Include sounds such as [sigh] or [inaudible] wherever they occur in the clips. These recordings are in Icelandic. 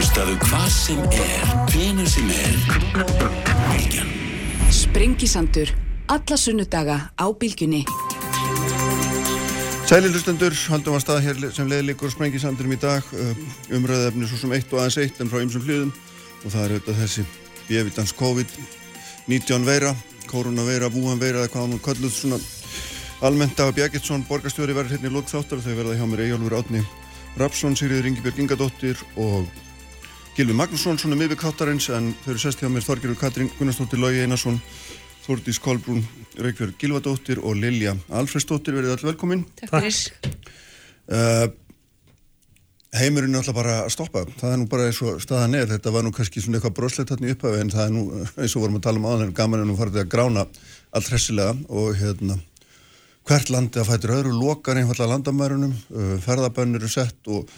Hlustaðu hvað sem er, hvena sem er. Bilgjan. Sprengisandur. Alla sunnudaga á bylgjunni. Sæli hlustendur, haldum að stað hér sem leðlikur sprengisandurum í dag umröðefni svo sem eitt og aðeins eitt en frá ymsum hlýðum og það er auðvitað þessi bjöfitans COVID-19 veira koronaveira, búanveira eða hvað hann kalluð svona almennt af Bjækitsson borgarstjóri verður hérna í lókþáttar þau verða hjá mér Ejólfur Átni Rapsson, Sigriður Ingebjörg Ingadóttir og Gilvi Magnússon svona miðvík þáttarins en þau eru sest hjá mér Þorgerur Katrín Gunnarsdóttir Lógi Einarsson Þórdís Kolbrún Reykjavík Gilvadóttir og Lilja Alfredsdóttir verið all velkomin. Takk fyrir. Uh, Heimurinn er alltaf bara að stoppa. Það er nú bara eins og staðan er. Þetta var nú kannski svona eitthvað broslegt hann í upphafi en það er nú eins og vorum að tala um en gaman er nú farið að grána allt hressilega og hérna hvert landi að fætur öðru lokar einfallega landamærunum uh, ferðabönnur eru sett og,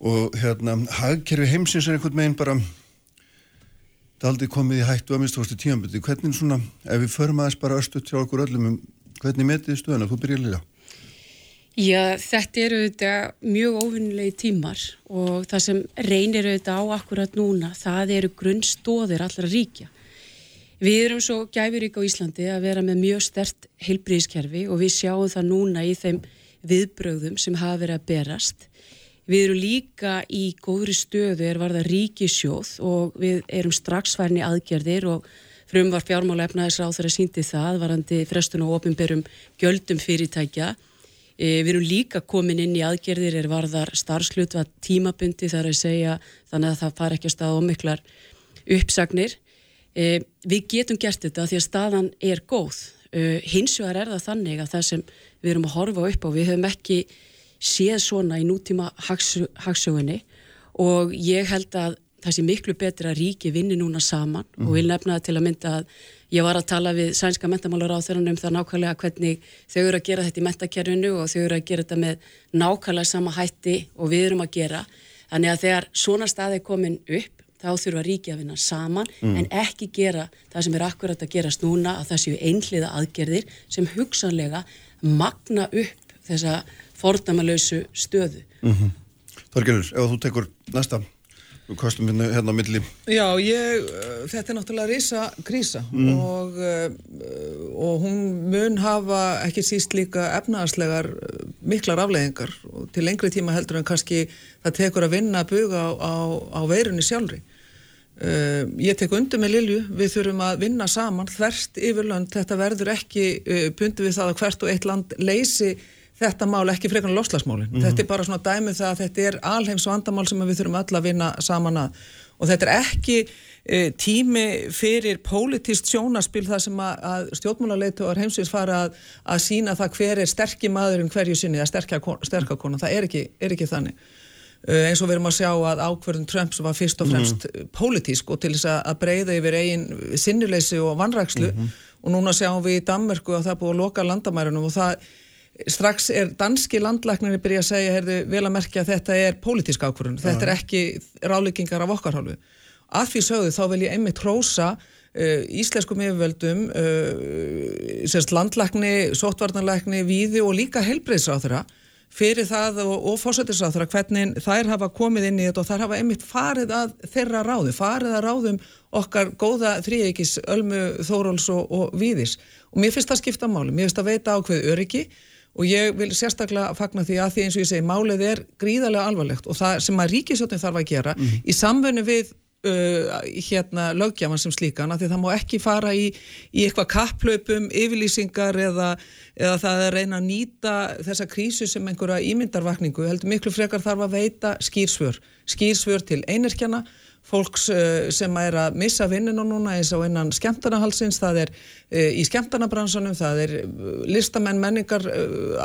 og hérna hagkerfi heimsins er einhvern megin bara það aldrei komið í hættu að minnst fórstu tíanbyrti hvernig svona, ef við förum aðeins bara östu til okkur öllum um hvernig metið stuðana, þú byrjar líka Já, þetta eru auðvitað mjög ofinnulegi tímar og það sem reynir auðvitað á akkurat núna, það eru grunnstóðir allra ríkja. Við erum svo gæfirík á Íslandi að vera með mjög stert heilbríðiskerfi og við sjáum það núna í þeim viðbröðum sem hafa verið að berast. Við erum líka í góðri stöðu er varða ríkisjóð og við erum strax færni aðgerðir og frum var fjármála efnaðisra á þeirra síndi það varandi frestun og ofinberum gjöldum fyrirtækja E, við erum líka komin inn í aðgerðir er varðar starfslutva tímabundi þar að segja þannig að það far ekki að staða ómiklar uppsagnir. E, við getum gert þetta því að staðan er góð. E, hins vegar er það þannig að það sem við erum að horfa upp á, við höfum ekki séð svona í nútíma hagsögunni og ég held að það sé miklu betur að ríki vinni núna saman mm. og vil nefna það til að mynda að ég var að tala við sænska mentamálar á þeirra um það nákvæmlega hvernig þau eru að gera þetta í mentakerfinu og þau eru að gera þetta með nákvæmlega sama hætti og við erum að gera þannig að þegar svona staði komin upp þá þurfa ríki að vinna saman mm. en ekki gera það sem er akkurat að gerast núna að það séu einhliða aðgerðir sem hugsanlega magna upp þessa fordamalausu stöðu mm -hmm. Þorgerur, ef þú tekur næsta kostum hérna, hérna á milli. Já, ég, uh, þetta er náttúrulega risa krísa mm. og, uh, og hún mun hafa ekki síst líka efnaðarslegar uh, miklar afleggingar og til lengri tíma heldur en kannski það tekur að vinna að buga á, á, á veirunni sjálfri. Uh, ég tek undir með Lilju, við þurfum að vinna saman þverst yfirlönd, þetta verður ekki uh, bundi við það að hvert og eitt land leysi þetta mál ekki frekar en lofslagsmálin. Mm -hmm. Þetta er bara svona dæmið um það að þetta er alheims vandamál sem við þurfum öll að vinna saman að og þetta er ekki e, tími fyrir politist sjónaspil það sem að, að stjórnmálarleituar heimsins fara að, að sína það hver er sterkir maðurinn hverju sinni að sterkar konar. Það er ekki, er ekki þannig. Uh, eins og við erum að sjá að ákverðin Trumps var fyrst og fremst mm -hmm. pólitísk og til þess að breyða yfir eigin sinnuleysi og vannrækslu mm -hmm. og núna sjáum við í Danmörku að það er búið að loka landamærunum og það strax er danski landlæknir byrja að segja, heyrðu, vel að merkja að þetta er pólitísk ákvörðun, þetta er ekki ráleggingar af okkar hálfu. Að því sögðu þá vil ég einmitt hrósa uh, íslenskum yfirvöldum uh, landlækni, sótvarnarlækni, víði og líka helbreyðsráþura fyrir það og, og fósættisráþura hvernig þær hafa komið inn í þetta og þær hafa einmitt farið að þeirra ráðu, farið að ráðum okkar góða þrýegis, ölmu, þóróls og, og víðis. Og mér finnst það skipta máli, mér finnst það veita ákveð öryggi og ég vil sérstaklega fagna því að því eins og ég segi málið er gríðarlega alvarlegt og það sem að ríkisjóttin þarf að gera mm -hmm. í samfunni við uh, hérna lögjaman sem slíkan að því það má ekki fara í, í eitthvað kapplaupum, yfirlýsingar eða, eða það er reyna að nýta þessa krísu sem einhverja ímyndarvakningu heldur miklu frekar þarf að veita skýrsvör, skýrsvör til einirkjana fólks uh, sem er að missa vinninu núna eins og innan skemmtarnahalsins, það er uh, í skemmtarnabransunum, það er uh, listamenn, menningar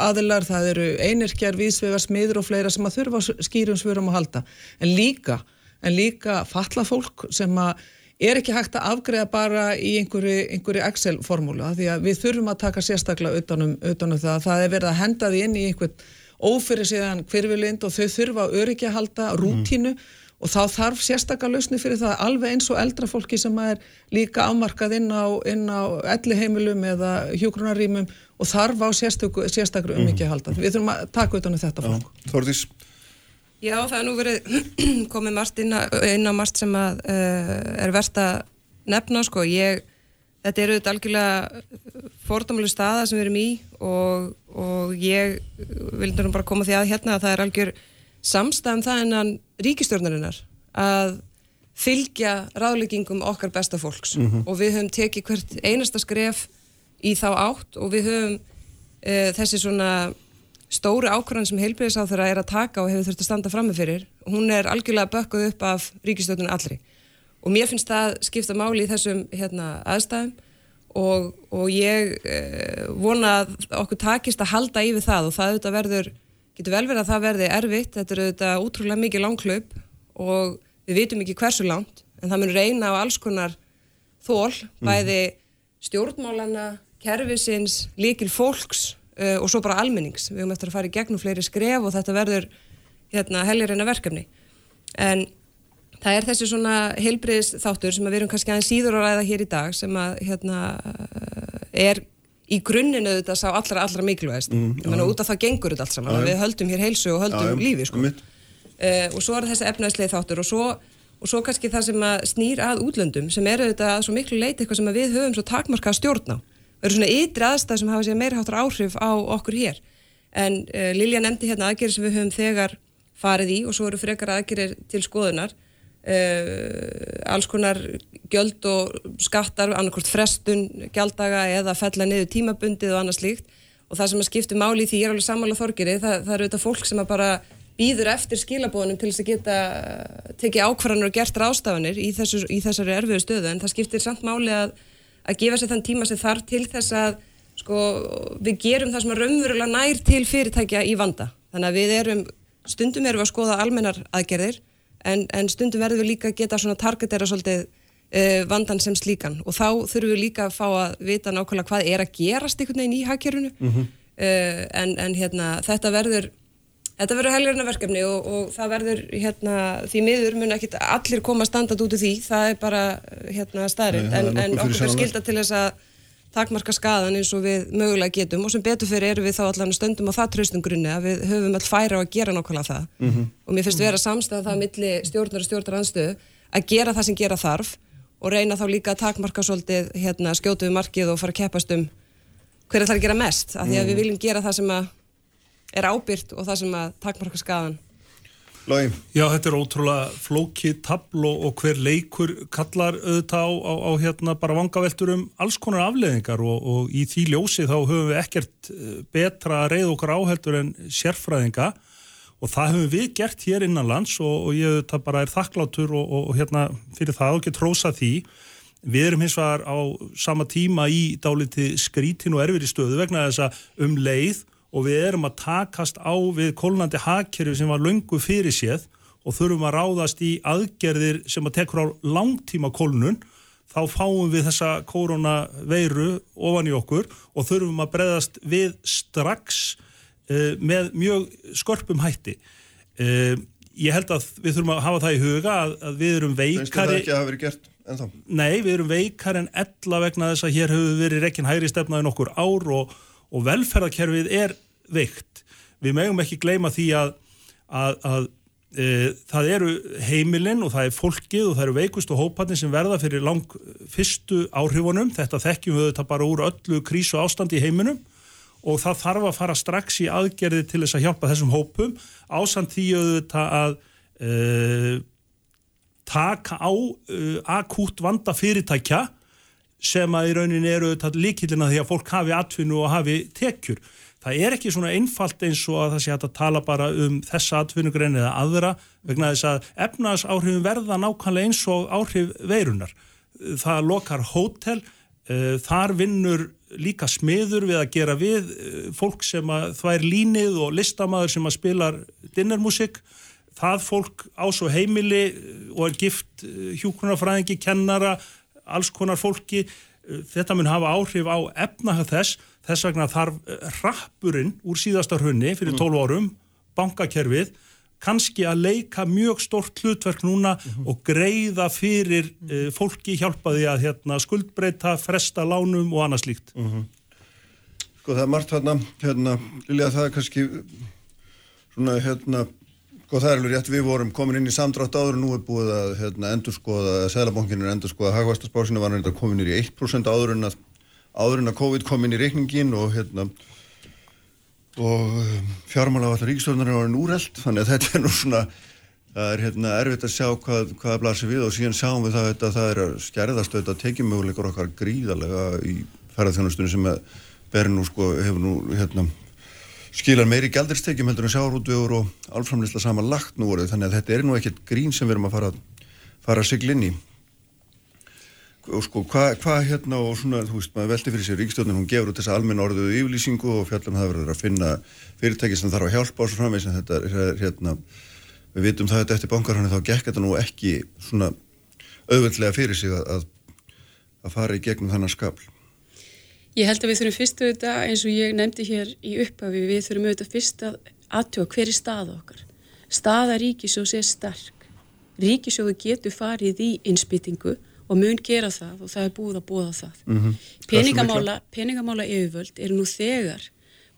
aðilar, það eru einirkjar, vísvegar, smiður og fleira sem að þurfa skýrum svörum að halda. En líka, en líka falla fólk sem að er ekki hægt að afgreða bara í einhverju, einhverju Excel-formúlu, því að við þurfum að taka sérstaklega utanum, utanum það, það er verið að henda því inn í einhvern ófyrir síðan hverfilind og þau þurfa öryggi að halda rútínu mm og þá þarf sérstakar lausni fyrir það alveg eins og eldra fólki sem er líka afmarkað inn á, á elliheimilum eða hjógrunarýmum og þarf á sérstakru um ekki að halda. Við þurfum að taka utan um þetta fólk. Þorðís, Já, það er nú verið [clears throat] komið margt inn, að, inn á margt sem að uh, er verðt að nefna, sko. Ég, þetta eru þetta algjörlega fordómlu staða sem við erum í og, og ég nú bara koma því að hérna að það er algjör samstæðan það enn ríkistjórnarinnar að fylgja ráðleggingum okkar besta fólks Mhm. og við höfum tekið hvert einasta skref í þá átt og við höfum uh, þessi svona stóru ákvörðan sem heilbreyðisáþurra er að taka og hefur þurft að standa frammi fyrir, hún er algjörlega bökkuð upp af ríkistjóðunum allri og mér finnst það skipta máli í þessum hérna, aðstæðum og, og ég eh, vona að okkur takist að halda yfir það og það auðvitað verður, getur vel verið að það verði erfitt, þetta er auðvitað útrúlega mikið langklaup og við vitum ekki hversu langt en það mun reyna á alls konar þól, bæði stjórnmálana, kerfisins, líkil fólks uh, og svo bara almennings. Við höfum eftir að fara í gegnum fleiri skref og þetta verður hérna, helgirina verkefni. En það er þessi svona heilbriðis þáttur sem við erum kannski aðeins síður að ræða hér í dag sem að hérna, uh, er í grunninu þetta sá allra, allra mikilvægast. Mm, já. út af það gengur þetta allt saman. Já, að. Við höldum hér heilsu og höldum Já, lífi, sko. Uh, og svo er þessi efnaðslegi þáttur og svo, og svo kannski það sem að snýr að útlöndum sem eru þetta að svo miklu leiti eitthvað sem að við höfum svo takmarkað stjórn á. Það eru svona ytri aðstæð sem hafa sér meira háttar áhrif á okkur hér. En uh, Lilja nefndi hérna aðgerið sem við höfum þegar farið í og svo eru frekar aðgerir til skoðunar. Uh, alls konar gjöld og skattar, annarkort frestun, gjalddaga eða fella niður tímabundið og annað slíkt. Og það sem að skipti máli því ég er alveg sammála þorgeri, það, það eru þetta fólk sem að bara býður eftir skilabóðunum til þess að geta tekið ákvarðanur og gert ráðstafanir í, þessu, í þessari erfiðu stöðu. En það skiptir samt máli að, að gefa sér þann tíma sem þarf til þess að sko, við gerum það sem að raunverulega nær til fyrirtækja í vanda. Þannig að við erum, stundum erum við að skoða almennar aðgerðir en, en stundum verðum við líka að geta svona targetera svolítið uh, vandan sem slíkan og þá þurfum við líka að fá að vita nákvæmlega hvað er að gerast einhvern veginn í hagkerfinu Mhm. uh, en, en hérna þetta verður Þetta verður helgarna verkefni og, og það verður hérna, því miður mun ekki allir koma standað út úr því, það er bara hérna, staðrind, er en, en okkur fyrirsjáanlegt. skilda til þess að takmarka skadan eins og við mögulega getum og sem betur fyrir erum við þá allan stöndum á það traustum grunni að við höfum all færa á að gera nákvæmlega það Mhm. og mér finnst vera samstæða það milli stjórnar og stjórnar anstöðu að gera það sem gera þarf og reyna þá líka að takmarka svolítið hérna, skjótu við markið og fara að keppast um hver ætlar að gera mest, af því að við viljum gera það sem er ábyrgt og það sem að takmarka skadan. Lói. Já, þetta er ótrúlega flókið tabl og, hver leikur kallar auðvitað á, á, á hérna bara vangaveltur um alls konar afleðingar og, og í því ljósi þá höfum við ekkert eh, betra að reyða okkur áheldur en sérfræðinga og það höfum við gert hér innan lands og, og ég auðvitað bara er þakklátur og, og, hérna fyrir það og get rósa því. Við erum hins vegar á sama tíma í dáliti skrítin og erfiri stöðu vegna þess að um leið og við erum að takast á við kólnandi hagkerfi sem var löngu fyrir séð og þurfum að ráðast í aðgerðir sem að tekur á langtíma kólnun þá fáum við þessa koronaveiru ofan í okkur og þurfum að breyðast við strax uh, með mjög skörpum hætti. Uh, ég held að við þurfum að hafa það í huga að, að við erum Finnst þér það veikari... ekki að hafa verið gert ennþá? Nei, við erum veikar en ella vegna þess að hér hefur verið rekkin hægri stefnaði nokkur ár og, og velferðarkerfið er veikt. Við megum ekki gleyma því að, að, að e, það eru heimilinn og það er fólkið og það eru veikustu hóparnir sem verða fyrir lang fyrstu áhrifunum. Þetta þekkjum við þetta bara úr öllu krísu ástandi í heiminum og það þarf að fara strax í aðgerði til þess að hjálpa þessum hópum ásand því auðvitað að e, taka á uh, akút vanda fyrirtækja sem að í rauninni eru líkillina því að fólk hafi atvinnu og hafi tekjur. Það er ekki svona einfalt eins og að það sé að tala bara um þessa atvinnugrein eða aðra vegna þess að efnaðs áhrifin verða nákvæmlega eins og áhrif veirunar. Það lokar hótel, uh, þar vinnur líka smiður við að gera við uh, fólk sem að þvær línið og listamaður sem að spilar dinnermusik það fólk á svo heimili og er gift hjúkunarfræðingi, kennara, alls konar fólki, þetta mun hafa áhrif á efnahag þess, þess vegna þarf rappurinn úr síðasta hrunni fyrir 12 árum, bankakerfið, kannski að leika mjög stort hlutverk núna og greiða fyrir uh, fólki hjálpaði að hérna, skuldbreyta, fresta lánum og annað slíkt. Sko það er margt hérna, hérna, Lilja, það er kannski svona, hérna, Sko það er alveg rétt, við vorum komin inn í samdrátt áður og nú er búið að hérna, endurskoða, Sælabankin er endurskoða hagvæstasbásinu var reynda komin í 1% áður en að, áður en að COVID kom inn í reikningin og hérna og fjármála allar ríkistofnarinn var núreld, þannig að þetta er nú svona það er hérna erfitt að sjá hvað, hvað blasir við og síðan sjáum við það að það er að skerðast auðvitað tekjumöguleikar okkar gríðarlega í ferðarþjónustunni sem ber nú sko hefur nú hérna skilar meiri gældirstekjum heldur en sjáarútvegur og alframlisla sama lagt nú voruð þannig að þetta er nú ekkert grín sem við erum að fara, fara að sigla inn í. Og sko hvað hva, hérna og svona þú veist maður veldi fyrir sér ríkstjóðin hún gefur út þessa almenn orðuðu yfirlýsingu og fjallum það verður að finna fyrirtæki sem þarf að hjálpa á svo framvegs en þetta er hérna við vitum það að eftir bankarhannu þá gekk þetta nú ekki svona auðvöldlega fyrir sig að, að fara í gegnum þannan skabl Ég held að við þurfum fyrst auðvitað eins og ég nefndi hér í upphafi við þurfum auðvitað fyrst að aðtjóða hver er staða okkar. Staða ríkisjóðs er sterk. Ríkisjóðu getur farið í innspýtingu og mun gera það og það er búið að búða það. Mm -hmm. Peningamála, peningamála yfirvöld er nú þegar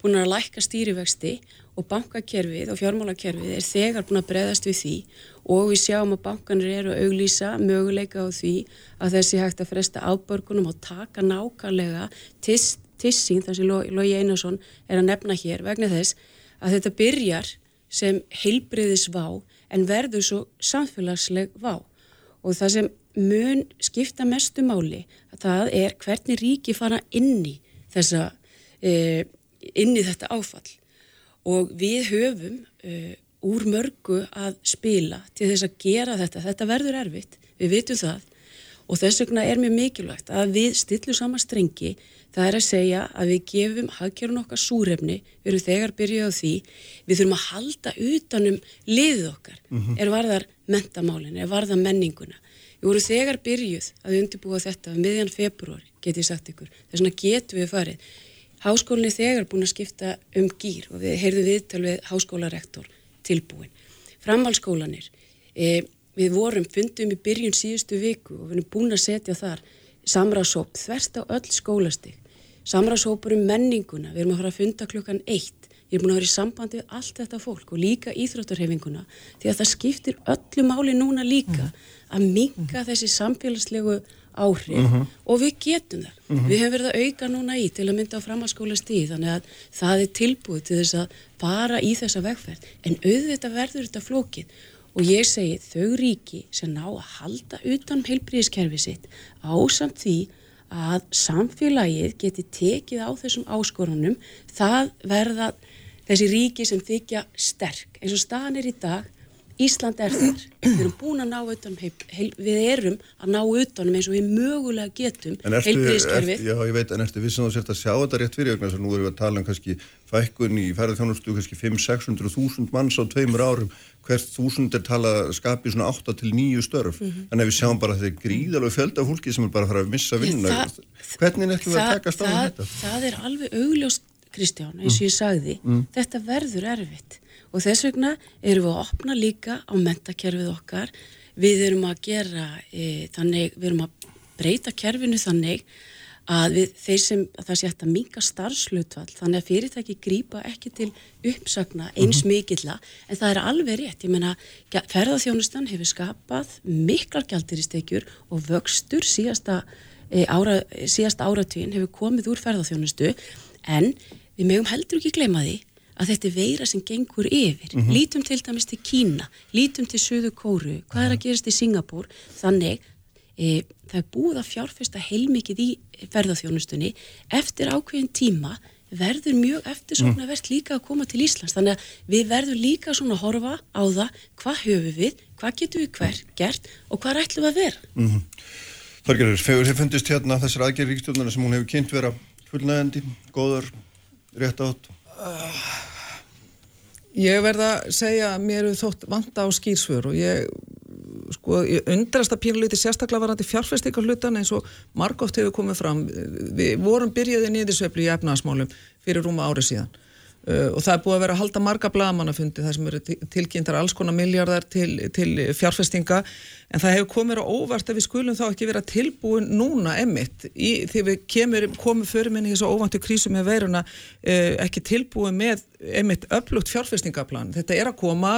búin að lækka stýrivexti og bankakerfið og fjármálakerfið er þegar búin að breðast við því og við sjáum að bankanir eru að auglýsa möguleika á því að þessi hægt að fresta ábörgunum og taka nákvæmlega tissing þar sem Lógi Einarsson er að nefna hér vegna þess að þetta byrjar sem heilbriðis vá en verður svo samfélagsleg vá. Og það sem mun skipta mestu máli að það er hvernig ríki fara inn í þessa e, inn í þetta áfall. Og við höfum uh, úr mörgu að spila til þess að gera þetta. Þetta verður erfitt, við vitum það og þess vegna er mjög mikilvægt að við stillum sama strengi það er að segja að við gefum hagkjörun okkar súrefni, við erum þegar byrjuð á því, við þurfum að halda utanum liðið okkar, mm -hmm. er varðar mentamálin, er varðar menninguna. Við vorum þegar byrjuð að undirbúa þetta miðjan februar, get ég sagt ykkur, þess vegna getum við farið. Háskólinni þegar búin að skipta um gýr og við heyrðum viðtal við háskólarektor tilbúin. Framhalskólanir, e, við vorum, fundum í byrjun síðustu viku og við erum búin að setja þar samráðsóp þverst á öll skólastig. Samráðsópur um menninguna, við erum að fara að funda klukkan eitt. Við erum búin að vera í sambandi við allt þetta fólk og líka íþróttarhefinguna því að það skiptir öllu máli núna líka að minga þessi samfélagslegu áhrif mhm. -huh. og við getum það. Uh -huh. Við hefum verið að auka núna í til að mynda á framhalskóla stíð þannig að það er tilbúið til þess að fara í þessa vegferð en auðvitað verður þetta flókið og ég segi þau ríki sem ná að halda utan heilbríðiskerfi sitt ásamt því að samfélagið geti tekið á þessum áskorunum það verða þessi ríki sem þykja sterk eins og staðan er í dag Ísland er þar, við erum búin að ná utanum, heil, við erum að ná utanum eins og við mögulega getum heilbríðiskerfið. Já, ég veit, en ertu við sem þú sért að sjá þetta rétt fyrir, þannig að nú erum við að tala um kannski fækkun í ferðarþjónustu, kannski 5-600 þúsund manns á tveimur árum, hvert þúsund er talað að skapi svona 8 til 9 störf, mm -hmm. þannig að við sjáum bara að þetta er gríðalög fjölda fólki sem er bara að fara að missa vinna. Það, Hvernig er þetta að taka stáðum þetta? Það er alveg augljóst, Kristján, eins og ég sagði, mm. þetta verður erfitt og þess vegna erum við að opna líka á mentakerfið okkar. Við erum að gera e, þannig, við erum að breyta kerfinu þannig að við, þeir sem að það sé hægt að minga starfslutvall þannig að fyrirtæki grýpa ekki til uppsagna eins mhm. mikilla. En það er alveg rétt, ég menna ferðarþjónustan hefur skapað miklar gældir í stekjur og vöxtur síðasta, e, ára, síðasta áratvín hefur komið úr ferðarþjónustu en við mögum heldur ekki gleyma því að þetta er veira sem gengur yfir. Mm -hmm. Lítum til dæmis til Kína, lítum til Suðu Kóru, hvað er að gerast í Singapúr, þannig e, það er búið að fjárfesta heilmikið í ferðarþjónustunni eftir ákveðin tíma verður mjög eftir svona verðt líka að koma til Íslands, þannig að við verðum líka svona að horfa á það, hvað höfum við, hvað getum við hver gert og hvað ætlum við að vera. Mm -hmm. Þorgerður, hefur þið fundist hérna þessar aðgerðvíkstjóðnarna sem hún hefur kynnt vera fullnægandi, góðar, rétt átt? Ég verða að segja að mér hefur þótt vanta á skýrsför og ég, sko, ég undrast að pínuleiti sérstaklega varandi fjárfæstíkar hlutan eins og margótt hefur komið fram. Við vorum byrjaði niðursveifli í efnaðasmálum fyrir rúma árið síðan Uh, og það er búið að vera að halda marga blagamannafundi þar sem eru tilkynntar alls konar miljardar til, til fjárfestinga. En það hefur komið á óvart að við skulum þá ekki vera tilbúin núna emitt í, því við kemur, komum fyrir minni í þessu óvantu krísu með veiruna uh, ekki tilbúin með einmitt öflugt fjárfestingaplan, þetta er að koma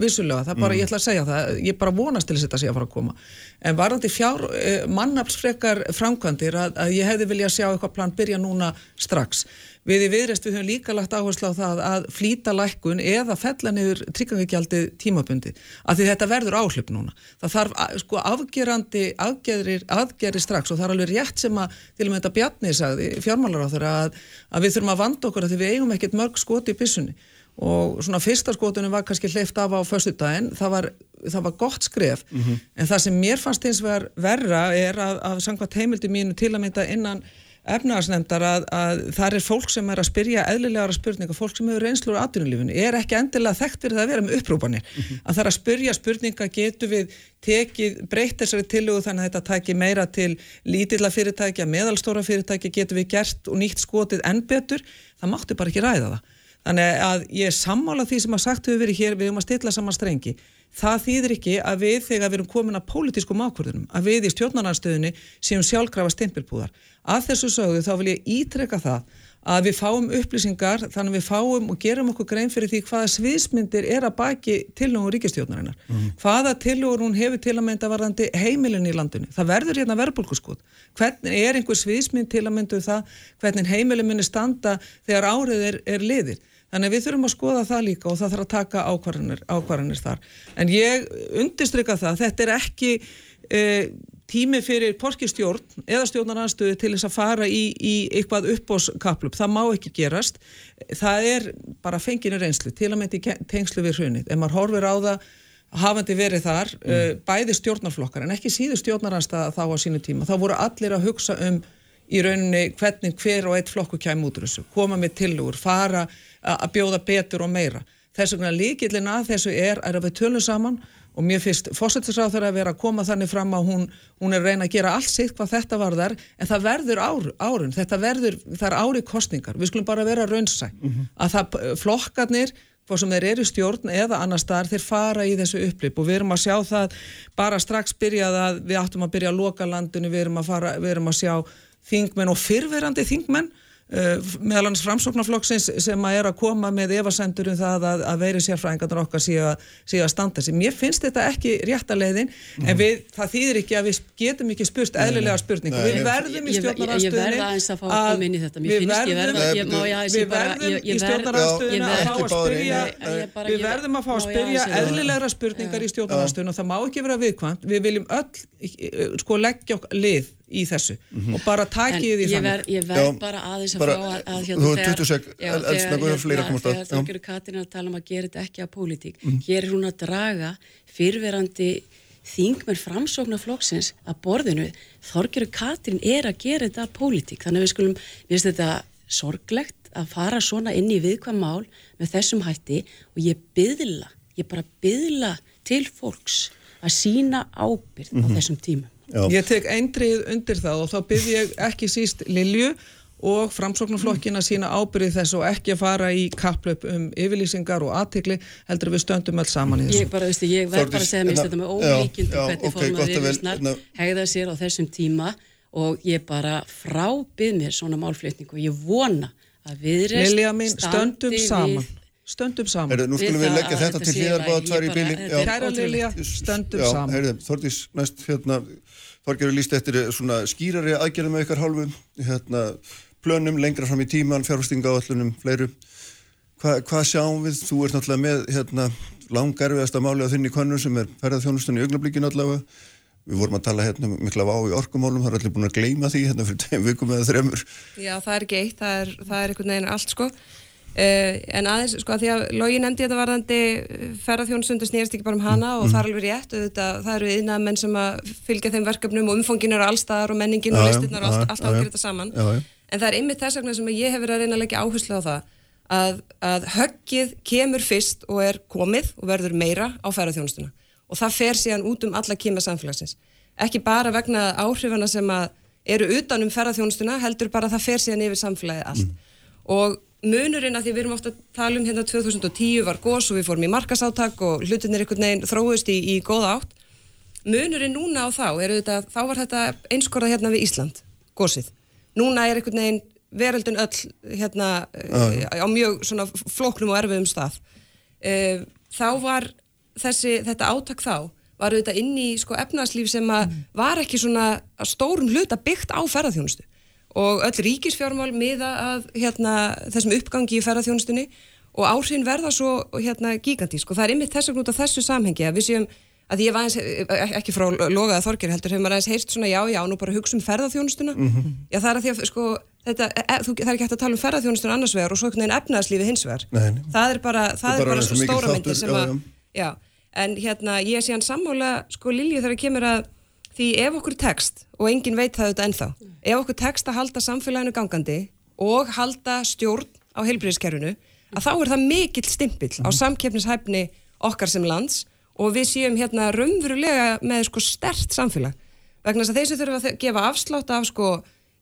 vissulega, það bara, ég ætla að segja það ég bara vonast til þess að þetta sé að fara að koma. En varðandi fjár, eh, mannafsfrekar framkvæmdir að, að ég hefði vilja sjá eitthvað plan byrja núna strax við í viðrest við höfum líka lagt áherslu á það að flýta lækkun eða fella niður tryggangagjaldið tímabundi af því þetta verður áhljöp núna. Það þarf að- sko afgerandi aðgerir, aðgerir strax og það er alveg rétt sem að til og með þetta Bjarni sagði fjármálar á þeirra að, að við þurfum að vanda okkur að því við eigum ekkert mörg skoti í byssunni. Og svona fyrsta skotunum var kannski hleyft af á föstudaginn, það var, það var gott skref, en það sem mér fannst eins verra er að, að samkvæmt heimildi mínu til að mynda innan efnaðarsnefndar að, að það er fólk sem er að spyrja eðlilegara spurninga, fólk sem hefur reynslu úr atvinnulífinu, er ekki endilega þekkt fyrir það að vera með upprúpanir, að það er að spyrja spurninga, getur við tekið, breytt þessari tillögu þannig að þetta tæki meira til lítilla fyrirtækja, meðalstóra fyrirtækja, getur við gert og nýtt skotið enn betur, það mátti bara ekki ræða það. Þannig að ég er sammála því sem að sagt hefur verið hér, við höfum að stilla saman strengi. Það þýðir ekki að við þegar við erum komin að pólitískum ákvörðunum, að við í stjórnarnarstöðunni séum sjálfkrafa stimpilbúðar. Að þessu sögðu þá vil ég ítreka það að við fáum upplýsingar, þannig að við fáum og gerum okkur grein fyrir því hvaða sviðsmyndir er að baki tillögur ríkistjórnarinnar. Hvaða tillögur hún hefur til að mynda varðandi heimilin í landinu. Það verður hérna verðbólkuskot. Hvernig er einhver sviðsmynd til að mynda um það hvernig heimilin myndir standa þegar árið er, er liðir. Þannig að við þurfum að skoða það líka og það þarf að taka ákvarðanir, ákvarðanir þar. En ég undirstryka það, þetta er ekki e, tími fyrir porkistjórn eða stjórnaranstöðu til þess að fara í, í eitthvað uppbóðskaplup. Það má ekki gerast. Það er bara fenginu reynslu, til að ke- tengslu við hrunið. Ef maður horfir á það hafandi verið þar, mm. bæði stjórnarflokkar en ekki síður stjórnaranstæða þá á sínu tíma. Þá voru allir að hugsa um í rauninni hvernig hver og eitt flokku kæm út úr þessu, koma með tillögur, fara að bjóða betur og meira. Þess vegna líkillin að þessu er að við tölum saman og mér finnst fósættisráð þeirra að vera að koma þannig fram að hún, hún er reyna að gera allt sitt hvað þetta varðar en það verður ár, árun, þetta verður, það er ári kostningar, við skulum bara vera raunsæ. Að það flokkarnir hvað sem þeir eru stjórn eða annar staðar þeir fara í þessu upplip og við erum að sjá það bara strax byrjað að við áttum að byrja að loka landinu, við erum að, fara, við erum að sjá þingmenn og fyrverandi þingmenn meðal hans framsóknarflokksins sem að er að koma með evasendur um það að, að veiri sérfræðingarnar okkar séu að, standa sig. Mér finnst þetta ekki rétta leiðin en við, það þýðir ekki að við getum ekki spurt eðlilega spurningu. Við verðum í Ég- ég- Ég aðeins að fá að koma inn í þetta. Mér við finnst ég verðum- ég ég ég ég, í ég ég að fá að spyrja ég við ég- verðum að fá að ég spyrja eðlilegra spurningar í stjórnaranstöðuna og það má ekki vera viðkvæmt við viljum öll eh, sko leggja okkur lið í þessu. Og bara takið því ég þannig. verð ég verð bara aðeins að bara- fá að, að þú hefur 20 sek- já, el- eldsnöggur, þegar, fleiri að komast að. tala um að gera þetta ekki að pólitík Mhm. hér er hún að draga fyrverandi þingmenn framsóknarflokksins að borðinu. Þorgjur Katrín er að gera þetta að pólitík. Þannig að við skulum, við finnst þetta sorglegt að fara svona inn í viðkvæm mál með þessum hætti og ég byðla, ég bara byðla til fólks að sína ábyrð Mhm. á þessum tímum Já. Ég tek eindrið undir það og þá byrð ég ekki síst Lilju og framsóknarflokkin að sína ábyrðið þess og ekki að fara í kapplöp um yfirlýsingar og aðtikli heldur við stöndum öll saman í þessu. Ég bara, veistu, ég verð bara að segja mér hérna, þetta með já, hvernig ok, fórum að viðvisnar hérna- hegða sér á þessum tíma og ég bara frábið mér svona málflutning og ég vona að viðreist Lilja mín, stöndum saman. Heyrðu, nú skulum við leggja að þetta til hliðar í bíli. Kæra Lilja, stöndum Já, saman. heyrðu, Þordís, næst hérna, Þorgerur líst eftir svona skýrari aðgerðum með ykkar hálfu, hérna, plönum lengra fram í tíman, fjárfestinga áallunum, fleiru. Hva, hvað sjáum við? Þú ert náttúrulega með hérna, langarfiðasta máli á þinni konnum sem er ferðarþjónustunni í augnablíkin allavega. Við vorum að tala hérna um mikla vá í orkumálum, það er allir búin að gleyma því hérna fyrir tveim vikum eða þremur. Já, það er ekki eitt, það er, það er einhvern veginn allt sko. Uh, en aðeins, sko, að því að Lógi nefndi þetta varðandi ferðarþjónustundu snýrst ekki bara um hana og það er alveg rétt, auðvitað, það eru yðnað menn sem að fylgja þeim verkefnum og umfangin eru allstaðar og menningin og Já, já, listirnar og já, allt, allt já, á að gera þetta saman. Já, já. En það er einmitt þess vegna sem ég hef verið að reyna að leggja áherslu á það að, að höggið kemur fyrst og er komið og verður meira á ferðarþjónustuna og það fer síðan út um alla kima samfélagsins. Ekki bara vegna áhrifana sem að eru utan um ferðarþjónustuna heldur bara að það fer síðan yfir samfélagið allt. Og munurinn að því við erum ofta að tala um hérna 2010 var gós og við fórum í markasáttak og hlutinir einhvern veginn þróist í, í góða átt. Munurinn núna á þá er auðvitað, þá var þetta einskorða hérna við Ísland, gósið. Núna er einhvern veginn veröldin öll hérna uh, á mjög svona flóknum og erfiðum stað uh, þá var þessi, þetta átak þá var auðvitað inn í sko efnagslíf sem að var ekki svona stórum hluta byggt á ferðarþjónustu og öll ríkisfjármál miða að hérna, þessum uppgangi í ferðarþjónustunni og áhrifin verða svo hérna, gigantísk og það er ymmið þess að þessu samhengi að við séum að ég var aðeins, ekki frá logaða þorgir heldur, hefur maður aðeins heyrst svona já, já, nú bara hugsa um ferðarþjónustuna já, það er að því að, sko, þetta, e, þú, það er ekki hægt að tala um ferðarþjónustuna annars vegar og svo einhvern veginn efnaðslífi hins vegar. Það er bara, það er er bara svo stóra myndir sem að, já. en hérna, ég sé hann sammála, sko, Lilju þegar kemur að því ef okkur tekst, og enginn veit það auðvitað ennþá, ef okkur tekst að halda samfélaginu gangandi og halda stjórn á heilbriðiskerfinu, að þá er það mikill stimpill á samkeppnishæfni okkar sem lands og við séum hérna raunverulega með sko stert samfélag. Vegna þess að þeir sem þurfa að gefa afslátt af sko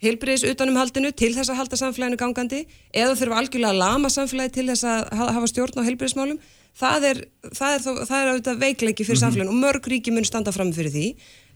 heilbriðis utanumhaldinu til þess að halda samfélaginu gangandi eða þurfa algjörlega að lama samfélagi til þess að ha- hafa stjórn á heilbriðismálum það er, það er, þó, það er auðvitað veikleiki fyrir samfélaginu og mörg ríki mun standa fram fyrir því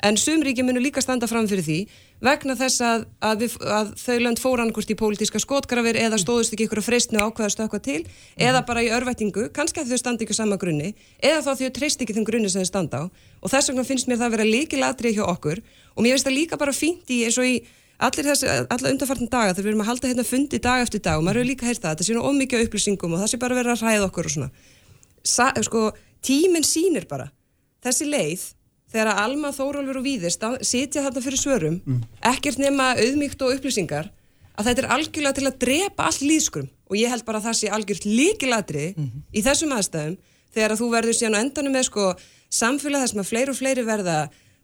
en sum ríki munu líka standa fram fyrir því vegna þess að, að, við, að þau lönd fóran hvort í pólitíska skotgrafir eða stóðust ekki ykkur að freistnu ákveða stökkva til eða bara í örvættingu, kannski að þau standa ekki á sama grunni eða þá þau treyst ekki þeim grunni sem þau standa á. Og þess vegna finnst mér það að vera líkilatrið hjá okkur og mér finnst það líka bara fínt í eins og í allir þessi, alla undarfartin daga þegar við erum að halda hérna fundi dag eftir dag og maður hefur líka heyrt það, þetta sé nú ómikið upplýsingum og það sé bara verið að hræða okkur og svona. Sa, sko, tíminn sýnir bara. Þessi leið þegar Alma, Þórólfur og Víðir sitja þarna fyrir svörum ekkert nema auðmíkt og upplýsingar að þetta er algjörlega til að drepa all líðskrum og ég held bara að það sé algjört líkilatri í þessum aðstæðum þegar að þú verður síðan á endanum með sko samfélag sem að fleiri og fleiri verða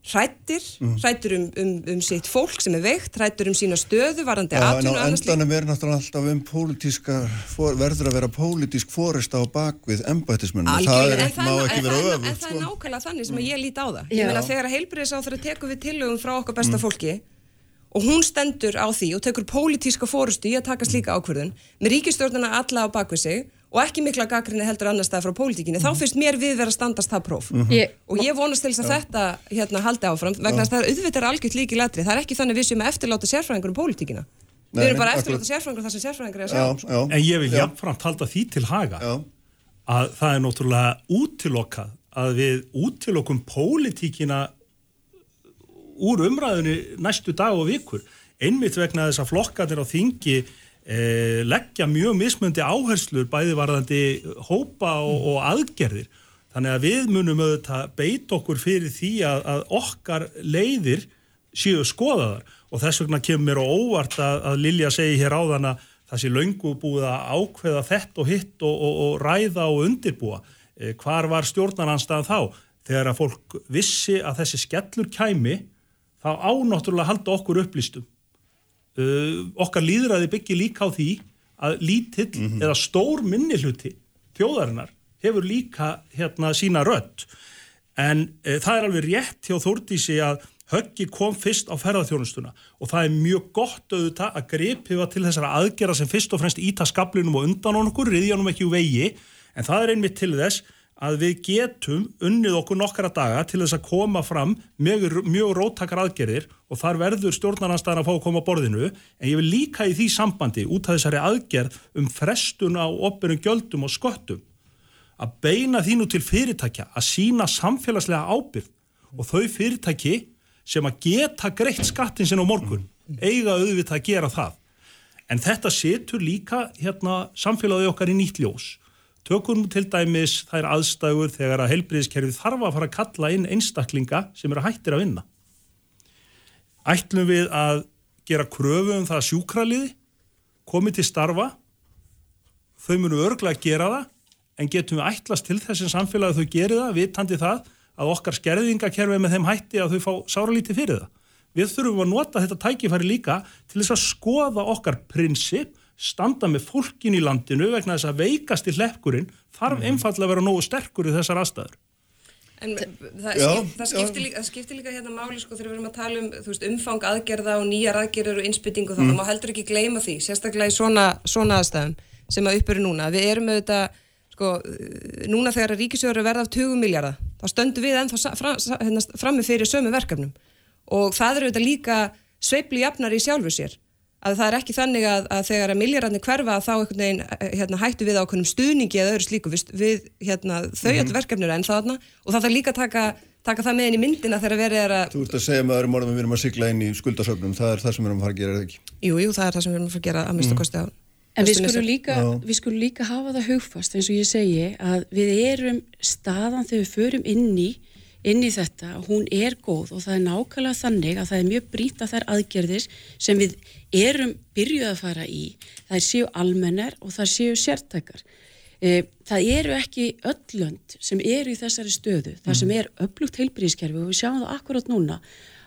hrættir, hrættir um, um, um sitt fólk sem er veikt, hrættir um sína stöðu varandi Já, en atvinnu á og annað slíkt. endanum er náttúrulega alltaf um pólitíska, verður að vera pólitísk fórist á bakvið embættismunum. Það er, en má ekki en, vera það, en það er sko. nákvæmlega þannig sem að ég lít á það. Já. Ég meina þegar heilbriðisáþra tekur við tillögum frá okkar Mm. besta fólki og hún stendur á því og tekur pólitíska fórustu í að taka slíka ákvörðun með ríkistjórnuna alla á bakvið sig og ekki mikla gaggrinni heldur annar stað frá pólitíkinni, Mm. þá finnst mér við vera standast það próf. Mhm. Ég, Og ég vonast til þess að þetta hérna haldi áfram vegna að það er auðvitað er algjört líki latri. Það er ekki þannig við að eftirláta sérfræðingur um pólitíkina. Nei, Við erum bara eftirláta sérfræðingur þar sem sérfræðingur er að Já, sjá. já. En ég vil Já. jafnframt halda því til haga Já, að það er náttúrulega útilokað að við útilokum pólitíkina úr umræðinu næstu dag og vikur einmitt vegna þess að flokkarnir á þingi eh, leggja mjög mismundi áherslur bæði varðandi hópa og, og aðgerðir þannig að við munum auðvitað beit okkur fyrir því að, að okkar leiðir séu skoðaðar og þess vegna kemur mér á óvart að, að Lilja segi hér áðan að það sé löngu búið að ákveða þett og hitt og, og, og ræða og undirbúa. Eh, hvar var stjórnaranstæðan þá? Þegar að fólk vissi að þessi skellur kæmi, þá ánáttúrulega halda okkur upplýstum. Uh, okkar líðræði byggir líka á því að lítill eða stór minnihluti þjóðarinnar hefur líka hérna sína rödd. En e, það er alveg rétt hjá Þórdísi að höggi kom fyrst á ferðarþjónustuna og það er mjög gott auðvitað að gripiða til þessara aðgera sem fyrst og fremst íta skablinum og undan okkur, riðjanum ekki úr vegi. En það er einmitt til þess að við getum unnið okkur nokkara daga til þess að koma fram mjög, mjög róttakar aðgerðir og þar verður stjórnaranstæðan að fá að koma að borðinu. En ég vil líka í því sambandi út af þessari aðgerð um frestun á opinum gjöldum og sköttum að beina því nú til fyrirtækja að sína samfélagslega ábyrgð og þau fyrirtæki sem að geta greitt skattin sinna á morgun eiga auðvitað að gera það. En þetta setur líka hérna samfélagið okkar í nýtt ljós tökum til dæmis þær aðstæður þegar að heilbriðiskerfið þarf að fara að kalla inn einstaklinga sem eru hættir að vinna ætlum við að gera kröfu um það að sjúkraliði komi til starfa þau munu örglega að gera það en getum við ætlast til þessin samfélagi þau geri það, vitandi það að okkar skerðingakerfi er með þeim hætti að þau fá sáralítið fyrir það. Við þurfum að nota þetta tækifæri líka til þess að skoða okkar prinsip, standa með fólkin í landinu vegna þess að veikast í hleppkurinn þarf einfallega að vera nógu sterkur í þessar aðstæður. En það, Já, skip, það, skiptir líka, það skiptir líka hérna máli sko þegar við erum að tala um veist, umfang aðgerða og nýjar aðgerður og innspytting og það, mm. má heldur ekki gleyma því, sérstaklega í svona, svona aðstæðum sem að upp eru núna. Við erum auðvitað, sko, núna þegar ríkisjóður er verða af 20 miljardar, þá stöndum við ennþá sa- fra, sa- hérna, frammi fyrir sömu verkefnum og það eru auðvitað líka sveifli jafnar í sjálfu sér að það er ekki þannig að, að þegar að milljararnir hverfa þá einhvern veginn eh, hérna, hættu við ákveðnum stuðningi eða öðru slíku við, við hérna, þau mm -hmm. verkefnir enn þarna og það þarf líka að taka, taka það með inn í myndina þegar verið er að Þú ert að segja með öðrum orðum að við erum að sigla inn í skuldasöfnum, það er það sem við erum að fara að gera, er það ekki? jú, jú, það er það sem við erum að fara að gera að minnstu Mhm. kosti á En við skulum, líka, við skulum líka hafa það hugfast eins og ég segi að við erum staðan þegar við förum inn í, inn í þetta, hún er góð og það er nákvæmlega þannig að það er mjög brýnt að þær aðgerðis sem við erum byrjuð að fara í, það séu almennar og það séu sértækar. Eh, Það eru ekki öll lönd sem eru í þessari stöðu, það sem er öflugt heilbríðiskerfi og við sjáum það akkurát núna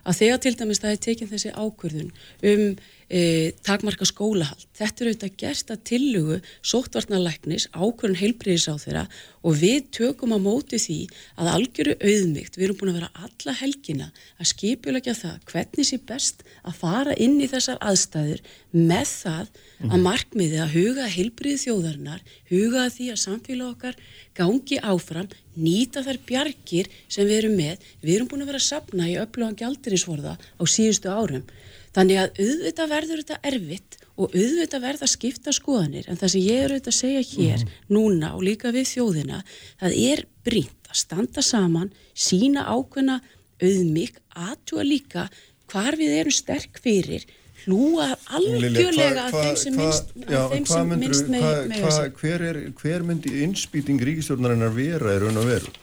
að þegar til dæmis það er tekin þessi ákvörðun um e, takmarka skólahald. Þetta er auðvitað gerst að tillugu sóttvarnalæknis ákvörðun heilbriðis á þeirra og við tökum á móti því að algjöru auðmygt, við erum búin að vera alla helgina að skipulegja það hvernig sé best að fara inn í þessar aðstæður með það að markmiði að huga heilbriði þjóðarinnar, huga að því að samfélag okkar gangi áfram, nýta þær bjargir sem við erum með. Við erum búin að vera að sapna í öflugan gjaldirinsvorða á síðustu árum. Þannig að auðvitað verður þetta erfitt og auðvitað verða að skipta skoðanir en það sem ég er auðvitað að segja hér núna og líka við þjóðina það er brínt að standa saman sína ákveðna auðmygg aðtúa líka hvar við erum sterk fyrir hlúa algjörlega að þeim sem minnst, að þeim sem minnst með, með hva, hver, er, hver myndi innspýting ríkistjórnarinnar vera er raun og veru?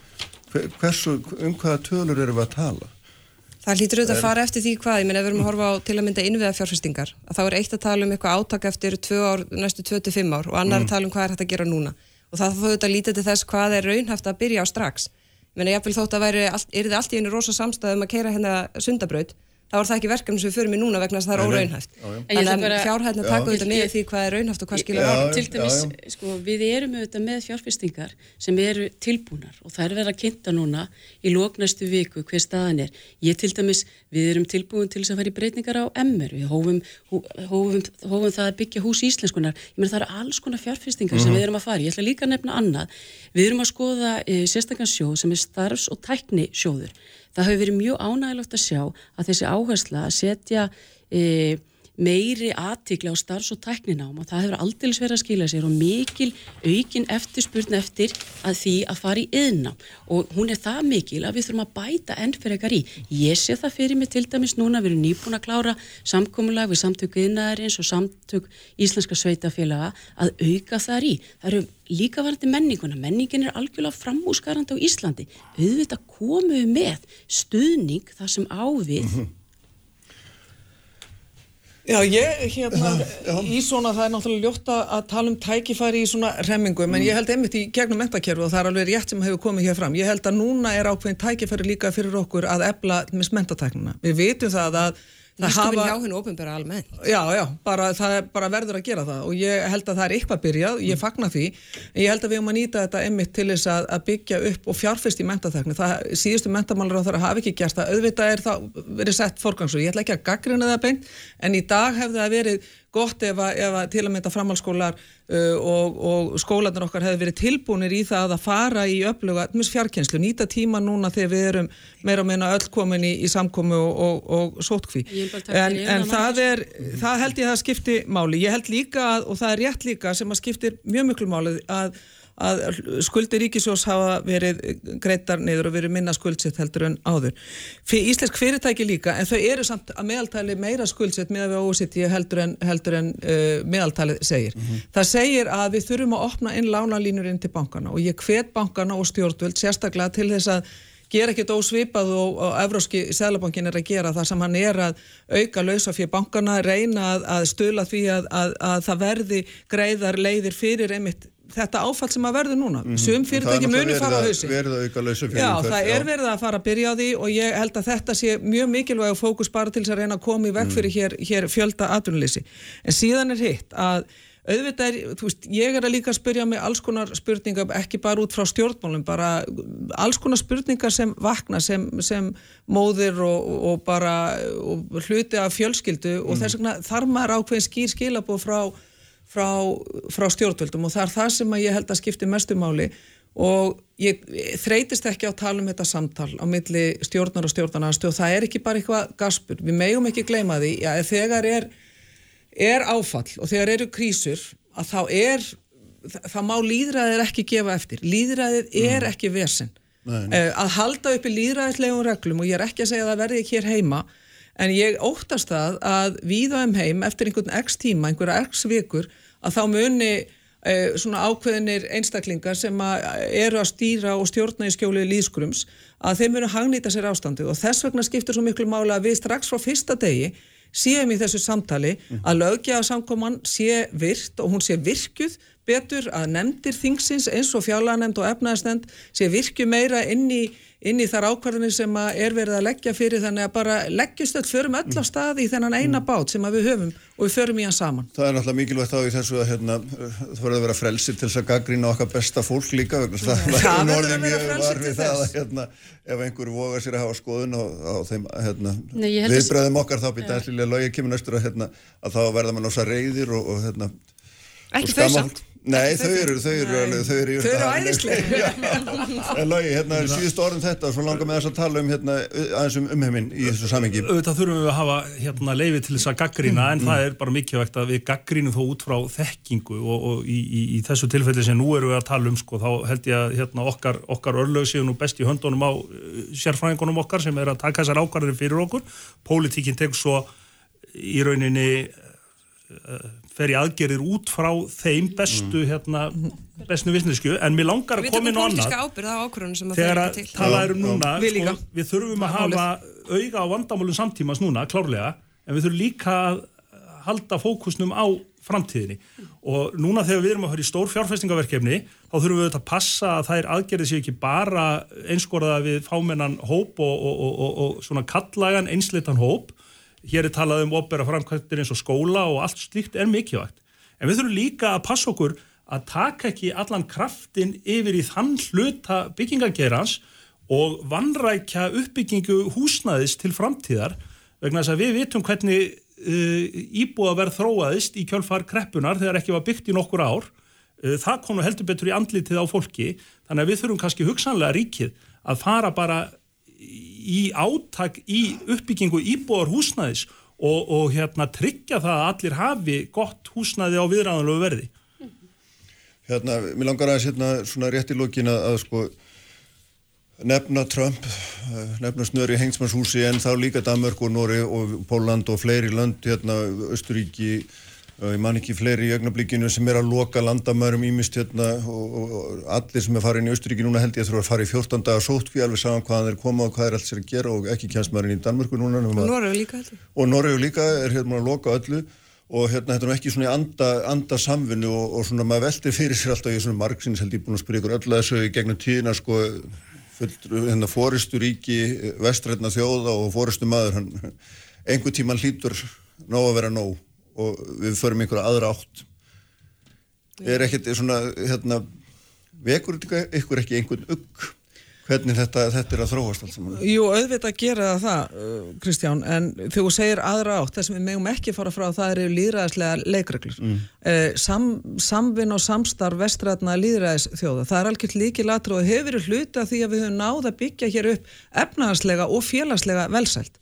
Hver, hversu, um hvaða tölur erum við að tala? Það hlýtur auðvitað að fara eftir því hvað, ég menn ef við erum að horfa á til að mynda innviða fjárfestingar, að þá er eitt að tala um eitthvað átaka eftir ár, næstu 25 ár og annar að tala um hvað er hægt að gera núna og það þóðu þetta lítið til þess hvað er raunhaft að byrja á strax. Ég menn ég vil þótt að væri, er þið allt í einu rosa samstæðum að keira hérna sundabraut, þá er það ekki verkefni sem við förum í núna vegna þess að það er óraunhæft. Þannig að fjárhætna Já. taka auðvitað með því hvað er raunhaft og hvað skilur ára. til dæmis, sko, við erum auðvitað með fjárfestingar sem eru tilbúnar og það er verið að kynnta núna í lóknæstu viku hver staðan er. Ég til dæmis, við erum tilbúin til þess að fara í breytingar á MR, við hófum, hó- hófum, hófum það að byggja hús íslenskunar. Ég meina það eru alls konar fjárfestingar sem við erum að fara. í. Ég ætla líka að nefna annað. Við erum Það hefur verið mjög ánægilegt að sjá að þessi áhersla að setja e, meiri aðtikla á starfs- og tækninám og það hefur aldils verið að skila sér og mikil aukin eftirspurn eftir að því að fara í yðnám og hún er það mikil að við þurfum að bæta enn fyrir ekkar í. Ég sé það fyrir mig til dæmis núna, við erum nýbúin að klára samkomulag við samtök yðnaðarins og samtök íslenska sveitafélaga að auka þar í. Það eru líka varandi menninguna, menningin er algjörlega framúsgarandi á Íslandi. Auðvitað komum við með stuðning það sem ávið Já, ég hérna í svona, það er náttúrulega ljótt að tala um tækifæri í svona remmingum, en ég held einmitt í gegnum mentakerfi og það er alveg rétt sem hefur komið hér fram. Ég held að núna er ákveðin tækifæri líka fyrir okkur að ebla mis mentatæknina. Við vitum það að það Nýsköpun hjá hennu ofinbæra almennt. Já, já, bara, það er bara verður að gera það og ég held að það er eitthvað byrjað, ég fagna því, en ég held að við höfum að nýta þetta einmitt til þess að, að byggja upp og fjárfest í mentatekni. Það síðustu mentamálur á þeirra hafi ekki gert það, auðvitað er það verið sett forgangs og ég ætla ekki að gaggrina það beint, en í dag hefði það verið gott ef að, ef að til að mynda framhalskólar uh, og, og skólanir okkar hefði verið tilbúinir í það að fara í öfluga, fjarkenslu, nýta tíma núna þegar við erum meira og meina öll komin í, í samkomi og, og, og sótkví. En, en eina það er, það held ég að skipti máli. Ég held líka að, og það er rétt líka sem að skiptir mjög miklu máli að að skuldir ríkisjós hafa verið greitar niður og verið minna skuldsett heldur en áður. Fyrir íslensk fyrirtæki líka, en þau eru samt að meðaltali meira skuldsett með að við ósitt heldur en, heldur en uh, meðaltalið segir. Það segir að við þurfum að opna inn lánalínur inn til bankana og ég hvet bankana og stjórnvöld sérstaklega til þess að gera ekkert ósvipað og, og Evróski Sælabankin er að gera það sem hann er að auka lausa fyrir bankana, reyna að, að stula því að, að, að það verði greiðar leiðir fyrir einmitt þetta áfall sem að verður núna. Sum fyrirtæki muni fara á hausi. Verið að auka lausa fyrir Já, það er verið að fara að byrja á því og ég held að þetta sé mjög mikilvæg fókus bara til þess að reyna að koma í veg fyrir hér, hér fjölda atvinnuleysi. En síðan er hitt að auðvitað er, þú veist, ég er að líka að spyrja mig alls konar spurningar, ekki bara út frá stjórnmálum, bara alls konar spurningar sem vakna, sem, sem móðir og, og bara og hluti af fjölskyldu og þess vegna þarf maður ákveðin skýr skilabóð frá, frá, frá stjórnvöldum og það er það sem að ég held að skipti mestu máli og ég þreytist ekki á að tala um þetta samtal á milli stjórnar og stjórnarnastu og það er ekki bara eitthvað gaspur, við megum ekki gleyma því, já, þegar er er áfall og þegar eru krísur að þá er, það, má líðræðið ekki gefa eftir. Líðræðið er ekki vesen. Nei. Uh, að halda uppi líðræðislegum reglum og ég er ekki að segja að það verði ekki hér heima en ég óttast það að víða um heim eftir einhvern x tíma, einhverja x vikur að þá muni uh, svona ákveðinir einstaklingar sem að eru að stýra og stjórna í skjóli líðskrums að þeim muni hagnýta sér ástandið. Og þess vegna skiptir svo miklu mála að við strax frá fyrsta degi séum í þessu samtali að lögja samkoman sé virt og hún sé virkjuð betur að nefndir þingsins eins og fjálanemnd og efnaðasnemnd sé virkju meira inn í, inn í þar ákvarðanir sem að er verið að leggja fyrir. Þannig að bara leggjast öll, förum öll á stað í þennan eina bát sem að við höfum og við förum í hann saman. Það er náttúrulega mikilvægt á í þessu að hérna, það verður að vera frelsir til þess að gaggrína okkar besta fólk líka vegna að Það verður er að vera mjög var til við það að hérna, ef einhver vogar sér að hafa skoðun á, á þeim hérna, að- viðbræðum okkar þá býta æslilega lögið kemur næstur að, hérna, að þá verða mann ósa reyðir og, og hérna Ekki og skamma- samt. Nei, þau eru, þau eru alveg, þau eru Þau eru æðisleg. [laughs] En Logi, hérna, síðust orðin þetta og svo langar með þess að tala um hérna, aðeins um umheiminn í þessu samingi. auðvitað þurfum við að hafa hérna leifi til þess að gaggrína en það er bara mikilvægt að við gaggrínum þó út frá þekkingu og, og í, í, í þessu tilfelli sem nú erum við að tala um sko, þá held ég að hérna, okkar, okkar örlög séu nú best í höndunum á uh, sérfræðingunum okkar sem er að taka þessar ákvarðir fyrir okkur pólitíkin tegur svo í rauninni fer í aðgerir út frá þeim bestu hérna, bestu vissnesku en mér langar að koma inn á sem að þegar það að er ekki til. tala er um núna Við sko, við þurfum að hafa auga á vandamálum samtímas núna, klárlega en við þurfum líka að halda fókusnum á framtíðinni. Og núna þegar við erum að fara í stór fjárfestingaverkefni þá þurfum við auðvitað að passa að þær aðgerði séu ekki bara einskoraða við fámennan hóp og, og, og, og, og svona kallagan einslitan hóp hér er talað um opera framkvæmtir eins og skóla og allt slíkt er mikilvægt. En við þurfum líka að passa okkur að taka ekki allan kraftin yfir í þann hluta byggingagerans og vannrækja uppbyggingu húsnæðis til framtíðar vegna þess að við vitum hvernig uh, íbúðaverð þróaðist í kjölfar kreppunar þegar ekki var byggt í nokkur ár. Uh, það kom nú heldur betur í andlitið á fólki. Þannig að við þurfum kannski hugsanlega ríkið að fara bara í átak í uppbyggingu íbúðar húsnæðis og, og hérna tryggja það að allir hafi gott húsnæði á viðræðanlegu verði. Hérna, mér langar aðeins hérna svona rétt í lokin að, að sko nefna Trump, eh, nefna snöri hengsmannshúsi en þá líka Danmörk og Nóri og Póland og fleiri lönd hérna, Östuríki, ég man ekki fleiri í ögnablikinu sem er að loka landamærum ímist hérna og, og, og allir sem er farin í Östuríki núna held ég að þurfa að fara í 14 dagar sótkví alveg saman hvaðan þeir koma og hvað er allt sér að gera og ekki inn í Danmörku núna Noregu líka og Noregu líka er hérna að loka öllu og hérna þetta er ekki svona í anda, anda samvinnu og, og svona maður veltir fyrir sér alltaf í svona margsins held ég búin að spyrja ykkur öll að þessu gegnum tíðina sko hérna fóristu ríki vestrætna þjóða og fóristu maður hann einhver tíman hlýtur nóg að vera nóg og við förum einhverja aðra átt er ekkert svona hérna vekur ykkur ekki einhvern ugg hvernig þetta, þetta er að þróast allt saman Jú, auðvitað gera það, uh, Kristján, en þú segir aðra átt, það sem við megum ekki fara frá, það eru líðræðislega leikreglur. Mm. sam, samvinn og samstarf vestræðna líðræðis þjóða, það er algjört líki latru og hefur hluta því að við höfum náð að byggja hér upp efnahagslega og félagslega velsælt.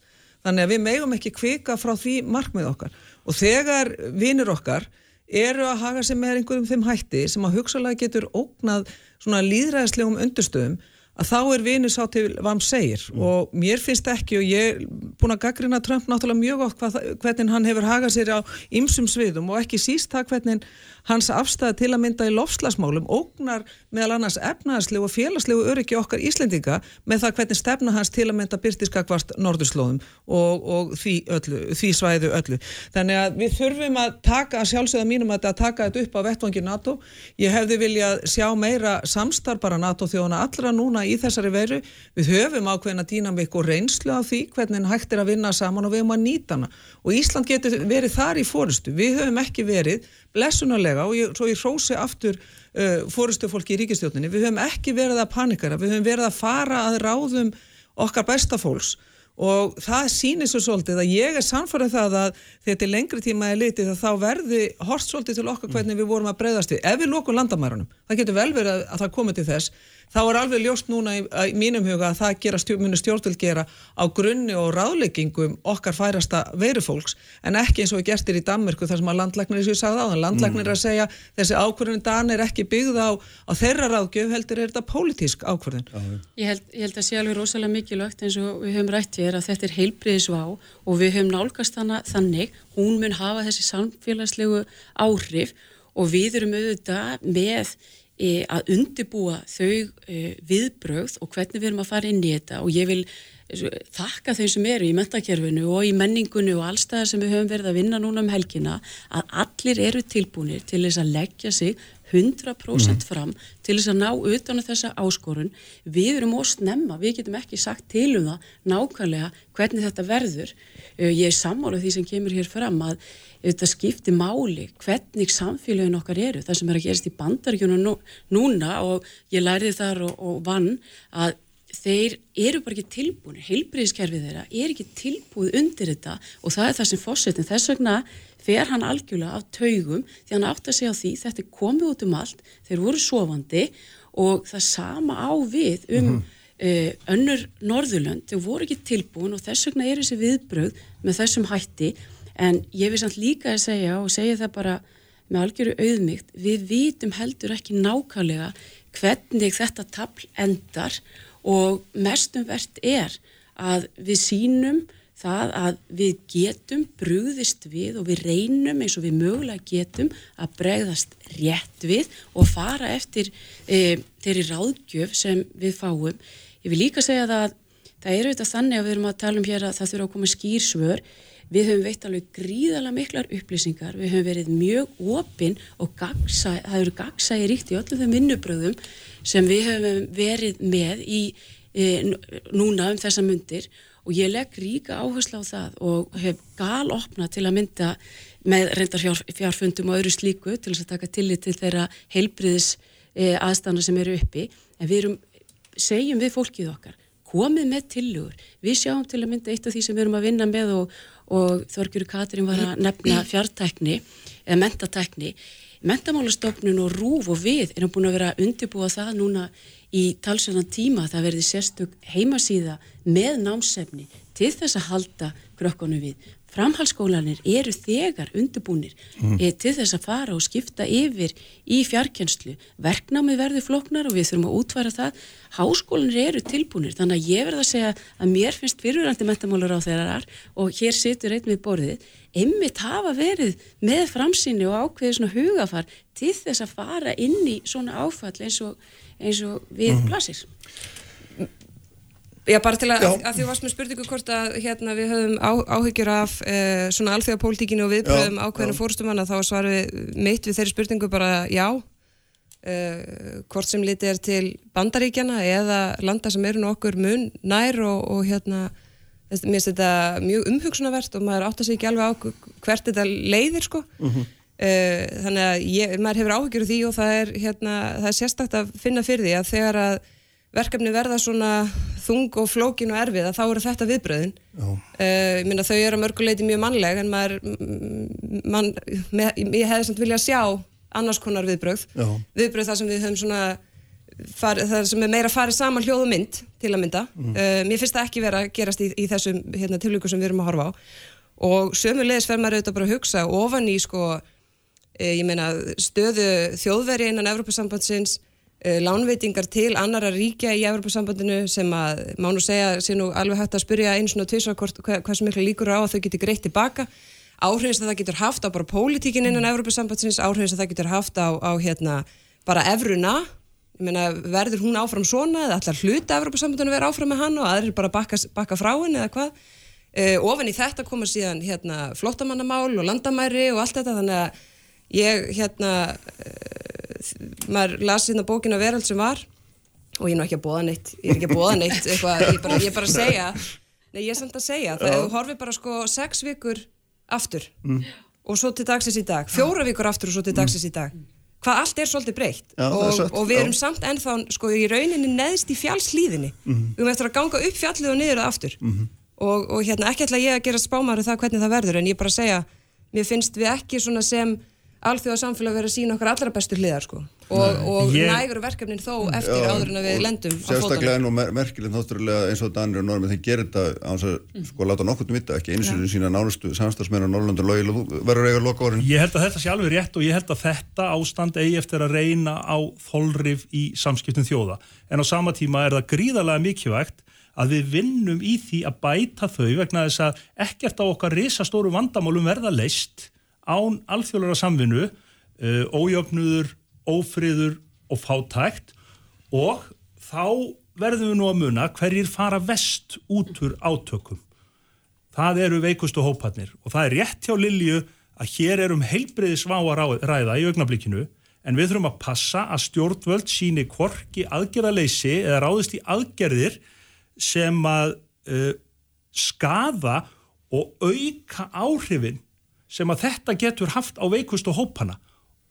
Þannig að við megum ekki kvika frá því markmið okkar. Og þegar vinir okkar eru að haga sig með einhverjum þeim hætti sem að hugsalega getur ógnað svona líðræðislegum undurstöðum að þá er vinur sá til hvað hann segir og mér finnst ekki og ég er búin að gaggrina Trump náttúrulega mjög það- hvernig hann hefur hagað sér á ymsum sviðum og ekki síst það hvernig hans afstæða til að mynda í lofslagsmálum ógnar meðal annars efnaðarslegu og félagslegu öryggi okkar Íslendinga með það hvernig stefna hans til að mynda byrtiskakvart norðurslóðum og, og því, öllu, því svæðu öllu. Þannig að við þurfum að taka sjálfsögða mínum að, að taka þetta upp á vettvangi NATO. Ég hefði viljað sjá meira samstarf bara NATO þjóðana allra núna í þessari veru. Við höfum ákveðina dýnamik og reynslu af því hvernig hægt er að vinna saman og við höfum að nýta hana. Og Ísland getur verið þar í fórustu. Við höfum ekki verið blessunarlega og ég, svo ég hrósi aftur uh, fórustu fólki í ríkistjóninni. Við höfum ekki verið að panikara, við höfum verið að fara að ráðum okkar besta fólks og það sýnir svo svolítið að ég er samfærið það að þegar til lengri tíma er litið að þá verði horst svolítið til okkar hvernig við vorum að breyðast við. Ef við lókum landamærunum, það getur vel verið að, að það komi til þess, þá er alveg ljóst núna í, í mínum huga að það gera stjórn, muni stjórnvöld gera á grunni og ráðleggingum okkar færasta veirufólks en ekki eins og við gerstir í Danmörku þar sem að landlæknir, eins og ég sagði á þann, landlæknir er að segja þessi ákvörðun Dan er ekki byggð á, á þeirra ráðgjöf heldur er þetta pólitísk ákvörðun. Ég held, ég held að sé alveg rosalega mikilvægt eins og við höfum rætt hér að þetta er heilbriðisvá og við höfum nálgast hana þannig, hún mun hafa þessi samfélagslegu áhrif og við erum auðvitað með að undibúa þau e, viðbrögð og hvernig við erum að fara inn í þetta og ég vil e, þakka þeim sem eru í mentakerfinu og í menningunni og allstæðar sem við höfum verið að vinna núna um helgina að allir eru tilbúinir til þess að leggja sig 100% fram til þess að ná utan á þessa áskorun. Við erum óst nefna, við getum ekki sagt til um það nákvæmlega hvernig þetta verður. Uh, Ég er sammála því sem kemur hér fram að þetta skipti máli hvernig samfélagin okkar eru. Það sem er að gerast í bandaríkjunum nú, núna og ég læriði þar og, og vann að þeir eru bara ekki tilbúin, heilbriðiskerfið þeirra er ekki tilbúið undir þetta og það er það sem fórsetin, þess vegna fer hann algjörlega af taugum því hann átt að segja á því, þetta er komið út um allt þeir voru sofandi og það sama á við um mm önnur Norðurlönd, þau voru ekki tilbúin og þess vegna er þessi viðbröð með þessum hætti, en ég vil samt líka að segja og segja það bara með algjöru auðmygt, við vitum heldur ekki nákvæmlega hvernig þetta tabl endar og mestum verðt er að við sínum það að við getum brúðist við og við reynum eins og við mögulega getum að bregðast rétt við og fara eftir e, þeirri ráðgjöf sem við fáum. Ég vil líka segja það að það eru þetta þannig að við erum að tala um hér að það þurfa að koma skýrsvör. Við höfum veitt alveg gríðalega miklar upplýsingar, við höfum verið mjög opinn og gagsa, það eru gagsægi ríkt í öllum þeim vinnubröðum sem við höfum verið með í e, núna um þessa myndir og ég legg ríka áherslu á það og hef gal opna til að mynda með reyndar fjár, fjárfundum og öðru slíku til að taka tillit til þeirra heilbriðis e, aðstana sem eru uppi. En við erum, segjum við fólkið okkar komið með tillugur, við sjáum til að mynda eitt af því sem við erum að vinna með og, og Þorgjuru Katrin var að nefna fjartækni eða mentatækni mentamálastofnun og rúf og við erum búin að vera að undirbúa það núna í talsverðan tíma að það verði sérstök heimasíða með námsefni til þess að halda krökkunum við. Framhalskólanir eru þegar undirbúnir mm. e, til þess að fara og skipta yfir í fjarkjenslu. Verknámi verður floknar og við þurfum að útværa það. Háskólanir eru tilbúnir þannig að ég verð að segja að mér finnst fyrirvændi metamálur á þeirrar og hér situr einn við borðið. Emmitt hafa verið með framsýni og ákveðið svona hugafar til þess að fara inn í svona áfall eins og, eins og við mm. blasir. Já, bara til að, að, því varst með spurningu hvort að hérna, við höfum á, áhyggjur af uh, svona alþjóðapólitíkinu og viðbröðum ákveðinu fórstumanna þá svarum við mitt við þeirri spurningu bara já. Uh, hvort sem litið er til bandaríkjana eða landa sem eru nokkur mun nær og, og hérna mér finnst þetta mjög umhugsunavert og maður átt að segja ekki alveg á hvert þetta leiðir sko. Uh -huh. þannig að ég, maður hefur áhyggjur því og það er, hérna, það er sérstakta að finna fyrir því að þegar að verkefni verða svona þung og flókin og erfið að þá eru þetta viðbröðin uh, ég minna þau eru að mörguleiti mjög mannleg en maður man, með, ég hefði samt viljað sjá annars konar viðbröð Já. viðbröð þar sem við höfum svona far, það sem er meira fara saman hljóðu mynd til að mynda. Mm. uh, mér finnst það ekki vera að gerast í, í þessum hérna, tilvíku sem við erum að horfa á. Og sömulegis fer maður auðvitað bara að hugsa ofan í sko, uh, ég meina stöðu þjóðveri innan Evropasambandsins Eh, lánveitingar til annara ríkja í Evropasambandinu sem að má nú segja sé nú alveg hægt að spyrja eins og tvisar hvað sem miklu líkur á að þau geti greitt tilbaka áhrifins að það getur haft á bara pólitíkin innan Evropasambandins, áhrifins að það getur haft á, á hérna bara evruna. Meina, verður hún áfram svona eða allar hluta Evropasambandinu verður áfram með hann og aðrir bara bakka, bakka frá henni eða hvað? Uh, ofan í þetta koma síðan hérna flottamannamál og landamæri og allt þetta þannig að ég hérna maður lasi hérna bókina Verald sem var og ég er nú ekki að bóða neitt ég er ekki að bóða neitt [laughs] eitthvað, ég, bara, ég er bara að segja nei ég er samt að segja það þú horfið bara sko sex vikur aftur mm. og svo til dagsins í dag fjóra vikur aftur og svo til mm. dagsins í dag hvað allt er svolítið breytt já, og, og við erum já. samt ennþá sko í rauninni neðst í fjallslíðinni mm. við erum eftir að ganga upp fjallið og niður og aftur -hmm. og, og hérna ekki ætla ég að gera spámaru það hvernig það verður en ég bara að segja mér finnst við ekki svona sem alþjóða samfélag verið að sína okkar allra bestu hliðar sko. og, og Ég- nægur verkefnin þó eftir Já, áður en að við og lendum á sérstaklega fótunum enn og mer merkilegt náttúrulega eins og Danir og Normi þeir gerir þetta að sko láta nokkurn vita ekki einu sinni sína nánustu samstagsmenn logi þú verður eiga loka orðin Ég held að þetta sé alveg rétt og ég held að þetta ástand eigi eftir að reyna á þolrif í samskiptum þjóða. En á sama tíma er það gríðarlega mikilvægt að við vinnum í því að bæta þau vegna þess að ekkert á okkar risastóru vandamálum verða leist án alþjóðlara samvinnu, uh, ójöfnuður, ófriður og fátækt. Og þá verðum við nú að muna hverjir fara vest út úr átökum. Það eru veikustu hóparnir. Og það er rétt hjá Lilju að hér er um heilbriði svá að ræða í augnablikinu en við þurfum að passa að stjórnvöld síni hvorki aðgerðaleysi eða ráðist í aðgerðir sem að uh, skaða og auka áhrifin sem að þetta getur haft á veikustu hópana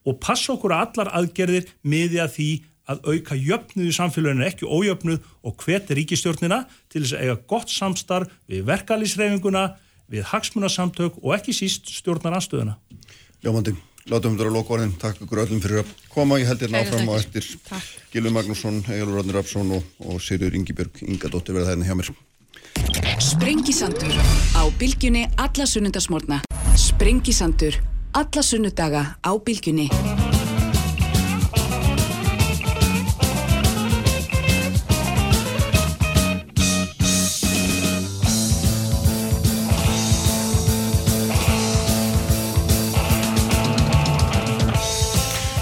og passa okkur að allar aðgerðir miði að því að auka jöfnuð í samfélaginu ekki ójöfnuð og hveti ríkistjórnina til þess að eiga gott samstarf við verkalýsreifinguna, við hagsmunasamtök og ekki síst stjórnar anstöðuna. Ljómandi, látum við þetta að loka orðin takk ykkur öllum fyrir að koma ég held hérna Kærar áfram og þakkir. eftir Takk. Gilvi Magnússon, Egilur Ráðnir Rapsson og, og Sigurður Ingibjörg Ingadóttir verða þærna hjá mér Sprengisandur á bylgjunni alla sunnundasmórna. Sprengisandur alla sunnudaga á bylgjunni.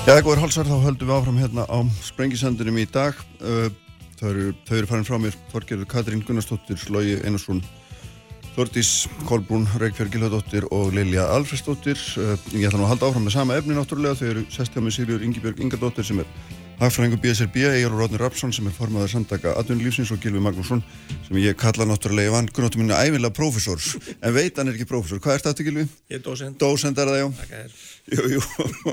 Já, góður hálsar, þá höldum við áfram hérna á Sprengisandunum í dag. Uh, Þau eru, þau eru farin frá mér, Þorgerður Katrín Gunnarsdóttir, Slógi Einarsson, Þordís Kolbrún, Reykjörg Gilhjóðdóttir og Lilja Alfredsdóttir. Uh, Ég ætla nú að halda áfram með sama efni náttúrulega. Þau eru sestjá með Sigurður Ingibjörg Ingadóttir sem er hagfræðingur BSRB, Egilur Róðnir Rapsson sem er formaður samtaka Atvinnulífsins og Gilvi Magnússon sem ég kalla náttúrulega, ég vann grunnáttu minna æfinlega prófessor, en veit hann er ekki prófessor. Hvað er þetta, Gilvi? Ég er dósend. Dósend er það, já. Takk að þér. Jú, jú,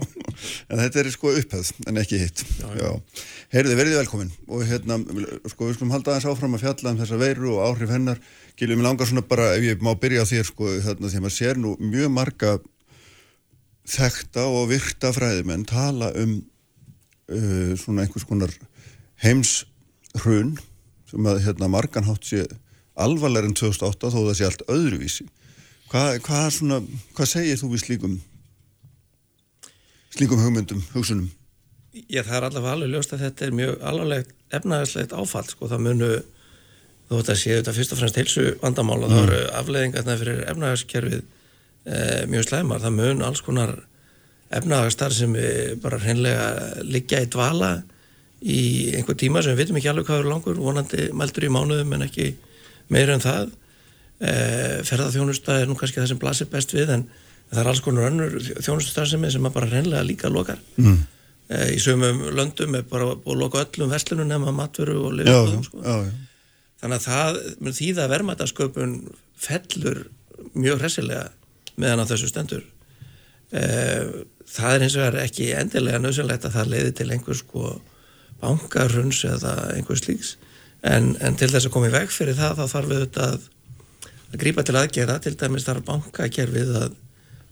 [laughs] en þetta er sko upphæð en ekki hitt já, Heyrðu, verðið velkomin og hérna, sko, við skulum halda aðeins áfram að fjalla um þessa veiru og áhrif hennar Gilvið, mér langar svona bara, ef ég má byrja á þér sko, því að maður sér nú mjög marga þekta og virta fræðimenn tala um uh, svona einhvers konar heimshrun sem að hérna marganhátt sé alvarlega en 2008 þó það sé allt öðruvísi. Hvað, hvað, svona, hvað segir þú við slíkum slíkum hugmyndum, hugsunum? Já, það er allavega alveg ljóst að þetta er mjög alvarlegt efnaðarslegt áfall, sko, það munu þú veit að séu þetta fyrst og fremst heilsu vandamála, mm. þá eru afleðingarna fyrir efnaðarskerfið e, mjög slæmar, það mun alls konar efnaðarstar sem bara hreinlega liggja í dvala í einhver tíma sem við vitum ekki alveg hvað eru langur, vonandi mældur í mánuðum en ekki meira en það. E, ferðarþjónusta er nú kannski það sem blasir best við en það er alls konar önnur þjónustustarfsemi sem að bara hreinlega líka lokar. Mm. e, í sömum löndum er bara búið að loka öllum verslunum nema matveru og já, þannig að það mun þýða að verðmætasköpun fellur mjög hressilega meðan á þessu stendur. E, það er eins og er ekki endilega nöðsynlegt að það leiði til einhvers sko bankaruns eða einhvers slíks. En, en til þess að koma í veg fyrir það þá þarf við þetta að, að grípa til aðgera til dæmis þarf bankakerfið að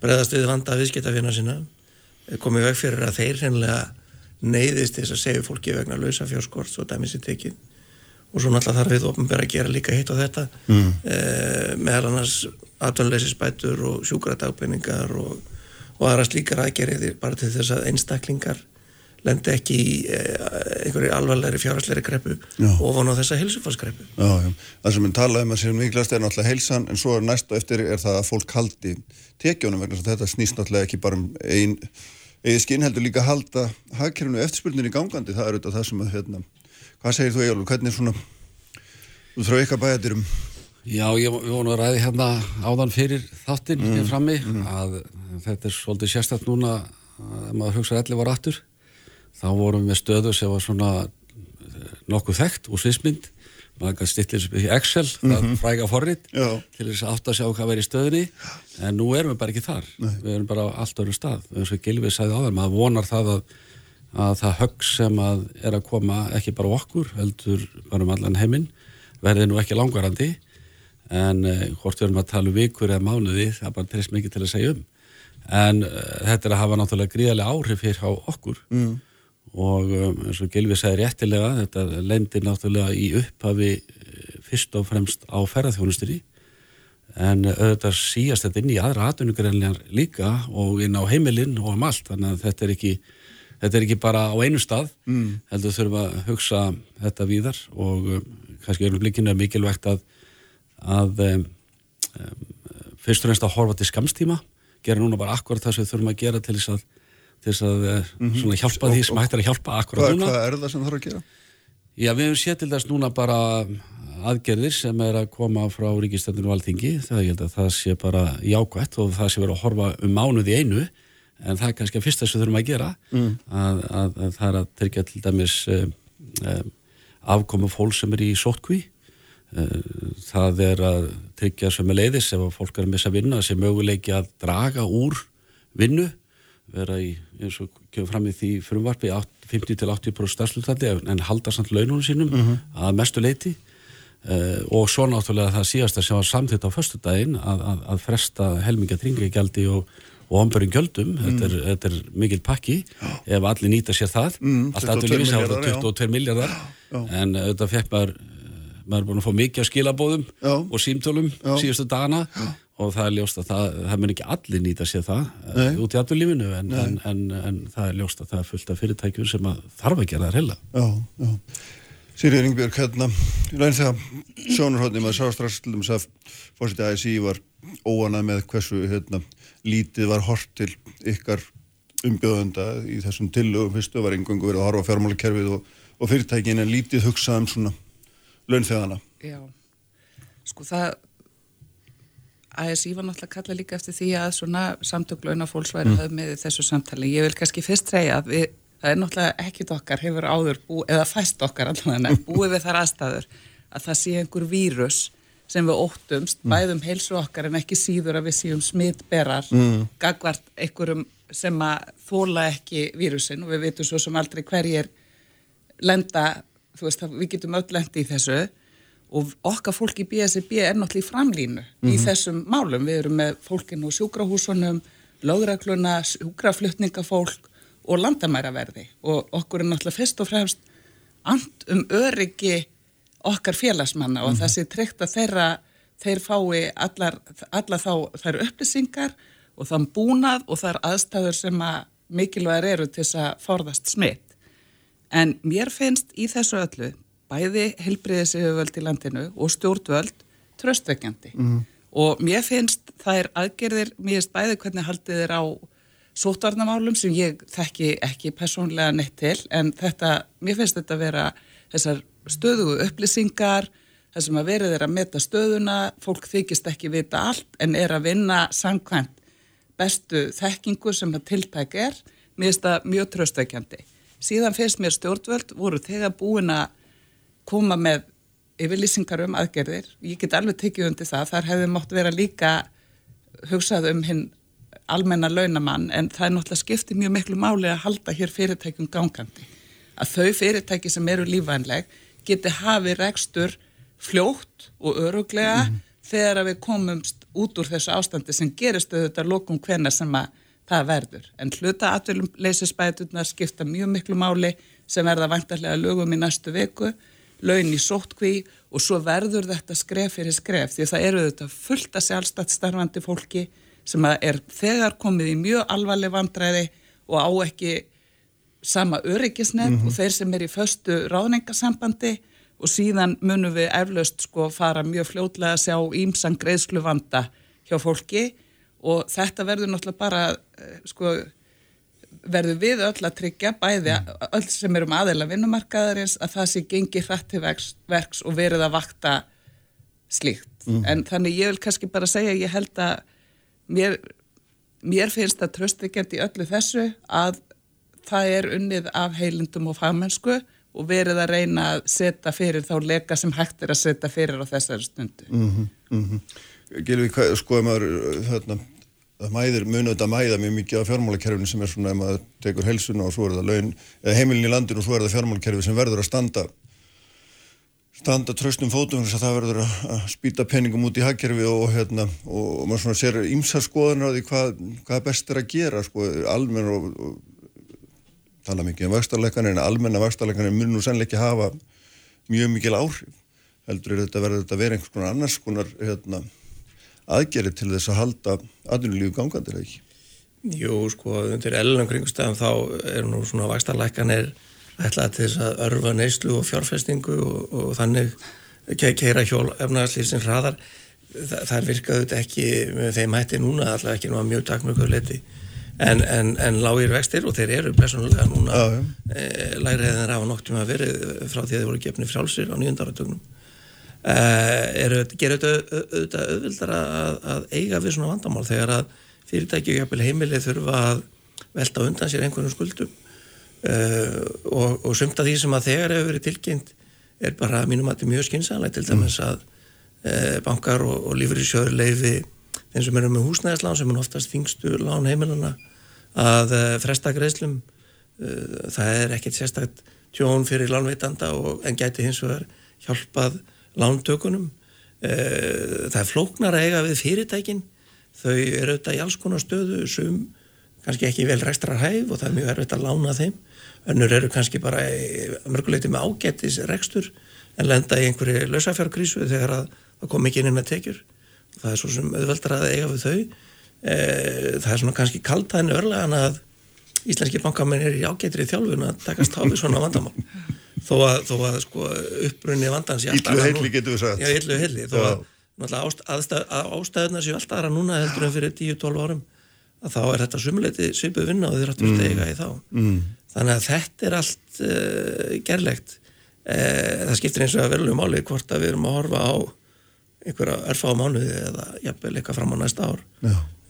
bregðast við vanda viðskiptafina sína komið veg fyrir að þeir hreinlega neyðist þess að segja fólki vegna lausa fjárskort og dæmis í tekið og svo náttúrulega þarf við ofnbæra að gera líka hitt og þetta mm. eh, meðal annars atvinnleysisbætur og sjúkradagpenningar og, og aðra slíkar aðgerið bara til þess að einstaklingar lendi ekki í eh, einhverju alvarlegri fjárhagsleiri greppu ofan á þessa já. það sem við talaðum að sér mikilvægast er náttúrulega heilsan en svo er næst og eftir er það að fólk haldi tekjónum vegna þetta snýst náttúrulega ekki bara um ein, eða skinn heldur líka halda hagkerfinu eftirspurnin í gangandi það er auðvitað það sem að hérna, hvað segir þú Egilur, hvernig svona þú þrá ykkar bæjadir um Já, ég vorum að ræði hérna áðan fyrir þáttinn hér frammi að þetta er svolítið sérstætt núna að maður hugsa allir var aftur. Þá vorum við með stöðu sem var svona eh, nokkuð þekkt úr svismynd maður kann stillir upp í Excel það fræga forrið Já. til þess að átt að sjá hvað verið í stöðunni. En nú erum við bara ekki þar. Við erum bara á allt öðru stað. Eins og Gilvið sagði áður, maður vonar það að, að það högg sem að er að koma ekki bara okkur, heldur bara um allan heiminn, verði nú ekki langvarandi. En eh, hvort við erum að tala um vikur eða mánuði, það bara treyst mikið til að segja um. En uh, þetta er að hafa náttúrulega gríðarlega áhrif hér á okkur. Mm. og um, eins og Gilvi sagði réttilega þetta lendir náttúrulega í upphafi fyrst og fremst á ferðarþjónustri en auðvitað síast þetta inn í aðra atvinnugreinlegar líka og inn á heimilinn og um allt. Þannig að þetta er ekki þetta er ekki bara á einu stað mm. heldur þurfum að hugsa þetta víðar og um, kannski erum blikinu mikilvægt að, að um, fyrst og reynst að horfa til skamstíma gera núna bara akkurat það sem við þurfum að gera til þess að, til þess að mm -hmm. hjálpa og, því sem hættir að hjálpa akkurat núna Hvað er það sem þarf að gera? Já, við hefum séð til þess núna bara aðgerðir sem er að koma frá ríkistöndinu og alþingi, það ég held að það sé bara jákvætt og það sé verið að horfa um mánuð í einu en það er kannski að fyrsta sem við þurfum að gera mm. að, að, að það er að tryggja til dæmis um, um, afkomu fólk sem er í sótkví um, það er að tryggja sem er leiðis ef fólk er að missa vinna sem möguleiki að draga úr vinnu vera í, eins og kemur fram í því frumvarpi 50-80% starfslutandi en halda samt laununum sínum mm -hmm. að mestu leiti uh, og svo náttúrulega það síðasta sem var samþitt á förstu daginn að, að, að fresta helminga tringegjaldi og og ombörjum gjöldum, mm. þetta, er, þetta er mikil pakki, Já. ef allir nýta sér það. Mm, allt aðtur lífis á 22 miljardar en þetta fekk maður maður er búin að fá mikið að skilabóðum Já. og símtölum síðustu dagana og það er ljóst að það, það mun ekki allir nýta sér það Nei. út í allur lífinu en, en, en, en það er ljóst að það er fullt af fyrirtækjum sem að þarf að gera það heila Já, já. Sýrið Ringbjörg, hérna, ræðin þegar sjónurhóttnum að sástraslum að fórsiti ASI var óanað með hversu hérna, lítið var hort til ykkar umbjóðanda í þessum tillögum fyrstu var engangu verið að horfa fjármálakerfið og, og fyrirtækin en lítið hugsað um svona launþegana. Já, sko það ASI var náttúrulega kalla líka eftir því að svona samtöklauna fólks væri mm. höfð með þessu samtali. Ég vil kannski fyrst segja að við það er náttúrulega ekkit okkar hefur áður búið, eða fæst okkar allavega búið við þar aðstæður að það sé einhver vírus sem við óttumst, mm. bæðum heilsu okkar en ekki síður að við séum smittberar mm. gagvart einhverjum sem að þóla ekki vírusin og við veitum svo sem aldrei hverjir lenda, þú veist, við getum öll lendi í þessu og okkar fólk í BSB er náttúrulega í framlínu mm. í mhm. þessum málum, við erum með fólkin og sjúkrahúsunum, lögrakluna, sjúkraflutningafólk og landamæraverði og okkur er náttúrulega fyrst og fremst and um öryggi okkar félagsmanna og mm -hmm. það sé treykt að þeirra, þeir fái allar, allar þá þær upplýsingar og þann búnað og þær aðstæður sem að mikilvægir eru til þess að forðast smitt. En mér finnst í þessu öllu bæði helbriðisauðvöld í landinu og stjórnvöld tröstveikjandi mm -hmm. og mér finnst þær aðgerðir, mér finnst bæði hvernig haldið er á sótvarnamálum sem ég þekki ekki persónlega neitt til en þetta, mér finnst þetta að vera þessar stöðugu upplýsingar þar sem að verið er að meta stöðuna fólk þykist ekki vita allt en er að vinna samkvæmt bestu þekkingu sem að tiltæk er. Mér finnst það mjög tröstveikjandi síðan finnst mér stjórnvöld voru þegar búin að koma með yfirlýsingar um aðgerðir. Ég get alveg tekið undir það. Þar hefði mótt vera líka hugsað um hinn almenna launamann en það er náttúrulega skiptið mjög miklu máli að halda hér fyrirtækjum gangandi. Að þau fyrirtæki sem eru lífvænleg geti hafi rekstur fljótt og öruglega mm þegar við komumst út úr þessu ástandi sem gerist auðvitað lókum hvena sem að það verður. En hluta atveilumleysisbætunar skipta mjög miklu máli sem verða vantarlega lögum í næstu viku, laun í sóttkví og svo verður þetta skref fyrir skref því það eru auðvitað fullt að sjálfstætt starfandi fólki sem er þegar komið í mjög alvarleg vandræði og á ekki sama öryggisnett mm -hmm. og þeir sem er í föstu ráðningasambandi og síðan munum við eflaust sko fara mjög fljótlega að sjá ímsan greiðslu vanda hjá fólki og þetta verður náttúrulega bara eh, sko verður við öll að tryggja bæði öll sem erum aðeila vinnumarkaðarins að það sé gengi hrætt til verks, og verið að vakta slíkt. Mm. En þannig ég vil kannski bara segja ég held að mér, mér finnst það tröstikend í öllu þessu að það er unnið af heilindum og fagmennsku og verið að reyna að setja fyrir þá leka sem hægt er að setja fyrir á þessari stundu. Mm -hmm, mm -hmm. Gilvi, skoðum að þarna, það mæðir, munið þetta mæða mjög mikið af fjármálakerfinu sem er svona ef maður tekur helsuna og svo er það laun, eða heimilin í landinu og svo er það fjármálakerfi sem verður að standa standa tröstum fótum þess að það verður að, spýta penningum út í hagkerfi og, hérna, og, og maður svona sér ímsa skoðanar á því hvað, hvað best er að gera sko, almenn og, og tala mikið um vakstarleikanir en almenna vakstarleikanir mun nú sannleiki hafa mjög mikil áhrif. Heldur er þetta þetta að vera einhvers konar annars konar hérna, aðgerið til þess að halda aðunulífu gangandi eða ekki? Jú, sko, undir ellenum kringustæðum þá er nú svona vakstarleikanir ætlaði til þess að örfa neyslu og fjárfestingu og, og þannig ke keira hjól efnarslýfsins hraðar. Þa, það virkaðu þetta ekki með þeim hætti núna, alltaf ekki náða mjög takmjögur leti en, en, en lágir vextir og þeir eru personulega núna Já, já. e, læri hefðin rafa noktum að verið frá því að þeir voru gefni frjálsir á nýjöndarartögnum e, eru, gerur þetta auðvitað auðvildar að, að eiga við svona vandamál þegar að fyrirtæki og jafnvel heimilið þurfa að velta undan sér einhvern skuldum. Uh, og, og sumt af því sem að þegar hefur verið tilkynnt er bara mínum að þetta er mjög skynsanlega til dæmis að uh, bankar og, og lífriðsjóður leifi þeim sem eru með húsnæðislán sem er oftast þingstu lán heimilana að uh, fresta greiðslum. Uh, það er ekkit sérstakt tjón fyrir lánveitanda og, en gæti hins vegar hjálpað lántökunum. Uh, það er flóknar að eiga við fyrirtækin. Þau eru auðvitað í alls konar stöðu sem kannski ekki vel rekstrar hæf og það er mjög erfitt að lána þeim. Önnur eru kannski bara mörguleiti með ágættis rekstur en lenda í einhverju lausafjárkrísu þegar að það kom ekki inn með tekjur. Það er svo sem auðveldar að eiga við þau það er svona kannski kaltaðin örlegan að íslenski bankamenn er í ágættri þjálfun að takast á við svona vandamál. Þó að, þó að sko, upprunni vandans Yllu heilli getur við sagt. Já, yllu heilli. Þó að, að ástæðunar séu alltaf aðra núna heldur en fyrir 10-12 árum að þá er þetta sumuleiti svipu vinna og þeir áttu mm. eiga í þá. Mm. þannig að þetta er allt uh, gerlegt. Uh, það skiptir eins og að verðlu máli hvort að við erum að horfa á einhverja örfa á mánuði eða jafnvel eitthvað fram á næsta ár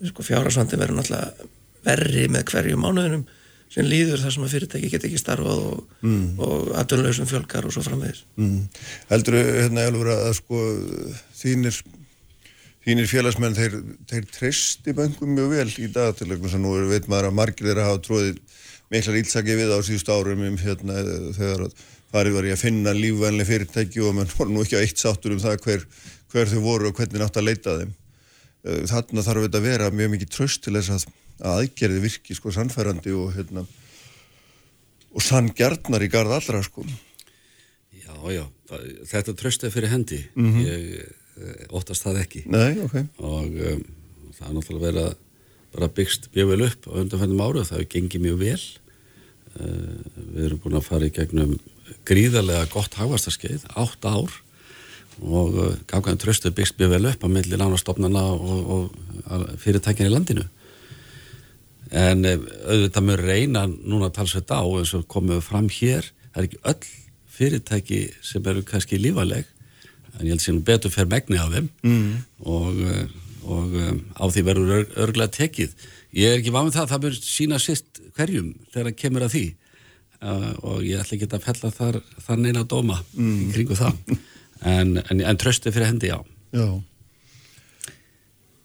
sko, fjárhagsvandi verður náttúrulega verri með hverju mánuðinum sem líður þar sem að fyrirtæki get ekki starfað og, mm. og aðdunlausum fjölkar og svo framvegis mm. Heldur hérna Elfur að sko þínir þínir félagsmenn, þeir, þeir treysti böngum mjög vel í dag til þess að nú veit maður að margir þeirra hafa tróðið miklar ílsaki við á síðust árum um hérna þegar farið var ég að finna lífvænlega fyrirtæki og mann voru nú ekki á eitt sáttur um það hver, hver þau voru og hvernig nátt að leita þeim. Þarna þarf þetta að vera mjög mikið tröst til þess að, að aðgerði virki sko sannfærandi og hérna og sanngjarnar í garð allra sko. Já, já, þetta tröst er fyrir hendi. Mm -hmm. Ég óttast það ekki Nei, okay. og um, það er náttúrulega verið að bara byggst mjög vel upp á undanfennum ára það hefur gengið mjög vel uh, við erum búin að fara í gegnum gríðarlega gott hagvastarskeið, átt ár og uh, gafgaðin tröstu byggst mjög vel upp á milli lánastofnana og, og fyrirtækjan í landinu. En uh, auðvitað mjög reyna núna að tala svo þetta á eins og komum við fram hér, það er ekki öll fyrirtæki sem eru kannski lífaleg en ég held sem betur fer megni af þeim. Mm. og, og um, á því verður ör, örglega tekið. Ég er ekki vanið það að það bör sína sýst hverjum þegar það kemur að því. Og ég ætla ekki að fella þar, þar neina að dóma mm. í kringu það [laughs] en, en, en tröstu fyrir hendi, já Já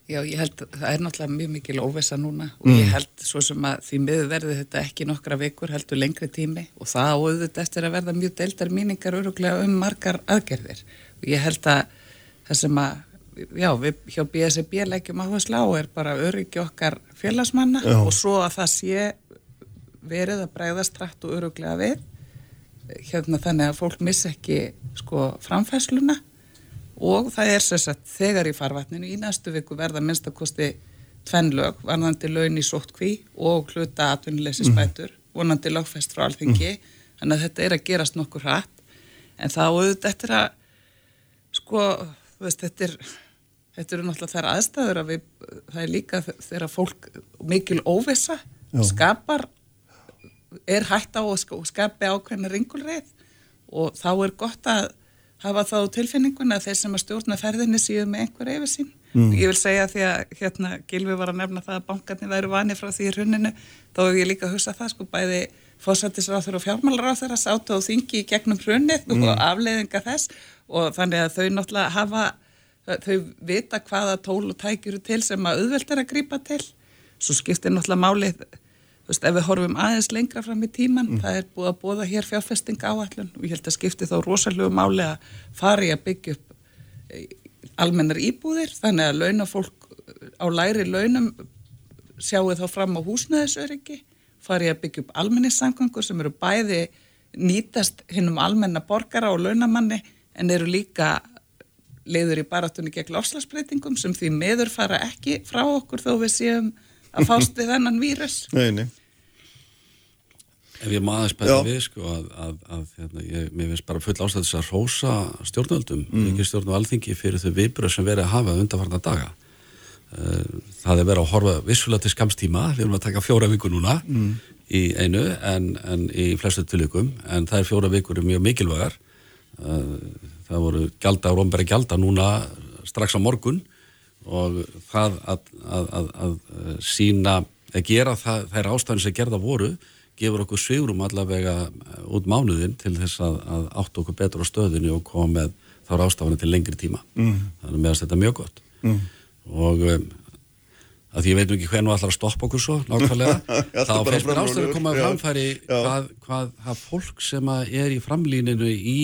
Já, ég held að það er náttúrulega mjög mikil óvesa núna og mm. ég held svo sem að því miður verði þetta ekki nokkra vikur heldur lengri tími og það áður eftir að verða mjög deildar míningar öruglega um margar aðgerðir og ég held að það sem að, já, við hjá BSB leggjum áherslu á er bara öryggi okkar félagsmanna já. og svo að það sé verið að bregðast rætt og öruglega við hérna þannig að fólk missa ekki sko framfæsluna og það er sérsagt þegar í farvatninu í næstu viku verða minnstakosti tvennlög, varðandi laun í sóttkví og hluta atvinnuleysi spætur mm. vonandi lagfest frá alþingi mm. þannig að þetta er að gerast nokkur hratt en þá auðvitað þetta er að sko, veist, þetta er þetta eru náttúrulega þær aðstæður að við, það er líka þegar fólk mikil óvisa Já. skapar er hægt á að skapi ákveðna ringulreið og þá er gott að hafa þá tilfinninguna að þeir sem að stjórna ferðinni síðu með einhver yfir sín. Mm. Ég vil segja því að hérna Gilvi var að nefna það að bankarnir væri vani frá því í hruninu, þá hef ég líka hugsað það sko bæði fósættisráþur og fjármálaráþur að sáta og þingi í gegnum hrunið mm. og afleiðinga þess og þannig að þau náttúrulega hafa, þau vita hvaða tól og tækjuru til sem að auðvelt er að grýpa til. Svo skiptir náttúrulega málið Þú veist, ef við horfum aðeins lengra fram í tíman, það er búið að bóða hér fjárfesting áallun og ég held að skipti þá rosalegu máli að fara í að byggja upp eh, almennar íbúðir, þannig að launafólk á læri launum sjáu þá fram á húsnæðisöryggi, fara í að byggja upp almennissamgangur sem eru bæði nýtast hinnum almenna borgara og launamanni en eru líka leiður í baratunni gegn lofslagsbreytingum sem því meður fara ekki frá okkur þó við séum að fást við þennan vírus. Nei, nei. Ef ég maður spæði við sko að, að, að hérna, ég, mér finnst bara full ástæðis að rósa stjórnvöldum, mm. ekki stjórn og alþingi fyrir þau viðbröð sem verið að hafa undanfarnar daga. Eh, það er verið að horfa vissulega til skamstíma, við erum að taka fjóra viku núna mm. í einu en, en í flestu tilökum, en það er fjóra vikur mjög mikilvægar. Eh, það voru gælda og rómbæri gælda núna strax á morgun og það að, að, að sína, að gera það, þær ástæðin sem gerða voru gefur okkur svigurum allavega eh, út mánuðin til þess að, að átt okkur betur á stöðinu og koma með þá rástafanir til lengri tíma. Mm. Þannig meðast þetta mjög gott. Mm. Og um, að því ég veit ekki hvernig það ætlar að stoppa okkur svo nákvæmlega, [laughs] þá fyrst mér ástæður að koma að framfæri hvað, hvað það fólk sem er í framlíninu í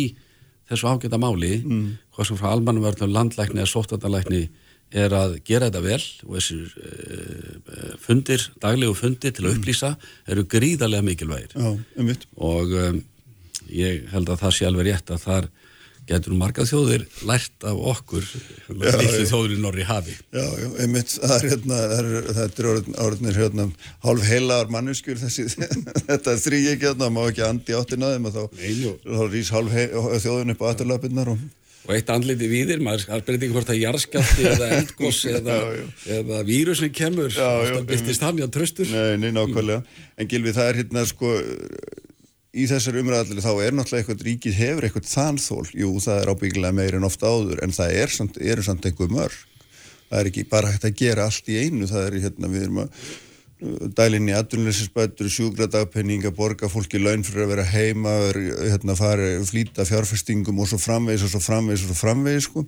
þessu ágæta máli, mm. hvað sem frá almannverðnum landlækni eða sóttattalækni er að gera þetta vel og þessir uh, fundir, daglegu fundir til að mm. upplýsa eru gríðarlega mikilvægir. Já, og um, ég held að það sé alveg rétt að þar getur marga þjóðir lært af okkur líktu þjóður í Norri hafi. Já, já, einmitt, það er hérna þetta er orðinir hérna hálf heilaðar mannuskur þessi [laughs] þetta er þrý ekki hérna, má ekki andi áttina þeim og þá, þá rýs hálf þjóðun upp á afturlapinnar og og eitt andliti víðir, maður spyrir ekki hvort það er jarskjálti eða [laughs] eldgoss eða, eða vírusin kemur. Það byrtist hann í að tröstur Nei, nei, nákvæmlega, en Gilvi það er hérna sko í þessar umræðalli þá er náttúrulega eitthvað ríkið hefur eitthvað þanþól, jú það er ábyggilega meir en ofta áður, en það er samt, eru samt einhver mörg, það er ekki bara hægt að gera allt í einu, það er hérna við erum að dælinni aðdunleisinsbættur, sjúgradagpenninga, borga fólki laun fyrir að vera heima, hérna, fara, flýta fjárfestingum og svo framvegis og svo framvegis og svo framvegis sko.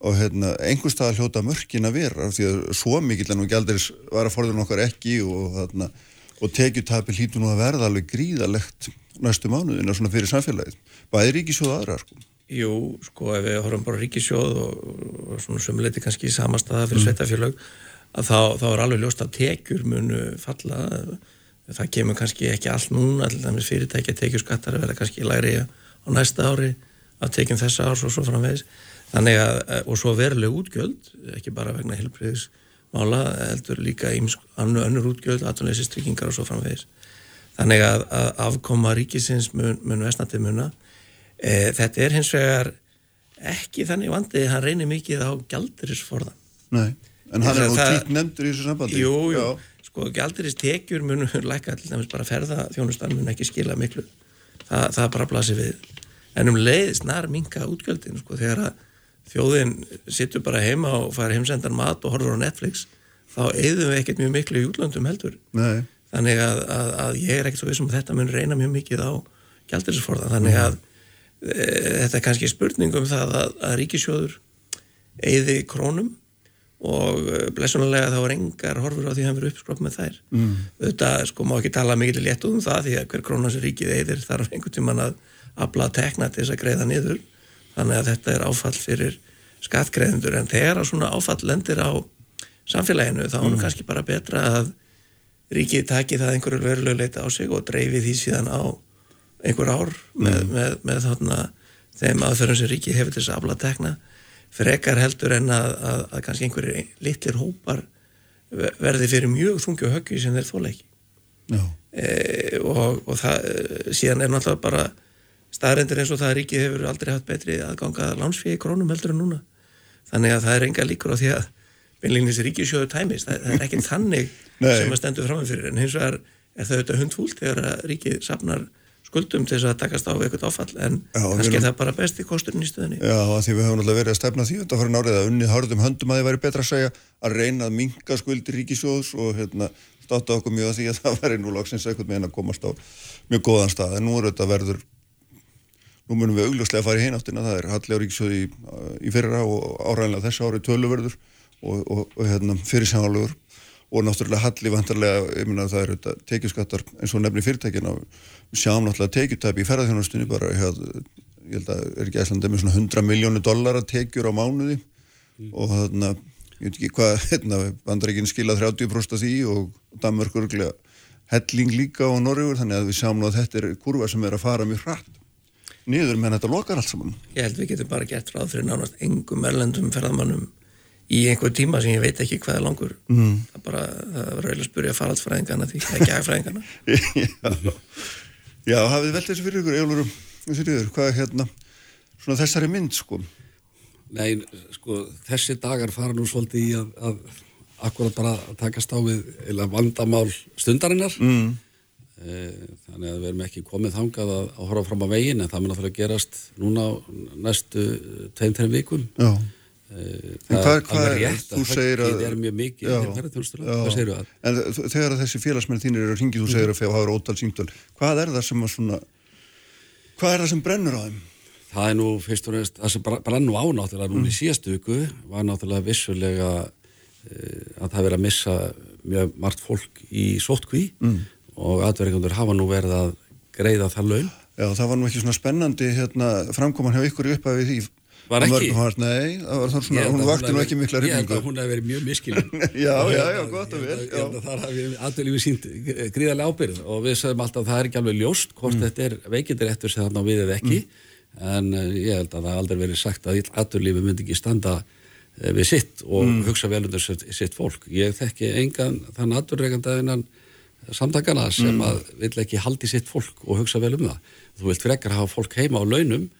og hérna, einhver stað að hljóta mörkin að vera því að svo mikill en og gældiris var að forðun okkar ekki og, hérna, og tekjutapi hlítu nú að verða alveg gríðalegt næstu mánuðina svona fyrir samfélagið. Bæði ríkisjóð aðra sko. Jú, sko ef við horfum bara ríkisjóð og, og svona sömuleiti kannski í sveitafélag að þá, þá er alveg ljóst að tekjur munu falla. Það kemur kannski ekki allt núna allir fyrirtækja tekjurskattar að vera kannski læri á næsta ári að tekjum þessa árs og svo framvegis. Þannig að, og svo veruleg útgjöld ekki bara vegna helbriðismála heldur líka annu önnur útgjöld aðtunleysistryggingar og svo framvegis. Þannig að, að afkoma ríkisins mun, mun vestnandi muna. E, þetta er hins vegar ekki þannig vandið hann reynir mikið á gjaldurisforðan Nei En hann er nú tíkt nefndur í þessu sambandi. Jú, jú, Já. sko gældirist tekjur munum læka allir nefnist bara ferða þjónustan mun ekki skila miklu. Þa, það bara blasir við. En um leið snar minka útgjöldin, sko, þegar að þjóðin sittur bara heima og fær heimsendan mat og horfur á Netflix, þá eigðum við ekkert mjög miklu í útlöndum heldur. Nei. Þannig að, að, að ég er ekkert svo vissum að þetta mun reyna mjög mikið á gældirisforða. Þannig að e, þetta er kannski spurningum það að, að ríkisjóður eigði krónum og eh, blessunulega þá er engar horfur á því að hann verið uppskropp með þær mm. þetta sko má ekki tala mikið létt um það því að hver krónar sem ríkið eðir þarf einhvern tíman að abla tekna til þess að greiða niður þannig að þetta er áfall fyrir skattgreðendur en þegar svona áfall lendir á samfélaginu þá er mm. kannski bara betra að ríkið taki það einhverju verulega leita á sig og dreifi því síðan á einhver ár mm. með, með, með þarna þeim aðferðum sem ríkið hefur til þess að abla tekna frekar heldur en að, að, að kannski einhverjir litlir hópar verði fyrir mjög þungi og höggi sem þeir þóleiki e, og, og það síðan er náttúrulega bara staðrendir eins og það ríkið hefur aldrei haft betri aðganga lánsfíði krónum heldur en núna. Þannig að það er enga líkur á því að beinleginis ríkisjóðu tæmis, það, það er ekki [laughs] þannig sem að stendur framfyrir en hins vegar er það auðvitað hundfúlt þegar ríkið sapnar skuldum til þess að takast á eitthvað áfall en já, kannski er það bara besti kosturinn í stöðinni Já, því við höfum alltaf verið að stefna því þetta fyrir nárið að unnið hörðum höndum að þið væri betra að segja að reyna að minga skuldir ríkisjóðs og hérna, státa okkur mjög að því að [laughs] það væri nú lagsins eitthvað með henn að komast á mjög góðan stað. En nú er þetta verður nú munum við augljóslega að fara í heináttina það er hallið á ríkisjóði í, í fyrra og áræðinlega og, náttúrulega halli vantarlega, ég minna það er þetta tekjuskattar eins og nefni fyrirtækina sjáum náttúrulega tekjutæpi í ferðarþjónustunni bara, ég held að er ekki æslandi með svona 100 miljónu dollara tekjur á mánuði. Og þarna ég veit ekki hvað, [laughs] hérna, bandaríkinn skila 30% af því og Danmörkur helling líka og Norrjúur þannig að við sjáum að þetta er kurva sem er að fara mjög hratt. Niður meðan þetta lokar allt saman. Ég held við getum bara gett ráð fyrir nánast engum erlendum ferðamannum í einhver tíma sem ég veit ekki hvað er langur. Mm. það bara, það var rauðilega að spurja faraldsfræðingana því, ekki agfræðingana [laughs] Já, Já hafið velt þessu fyrir ykkur Eulurum, hvað er hérna svona þessari mynd sko? Nei, sko, þessi dagar fara nú svolítið í að, að akkurat bara takast á við vandamál stundarinnar. Mm. þannig að við erum ekki komið þangað að, að horfa fram á veginn en það mun að fara að gerast núna næstu tegn-tegn vikum. Já það er rétt þú segir að það er mjög mikið en þegar þessi félagsmenn þínir eru að ringi þú mm. segir að það er ótal símtöl hvað er það sem svona hvað er það sem brennur á þeim? það er nú fyrst og reynst það sem brennu á náttúrulega núna mm. í síðastu viku var náttúrulega vissulega e, að það verið að missa mjög margt fólk í sótkví mm. og atverðingundur hafa nú verið að greiða það laun Já það var nú ekki svona spennandi hérna, framkoman hjá ykkur upp af því Var ekki? Var, nei, það var svona, hún vakti nú ekki mikla hrifningu. Ég held að hún hef verið mjög miskilin. [laughs] já, já, já, gott og vel. Ég held að þar hafi aðlunni sínt gríðarlega ábyrð og við sagðum alltaf að það er ekki alveg ljóst hvort mm. þetta er veikindiréttur sem þarna við eða ekki mm. en uh, ég held að það aldrei verið sagt að aðlunni myndi ekki standa uh, við sitt og mm. hugsa vel undir sitt fólk. Ég þekki engan þann aðlunreikandaðinnan samtakana sem mm. að vill ekki haldi sitt fólk og hugsa vel um það. Þú vilt frekar hafa fólk heima á launum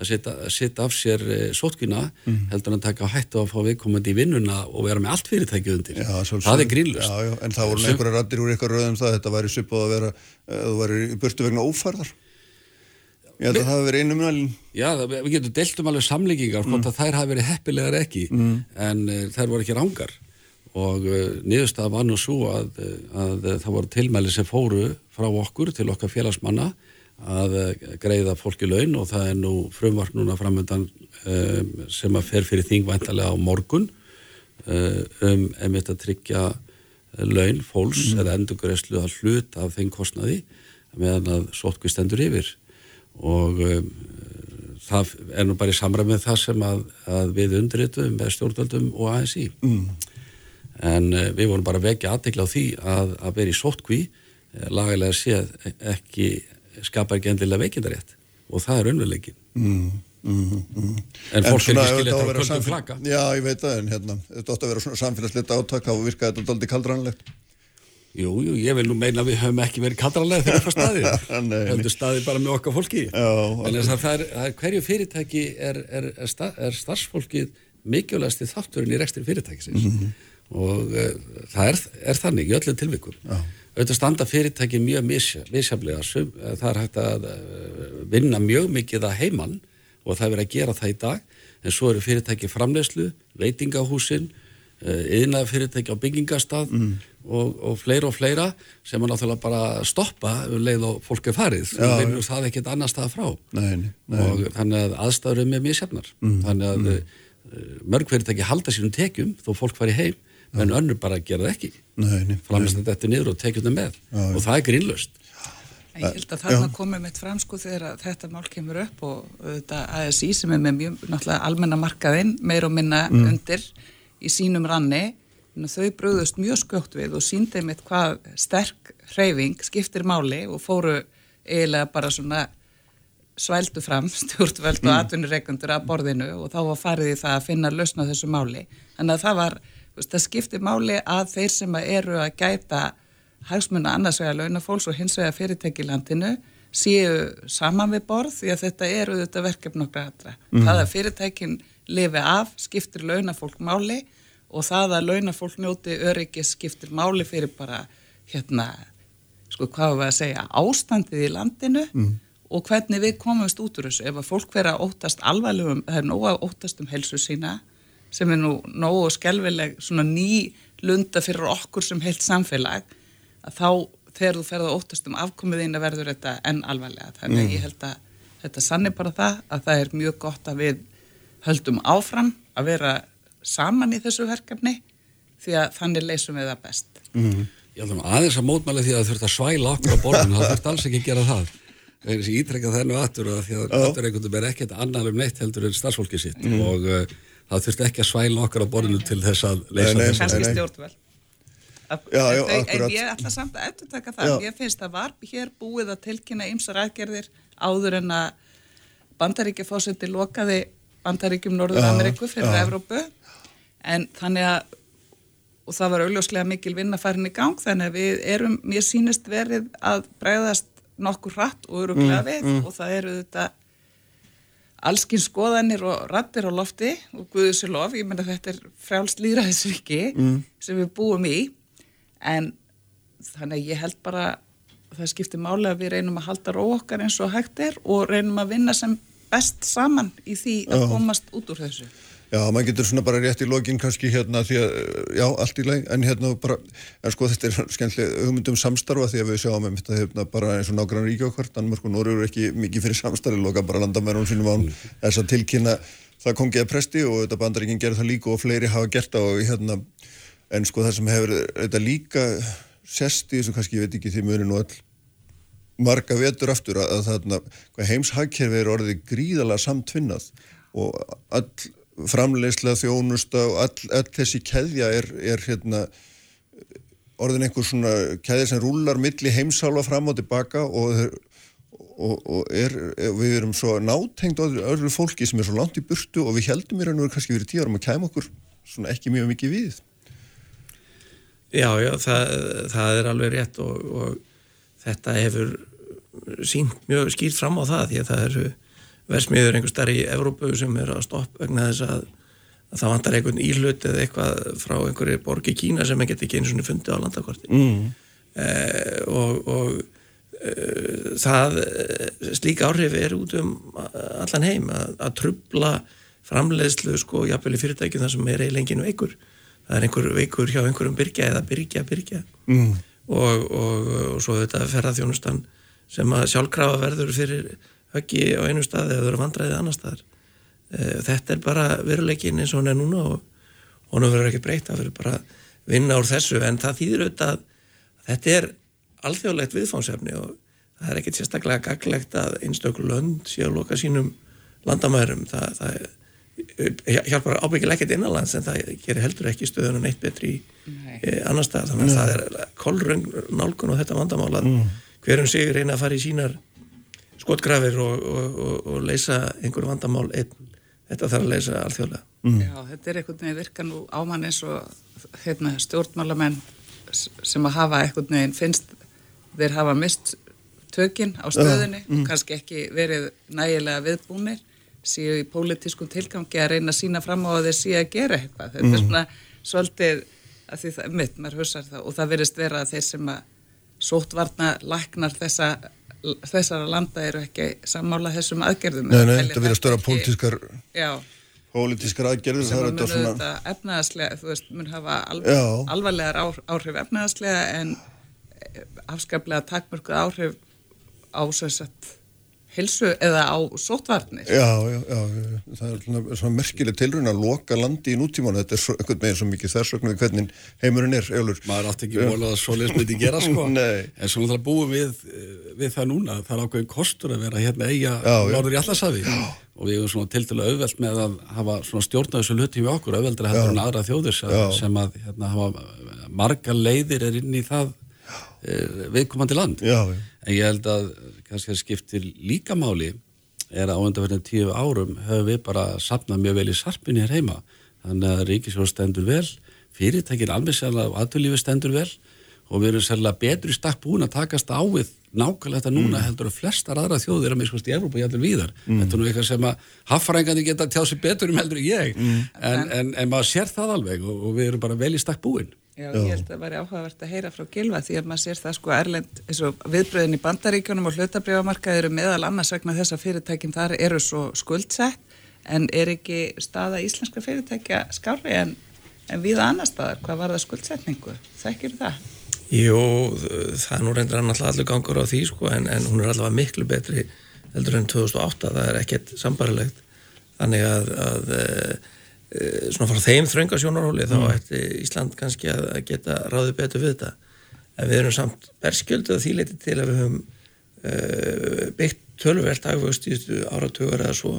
að setja af sér e, sótkina mm. heldur að taka hættu að fá viðkomandi í vinnuna og vera með allt fyrirtækið undir já, það er grínlust en það voru einhverja rattir úr eitthvað röðum það þetta væri suppað að vera eh, þú væri í burtu vegna ófærðar ég held að það hafi verið einu mjölin já, við getum delt um alveg samlíkingar mm. þær hafi verið heppilegar ekki mm. en uh, þær voru ekki rángar og uh, niðurstað var nú svo að, að uh, það voru tilmæli sem fóru frá okkur til okkar félagsmanna að eh, greiða fólki laun og það er nú frumvart núna framöndan um, sem að fer fyrir þingvæntalega á morgun um, um einmitt að tryggja laun fólks mm. eða endurgreðslu að hlut af þeim kostnaði meðan að sótkvist endur yfir og um, það er nú bara í samræmið það sem að, að við undritum með stjórnvöldum og ASI mm. en uh, við vorum bara vekja aðtegla á því að, að vera í sótkví lagalega séð ekki skapar ekki endilega veikindarétt. Og það er önnuleikin mm, mm, mm. en fólk er ekki skilja þetta á kvöldum flaka. Já, ég veit það, en hérna þetta átt að vera svona samfélagslegt áttak þá virka þetta aldrei kaldranlegt Jú, jú, ég vil nú meina að við höfum ekki verið kaldranlega þegar það staði [laughs] heldur staði bara með okkar fólki. Já, en þess að það er, er hverju fyrirtæki er, er, er starfsfólkið mikilvægast í þátturinn í rekstri fyrirtækisins? -hmm. og uh, það er þannig í öllum tilvikum. Já auðvitað standa fyrirtæki mjög misjaflega eh, það er hægt að eh, vinna mjög mikið að heimann og það er verið að gera það í dag en svo eru fyrirtæki framlegslu veitingahúsin yðnaða eh, fyrirtæki á byggingastað mm. og, og fleira og fleira sem er náttúrulega bara að stoppa um leið og fólk er farið og vinnur það ekkert annar stað frá nei, nei. og þannig að aðstæður er með misjafnar mm. þannig að mm. mörg fyrirtæki halda sínum tekjum þó fólk fari heim en önnur bara gera það ekki. Framist þetta niður og tekja þetta með. Já, og það er grínlust Ég held að þarna komum við fram sko þegar þetta mál kemur upp og þetta ASI sem er með mjög náttúrulega almennamarkaðinn meir og minna mm. undir í sínum ranni. Þau bröðust mjög skjótt við og síndið mitt hvað sterk hreyfing skiptir máli og fóru eiginlega bara svona svældu fram [laughs] stjórnvöld og mm. atvinnureikundur að borðinu og þá var farið í það að finna lausna þessu máli. Þannig að það var það skiptir máli að þeir sem eru að gæta hagsmuna annars vega launafólks og hins vega fyrirtækilandinu séu saman við borð því að þetta eru þetta verkefn okkar aðra. Mm. Það að fyrirtækin lifi af skiptir launafólk máli og það að launafólk njóti öryggis skiptir máli fyrir bara hérna, sko hvað var að segja, ástandið í landinu mm. og hvernig við komumst út úr þessu. Ef að fólk vera óttast alvarlegum, það er nóga óttast um helsu sína sem er nú nógu skelvileg svona ný lunda fyrir okkur sem heilt samfélag að þá þegar þú ferða óttast um afkomiðina verður þetta enn alvarlega þannig að mm. ég held að þetta sannir bara það að það er mjög gott að við höldum áfram að vera saman í þessu verkefni því að þannig leysum við það best. Mm. Ég held að aðeins að mótmæla því að það þurft að svæla okkur á borðinu, það þurft alls ekki að gera það. Það er þessi ítrekka þennu aftur að því að aftur einhvern veginn er ekkert annar um neitt heldur en starfsfólki sitt Mm. og uh, það þurft ekki að svæla okkur á borðinu til þess að leysa Nei, nei, þess Kanski stjórnveld. Já, já, en, ég ætla samt að eftir taka það. Já. Ég finnst að var hér búið að tilkynna ymsar aðgerðir áður en að bandaríkjafósetti lokaði bandaríkjum Norður Ameríku fyrir já. Evrópu en þannig að og það var augljóslega mikil vinna farin í gang þannig að við erum, mér sýnist verið að bregðast nokkur hratt og öruglega við og það eru þetta allskins skoðanir og rattir á lofti og guðusi lof, ég menna þetta er frjálst líðræðisviki sem við búum í. En þannig að ég held bara að það skiptir máli að við reynum að halda ró okkar eins og hægt er og reynum að vinna sem best saman í því að komast út úr þessu. Já, maður getur svona bara rétt í lokin kannski hérna því að, já, allt í leið, en hérna bara, en sko þetta er skemmtileg hugmyndum samstarfa því að við sjáum um þetta hérna bara eins og nágrann ríkja okkar, Danmark og Norður eru ekki mikið fyrir samstarfi, loka bara landamærunum sínum án þess að tilkynna það kom geða presti og þetta bandaríkinn gerði það líka og fleiri hafa gert það og hérna, en sko það sem hefur þetta líka sest í þessu kannski, ég veit ekki því muni nú all marga vetur aftur að, að hvað heimshagkerfi er orðið gríðalega samtvinnað og all framleiðslega þjónusta og all, all þessi keðja er, er hérna orðin einhver svona keðja sem rúlar milli heimsálfa fram og tilbaka og, og, og er, við erum svo nátengt öðru, fólki sem er svo langt í burtu og við heldum í raun og veru kannski fyrir tíu árum að kæma okkur svona ekki mjög mikið við. Já, já, það, það er alveg rétt og, og þetta hefur sínt mjög skýrt fram á það því að það eru versmiður einhver starf í Evrópu sem er að stoppa vegna þess að, að það vantar einhvern íhlut eða eitthvað frá einhverju borg í Kína sem ekki ekki eins og fundið á landakorti mm. eh, og, og eh, það eh, slík áhrif er út um allan heim að, að trubla framleiðslu sko jafnvel í fyrirtækjum þar sem er eilenginu veikur það er einhver veikur hjá einhverjum byrgja eða byrgja, byrgja Mm. og, og, og svo þetta ferðarþjónustan sem að sjálfkrafa verður fyrir höggi á einu staði eða verður vandræðið annar staðar. Eh, þetta er bara veruleikin eins og hann er núna og honum verður ekki breytt það verður bara vinna úr þessu. En það þýðir auðvitað að þetta er alþjóðlegt viðfánsefni og það er ekkert sérstaklega gaglegt að einstaklega lönd sé að loka sínum landamærum. Það, það eh, hjálpar ábyggilega ekkert innanlands en það gerir heldur ekki stöðunum neitt betri í e, annar stað. Þannig að það er kolröng nálgun á þetta vandamál að hverjum sig reyna að fara í sínar skotgrafir og, og, og, og leysa einhver vandamál einn. Þetta þarf að leysa alþjóðlega. Já, þetta er einhvern veginn virka nú ámann eins og hérna, stjórnmálamenn sem að hafa einhvern veginn finnst þeir hafa mist tökin á stöðunni og kannski ekki verið nægilega viðbúnir séu í pólitískum tilgangi að reyna að sína fram á að þeir séu að gera eitthvað. Þetta er svona svolítið að því það er mitt, maður hussar það og það verðist vera að þeir sem að sóttvarna læknar þessa þessara landa eru ekki sammála þessum aðgerðum Nei, nei, þetta verður störa pólitískar Já, pólitískar aðgerðir sem að þetta mun svona auðvitað efnaðaslega, þú veist, mun hafa al Já. alvarlegar áhrif efnaðaslega en eh, afskaplega takmörkuð áhrif á sem sagt hilsu eða á sótvarnir. Já, já, já, það er svona, svona merkileg tilrun að loka landi í nútímanu, þetta er svo, einhvern veginn svo mikið þversögn við hvernig heimurinn er, Eulur. maður átti ekki volað að svoleiðis myndi [laughs] gera sko. En svo náttúrulega búum við eh, við það núna, það er ákveðin kostur að vera hérna eiga norður í allasafi og við erum svona til að auðvelt með að hafa svona stjórna þessu hluti við okkur auðveldra heldur en aðra þjóðir sem, sem að hérna, hafa marga leiðir er inn í það e, viðkomandi land. Já, já. En ég held að kannski að skiptir líka máli er að á undanverðin tíu árum höfum við bara sapnað mjög vel í sarpinni hér heima. Þannig að ríkisjóð stendur vel fyrirtækin alveg sérlega og aðtölu stendur vel og við erum sérlega betur í stakk búin að takast á við nákvæmlega þetta núna heldur að flestar aðra þjóðir að miskust í Evrópa og jæfnvel víðar þetta er nú eitthvað sem að haffrængandi geta tjáð sér betur um heldur en ég. En, en, en maður sér það alveg og, og við erum bara vel í stakk búin Já, ég held að það væri áhugavert að heyra frá Gilva því að maður sér það sko erlend viðbröðin í bandaríkjunum og hlutabriðamarkað eru meðal annars vegna þess að fyrirtækjum þar eru svo skuldsett en er ekki staða íslenska fyrirtækja skári en, en viða annar staðar, hvað var það skuldsetningu? Þekkir það? Jú, það er nú reyndir alltaf allur gangur á því sko en, en hún er allavega miklu betri heldur enn 2008, það er ekkert sambarilegt þannig að, að svona frá þeim þrönga sjónarhóli þá ætti Ísland kannski að, geta ráðið betur við þetta. En við erum samt berskjöldu að því leiti til að við höfum uh, byggt tölverst agvöxtíðustu áratugur eða svo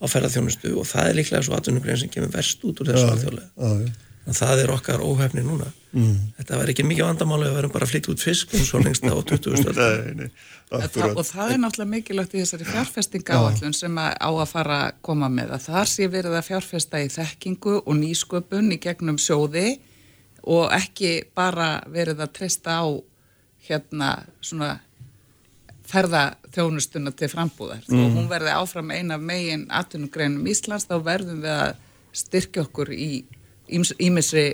á ferðarþjónustu og það er líklega svo atvinnugrein sem kemur verst út úr þessu alþjóðlega. En það er okkar óhefni núna Mm. þetta var ekki mikið vandamáli að við verum bara að flytja út fisk eins og lengst á 20 stöld Nei, nei, Það, akkurat. og það er náttúrulega mikilvægt í þessari fjárfestingaáallun sem að á að fara að koma með að þar sé verið að fjárfesta í þekkingu og nýsköpun í gegnum sjóði og ekki bara verið að treysta á hérna svona ferðaþjónustuna til frambúðar. Mm. hún verði áfram eina af megin atvinnugreinum Íslands þá verðum við að styrkja okkur í ímisri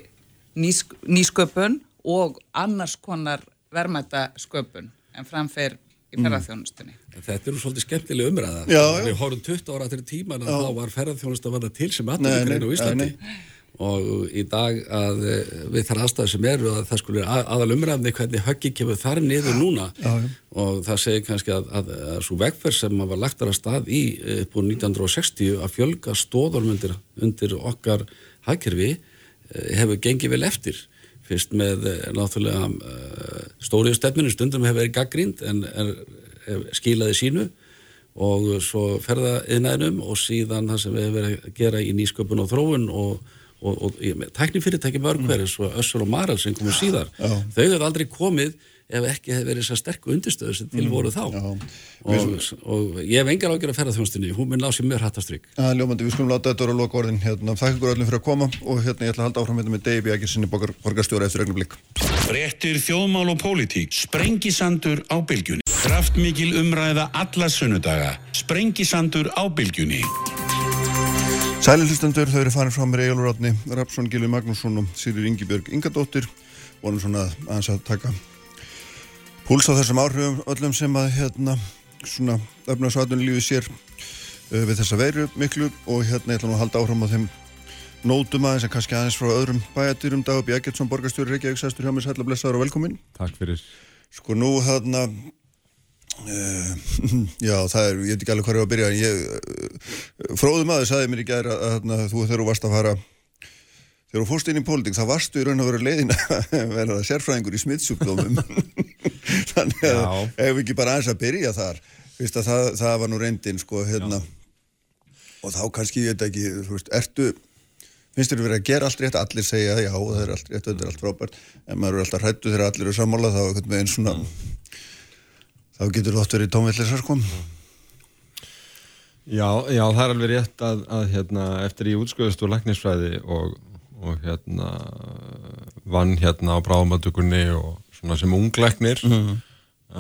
nýsk, nýsköpun og annars konar verðmætasköpun en framfer í ferðaþjónustunni. Þetta eru svolítið skemmtilega umræða. Já, já. Við horfum 20 ára til tíman að Já. þá var ferðarþjónust að vanda til sem nei, á Íslandi. nei, Og í dag að eh, við þar aðstæðu sem eru að það skulle að, aðal umræfni hvernig höggi kemur þar niður núna Já, já. og það segir kannski að, að, að svo vegferð sem var lagt þar að stað í eh, upp úr 1960 að fjölga stóðorm undir, undir okkar hagkerfi eh, hefur gengið vel eftir fyrst með eh, náttúrulega uh, stóriðu stefninu stundum hefur verið gaggrínd en er, er skilaði sínu og svo ferða yðnaðinum og síðan það sem við hefur verið að gera í nýsköpun og þróun og, og, og, og tæknifyrirtæki mörg hverju svo Össur og Maral sem komu síðar Já. þau hefur aldrei komið ef ekki hefur verið þessar sterku undirstöðu sem til voru þá Já. og, og ég hef engar ágjör að ferða þjónstinni hún mun ná sér mjög hattastrygg ljómandi, við skulum láta þetta vera að loka orðin hérna. Þakka ykkur öllum fyrir að koma og hérna ég ætla að halda áfram hérna með Dave sinni borgarstjóra eftir augnablik. Fréttir þjóðmál og pólitík. Sprengisandur á bylgjunni. Kraftmikil umræða alla sunnudaga. Sprengisandur á bylgjunni. Sæli hlustendur, þau eru farin frá mér Egilur Átni, Rapsson, Gilvi Magnússon og Sýrir Ingibjörg Ingadóttir. Vonum svona aðeins að taka púls á þessum áhrifum öllum sem að hérna svona öfna svatunni lífið sér uh, við þessa veiru miklu og hérna ég ætla nú að halda áfram á þeim nótum aðeins en kannski aðeins frá öðrum bæjadýrum Dagur Bjarketsson, borgarstjóri Reykjavík, sæstur hjá mér, sætla blessaður og velkomin. Takk fyrir. Sko nú hérna uh, [laughs] já það er, ég veit ekki alveg hvað er að byrja en ég, uh, fróðum aðeins sagði mér í gæri að, að, hérna, þú þegar þú varst að fara þegar þú fórst inn í pólitík þá varstu í raun og veru leiðin að [laughs] vera sérfræðingur í smittsjúkdómum [laughs] [laughs] þannig að Já. ef við ekki bara aðeins að byrja þar? Að það, það var nú reyndin sko hérna. Og þá kannski ég veit ekki, þú veist, ertu finnst þér verið að gera allt rétt, allir segja já, það er allt rétt, þetta er allt frábært. En maður er alltaf hrættu þegar allir eru sammála þá svona þá getur það oft verið tómvillisar sko. Já, já, það er alveg rétt að, að hérna, eftir ég útsköðust úr læknisfræði og, og hérna vann hérna á bráðumatökunni og svona sem unglæknir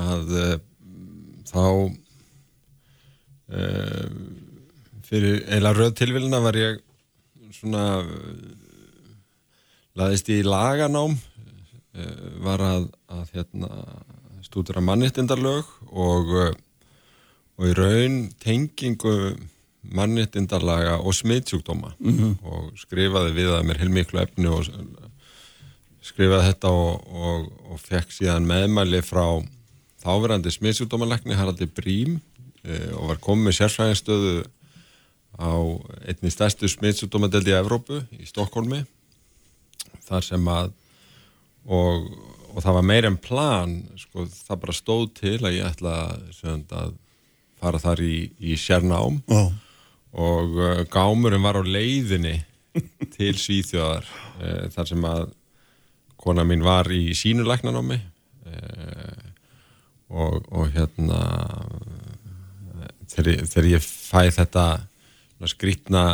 að e, þá e, fyrir eiginlega röð tilvílina var ég svona laðist í laganám var að, að hérna stúdura mannittindarlög og og í raun tengingu mannittindarlaga og smittsjúkdóma Mhm. og skrifaði við að mér heilmiklu efni og skrifaði þetta og, og, og fekk síðan meðmæli frá þáverandi smittsjúkdómalækni Haraldi Brím e, og var komið með sérfræðinstöðu á einni stærstu smittsjúkdómadeldi í Evrópu í Stokkólmi þar sem að og, og það var meir en plan sko, það bara stóð til að ég ætla að fara þar í, í sérnám Já. og uh, gámurinn var á leiðinni til Svíþjóðar uh, þar sem að kona mín var í sínulæknanámi uh, og, og hérna þegar, þegar ég fæ þetta svona skrýtna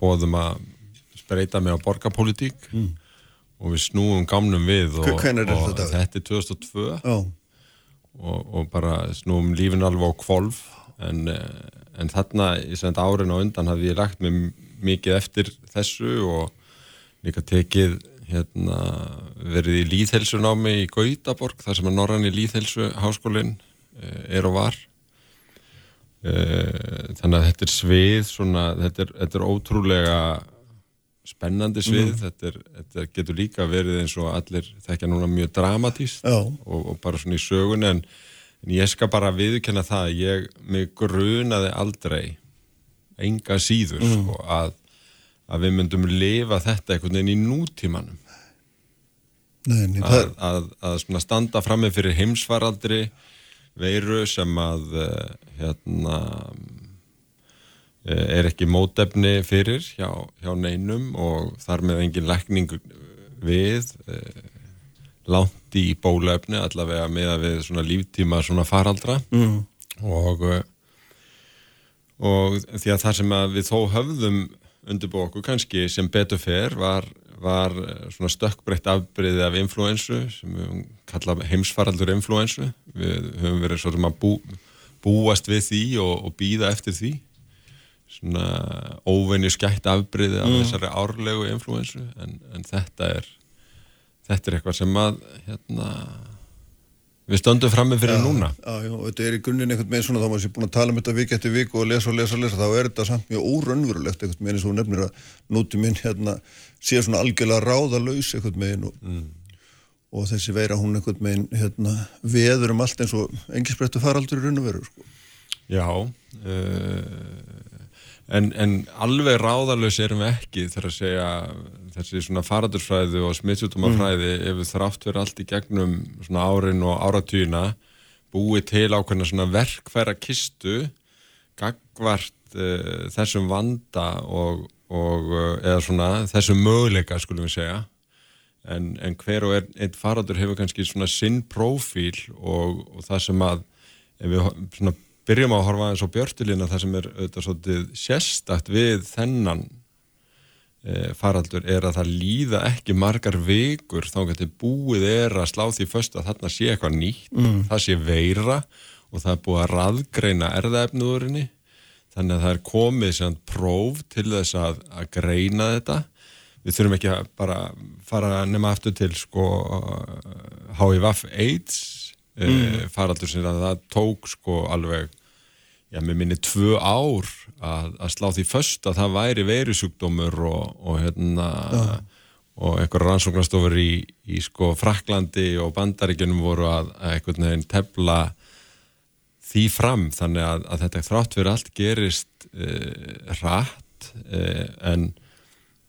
bóðum að spreita mig á borgarpolítík Mm. og við snúum gamnum við og, er og þetta? er 2002 Já. og, og bara snúum lífin alveg á kvolf en, eh, en þarna í þetta árin á undan hafði ég lagt mig mikið eftir þessu og líka tekið hérna, verið í líðhelsunámi í Gautaborg þar sem að Norranni líðhelsu háskólinn er og var. Eh, þannig að þetta er svið svona, þetta er, þetta er ótrúlega spennandi svið. Mhm. þetta, er, þetta getur líka verið eins og allir þekkja núna mjög dramatíst og, og bara svona í sögun en, en ég skal bara viðurkenna það að ég mig grunaði aldrei enga síður Mm. sko, að, að við myndum lifa þetta einhvern veginn í nútímanum Nei, nei, að, að, að standa frammi fyrir heimsfaraldri veiru sem að uh, hérna uh, er ekki mótefni fyrir hjá, hjá neinum og þar með engin lækning við langt í bólefni allavega með að við svona líftíma svona faraldra Mm. og og því að það sem að við þó höfðum undirbúið okkur kannski sem betur fer var, var eh, svona stökkbreytt afbreyði af influensu sem við kalla heimsfaraldur influensu við höfum verið svona bú, búast við því og, og býða eftir því svona óvenju skætt afbreyði af Mm. þessari árlegu influensu en, en þetta er þetta er eitthvað sem að hérna, við stöndum frammi fyrir núna Já, já, og þetta er í grunninn einhvern veginn svona þá maður sé búin að tala um þetta vik eftir vik og lesa og lesa og lesa þá er þetta samt mjög órönnverulegt einhvern veginn eins og nefnir að núti minn hérna sé svona algjörlega ráðalaus einhvern veginn og, og þessi veira hún einhvern veginn hérna veður um allt eins og engisbrettu faraldur í raun og veru sko. Já uh, en, en alveg ráðalös erum við ekki þegar að segja þessi svona faradursfræði og smittsjútumafræði ef við þrátt verið allt í gegnum svona árin og áratýna búið til ákveðna svona verkfæra kistu gagvart uh, þessum vanda og, og uh, eða svona þessum möguleika skulum við segja. En, en hver og einn ein faradur hefur kannski svona sinn prófíl og, og það sem að ef við svona byrjum að horfa aðeins á björtilina það sem er auðvitað svolítið sérstakt við þennan e, faraldur er að það líða ekki margar vikur þá getur búið er að slá því först að þarna sé eitthvað nýtt Mm. það sé veira og það er búið að raðgreina erðaefnuðurinni þannig að það er komið sem próf til þess að, að greina þetta við þurfum ekki að bara fara nema aftur til sko HIV AIDS mm. Mm. faraldur sem að það tók sko alveg já, mér minni tvö ár að, að slá því först að það væri veirusjúkdómur og, og hérna og einhver rannsóknastofur í, í sko Fraklandi og Bandaríkjunum voru að, að einhvern veginn tefla því fram. Þannig að, að þetta þrátt fyrir allt gerist uh, rætt uh, en,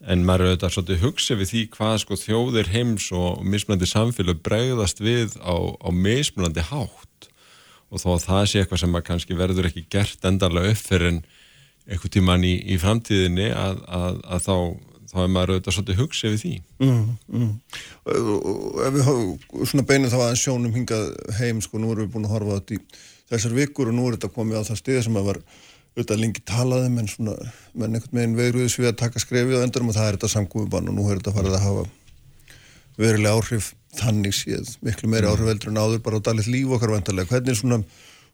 en maður auðvitað svolítið hugsa við því hvað sko þjóðir heims og mismunandi samfélag bregðast við á, á mismunandi hátt og þó að það sé eitthvað sem að kannski verður ekki gert endarlega upp fyrir en einhvern tíman í, í framtíðinni að, að, að þá, þá er maður auðvitað svolítið hugsa við því mm, mm. Og- og ef við höfum svona beinum þá aðeins sjónum hingað heim sko, nú erum við búin að horfa á þetta í þessar vikur og nú er þetta komið á það stiði sem að var auðvitað lengi talaði menn svona, menn einhvern veginn vegruðis við að taka skrefið á endurum og það er þetta samkúfubann og nú er þetta farið að hafa verulega áhrif þannig séð, miklu meiri áhrif heldur en áður bara á dalið líf okkar vantarlega, hvernig svona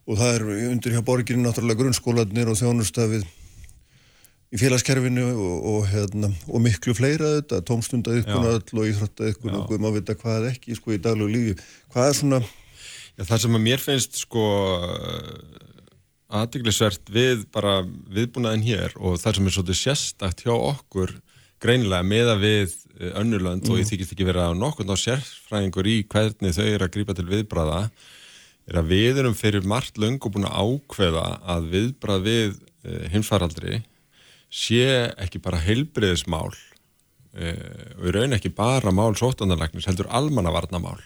og það er undir hjá borginni náttúrulega grunnskólanir og þjónustafið í félagskerfinu og, og, hérna, og miklu fleira þetta, tómstundaiðkun Já. öll og íþróttaiðkun og maður vita hvað ekki sko í daglegu lífi. Hvað er svona Já, það sem að mér finnst sko aðdeglisvert við bara viðbúnaðin hér og það sem er svolítið sérstakt hjá okkur greinilega meða við önnurland og ég þykist ekki vera nokkurn á sérfræðingur í hvernig þau eru að grípa til viðbræða er að við erum fyrir margt löngu búin að ákveða að viðbræð við uh, heimsfaraldri sé ekki bara heilbriðismál uh, og í raun ekki bara mál sóttanarlæknis heldur almannavarnamál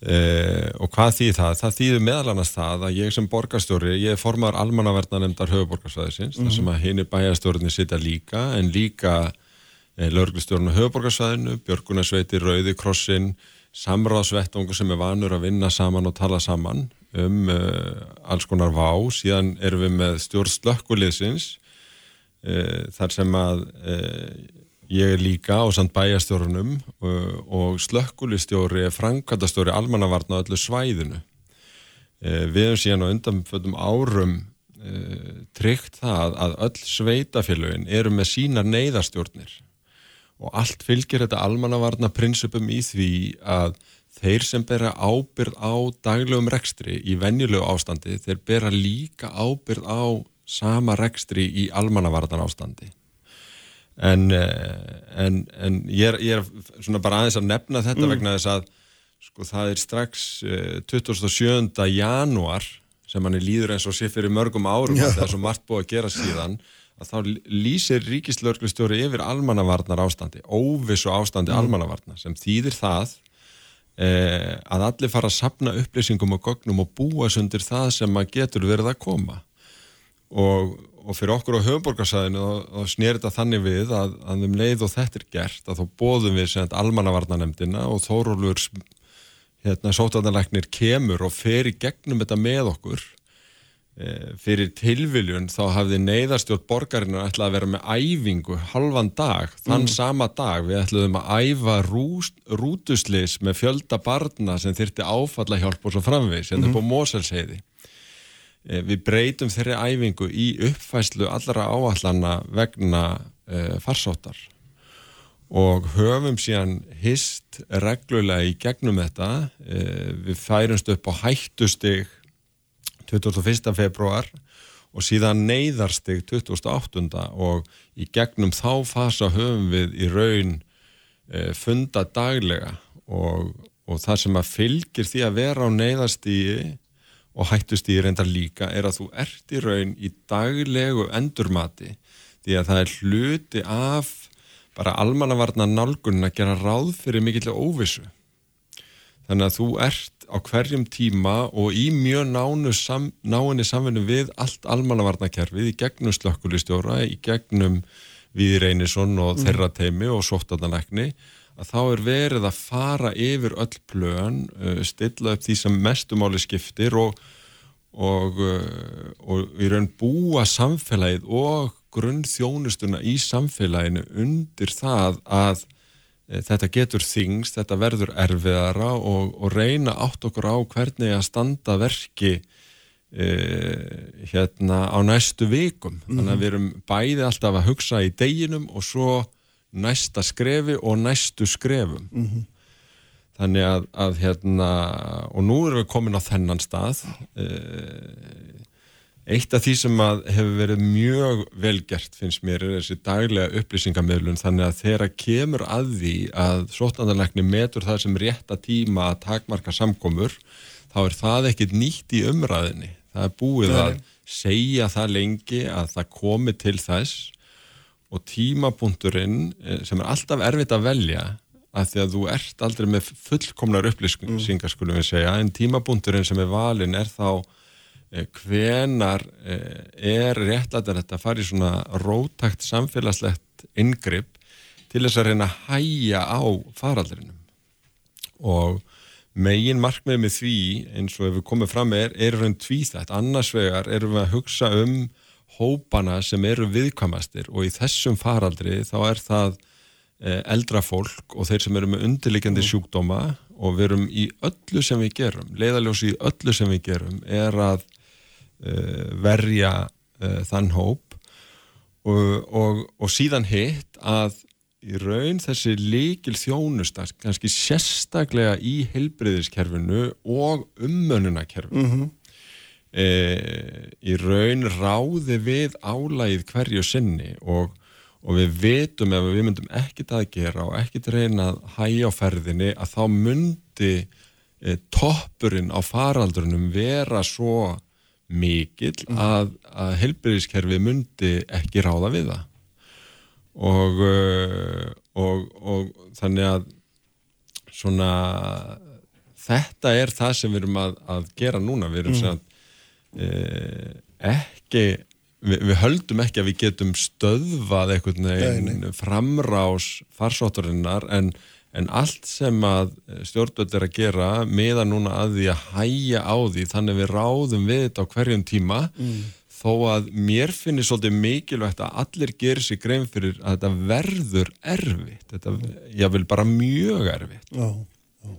Uh, og hvað þýð það? Það þýður meðal annars það að ég sem borgarstjóri, ég er formar almannaverðnanemndar höfuborgarsvæðisins, Mhm. þar sem að hini bæjastjórnir sitja líka, en líka uh, lauruglustjórn á höfuborgarsvæðinu, Björgunarsveiti, Rauði Krossin, samráðsvettungu sem er vanur að vinna saman og tala saman um uh, alls konar vá, síðan erum við með stjórn slökkuliðsins, uh, þar sem að uh, ég er líka á samt bæjastjórunum uh, og slökkulistjóri er framkvæmdastjóri almannavarna á öllu svæðinu. Uh, við hefum síðan á undanföldum árum uh, tryggt það að öll sveitafélögin eru með sínar neyðarstjórnir og allt fylgir þetta almannavarna prinsipum í því að þeir sem bera ábyrð á daglegum rekstri í venjulegu ástandi, þeir bera líka ábyrð á sama rekstri í almannavarnan ástandi en, eh, en, en ég, er, ég er svona bara aðeins að nefna þetta Mm. vegna þess að sko það er strax eh, 27. janúar sem hann líður eins og sé fyrir mörgum árum Já. það er svo margt búið að gera síðan að þá lýsir ríkislörglustjóri yfir almannavarnar ástandi, óvissu ástandi mm. almannavarnar sem þýðir það eh, að allir fara að sapna upplýsingum og gögnum og búa sundir það sem að getur verið að koma og, og fyrir okkur á höfuborgarsæðinu þá snýr þetta þannig við að, að um leið og þetta er gert að þá bóðum við sem almannavarnanemdina og Þórólfur hérna sótarnarleiknir kemur og fer í gegnum þetta með okkur e, fyrir tilviljun þá hafði neyðarstjórn borgarinnar ætlaði að vera með æfingu halvan dag, þann mm. sama dag við ætlaðum að æfa rúst, rútuslis með fjölda barna sem þyrti áfalla hjálp og svo framvegis hérna mm -hmm. upp á Moselsheiði e, við breytum þeirri æfingu í uppfæslu allra áallana vegna e, farsóttar og höfum síðan hist reglulega í gegnum þetta eh, við færumst upp á hættustig 21. februar og síðan neyðarstig 28. og í gegnum þá fasa höfum við í raun eh, funda daglega og, og það sem að fylgir því að vera á neyðarstígi og hættustígi reyndar líka er að þú ert í raun í daglegu endurmati því að það er hluti af bara almannavarna nálgun að gera ráð fyrir mikill óvissu. Þannig að þú ert á hverjum tíma og í mjög nánu sam, náinni samfunni við allt almannavarnakerfið í gegnum slökkulistjóra, í gegnum við Reynisson og mm. þeirra teimi og sóttadanækni að þá er verið að fara yfir öll plön, uh, stilla upp því sem mestumáli skiptir og, og, uh, og í raun búa samfélagið og grunnþjónustuna í samfélaginu undir það að e, þetta getur þingst, þetta verður erfiðara og, og reyna átt okkur á hvernig að standa verki e, hérna á næstu vikum. Mm -hmm. Þannig að mhm. við erum bæði alltaf að hugsa í deginum og svo næsta skrefi og næstu skrefum. Mm -hmm. Þannig að, að hérna, og nú erum við komin á þennan stað, e, Eitt af því sem hefur verið mjög velgert finnst mér er þessi daglega upplýsingamöðlun þannig að þeirra kemur að því að sótlandarleikni metur það sem rétta tíma að takmarka samkomur þá er það ekkit nýtt í umræðinni. Það er búið Nei. að segja það lengi að það komi til þess og tímapunkturinn eh, sem er alltaf erfitt að velja að því að þú ert aldrei með fullkomnar upplýsingar mm. skulum við segja en tímapunkturinn sem er valin er þá Eh, hvenar eh, er réttlættar þetta að fara í svona rótakt samfélagslegt yngripp til þess að reyna að hæja á faraldrinum og megin markmið með því eins og ef við komum fram er, er raun tvíþætt, annars vegar erum við að hugsa um hópana sem eru viðkvamastir og í þessum faraldri þá er það eh, eldra fólk og þeir sem eru með undirlikjandi mm. sjúkdóma og við erum í öllu sem við gerum, leiðaljósi í öllu sem við gerum er að uh, verja uh, þann hóp og, og, og síðan hitt að í raun þessi líkil þjónustar kannski sérstaklega í helbriðiskerfinu og ummönunakerfinu mm -hmm. E, í raun ráði við álægið hverju sinni og, og við veitum ef við myndum ekkit að gera og ekkit reyna að hægja á ferðinni að þá myndi e, toppurinn á faraldrunum vera svo mikill mm. að, að helbriðiskerfi myndi ekki ráða við það og, uh, og, og þannig að svona þetta er það sem við erum að, að gera núna við erum mm. Eh, ekki við, við höldum ekki að við getum stöðvað eitthvað framrás farsótturinnar en en allt sem að stjórnvöld er að gera meða núna að því að hæja á því þannig við ráðum við þetta á hverjum tíma mm. þó að mér finnir svolítið mikilvægt að allir gerir sér grein fyrir að þetta verður erfitt. Þetta, ég vil bara mjög erfitt. Já, já.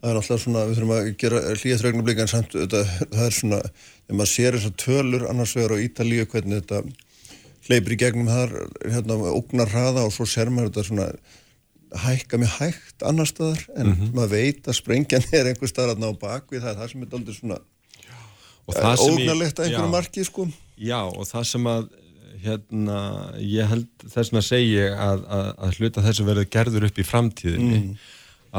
Það er alltaf svona, við þurfum að gera hlýjaþrögnum líka en samt, þetta, það er svona þegar maður sér þessar tölur annars vegar á Ítalíu hvernig þetta hleypir í gegnum þar, hérna, ógnar hraða og svo ser maður þetta svona hækka mjög hægt annar staðar en mm -hmm. maður veit að sprengjan er einhver staðar að ná bakvið það er það sem er aldrei svona ógnarlegt að einhverju marki sko Já og það sem að hérna ég held þess að segja að, að, að hluta þess að verða gerður upp í framtíðinni mm.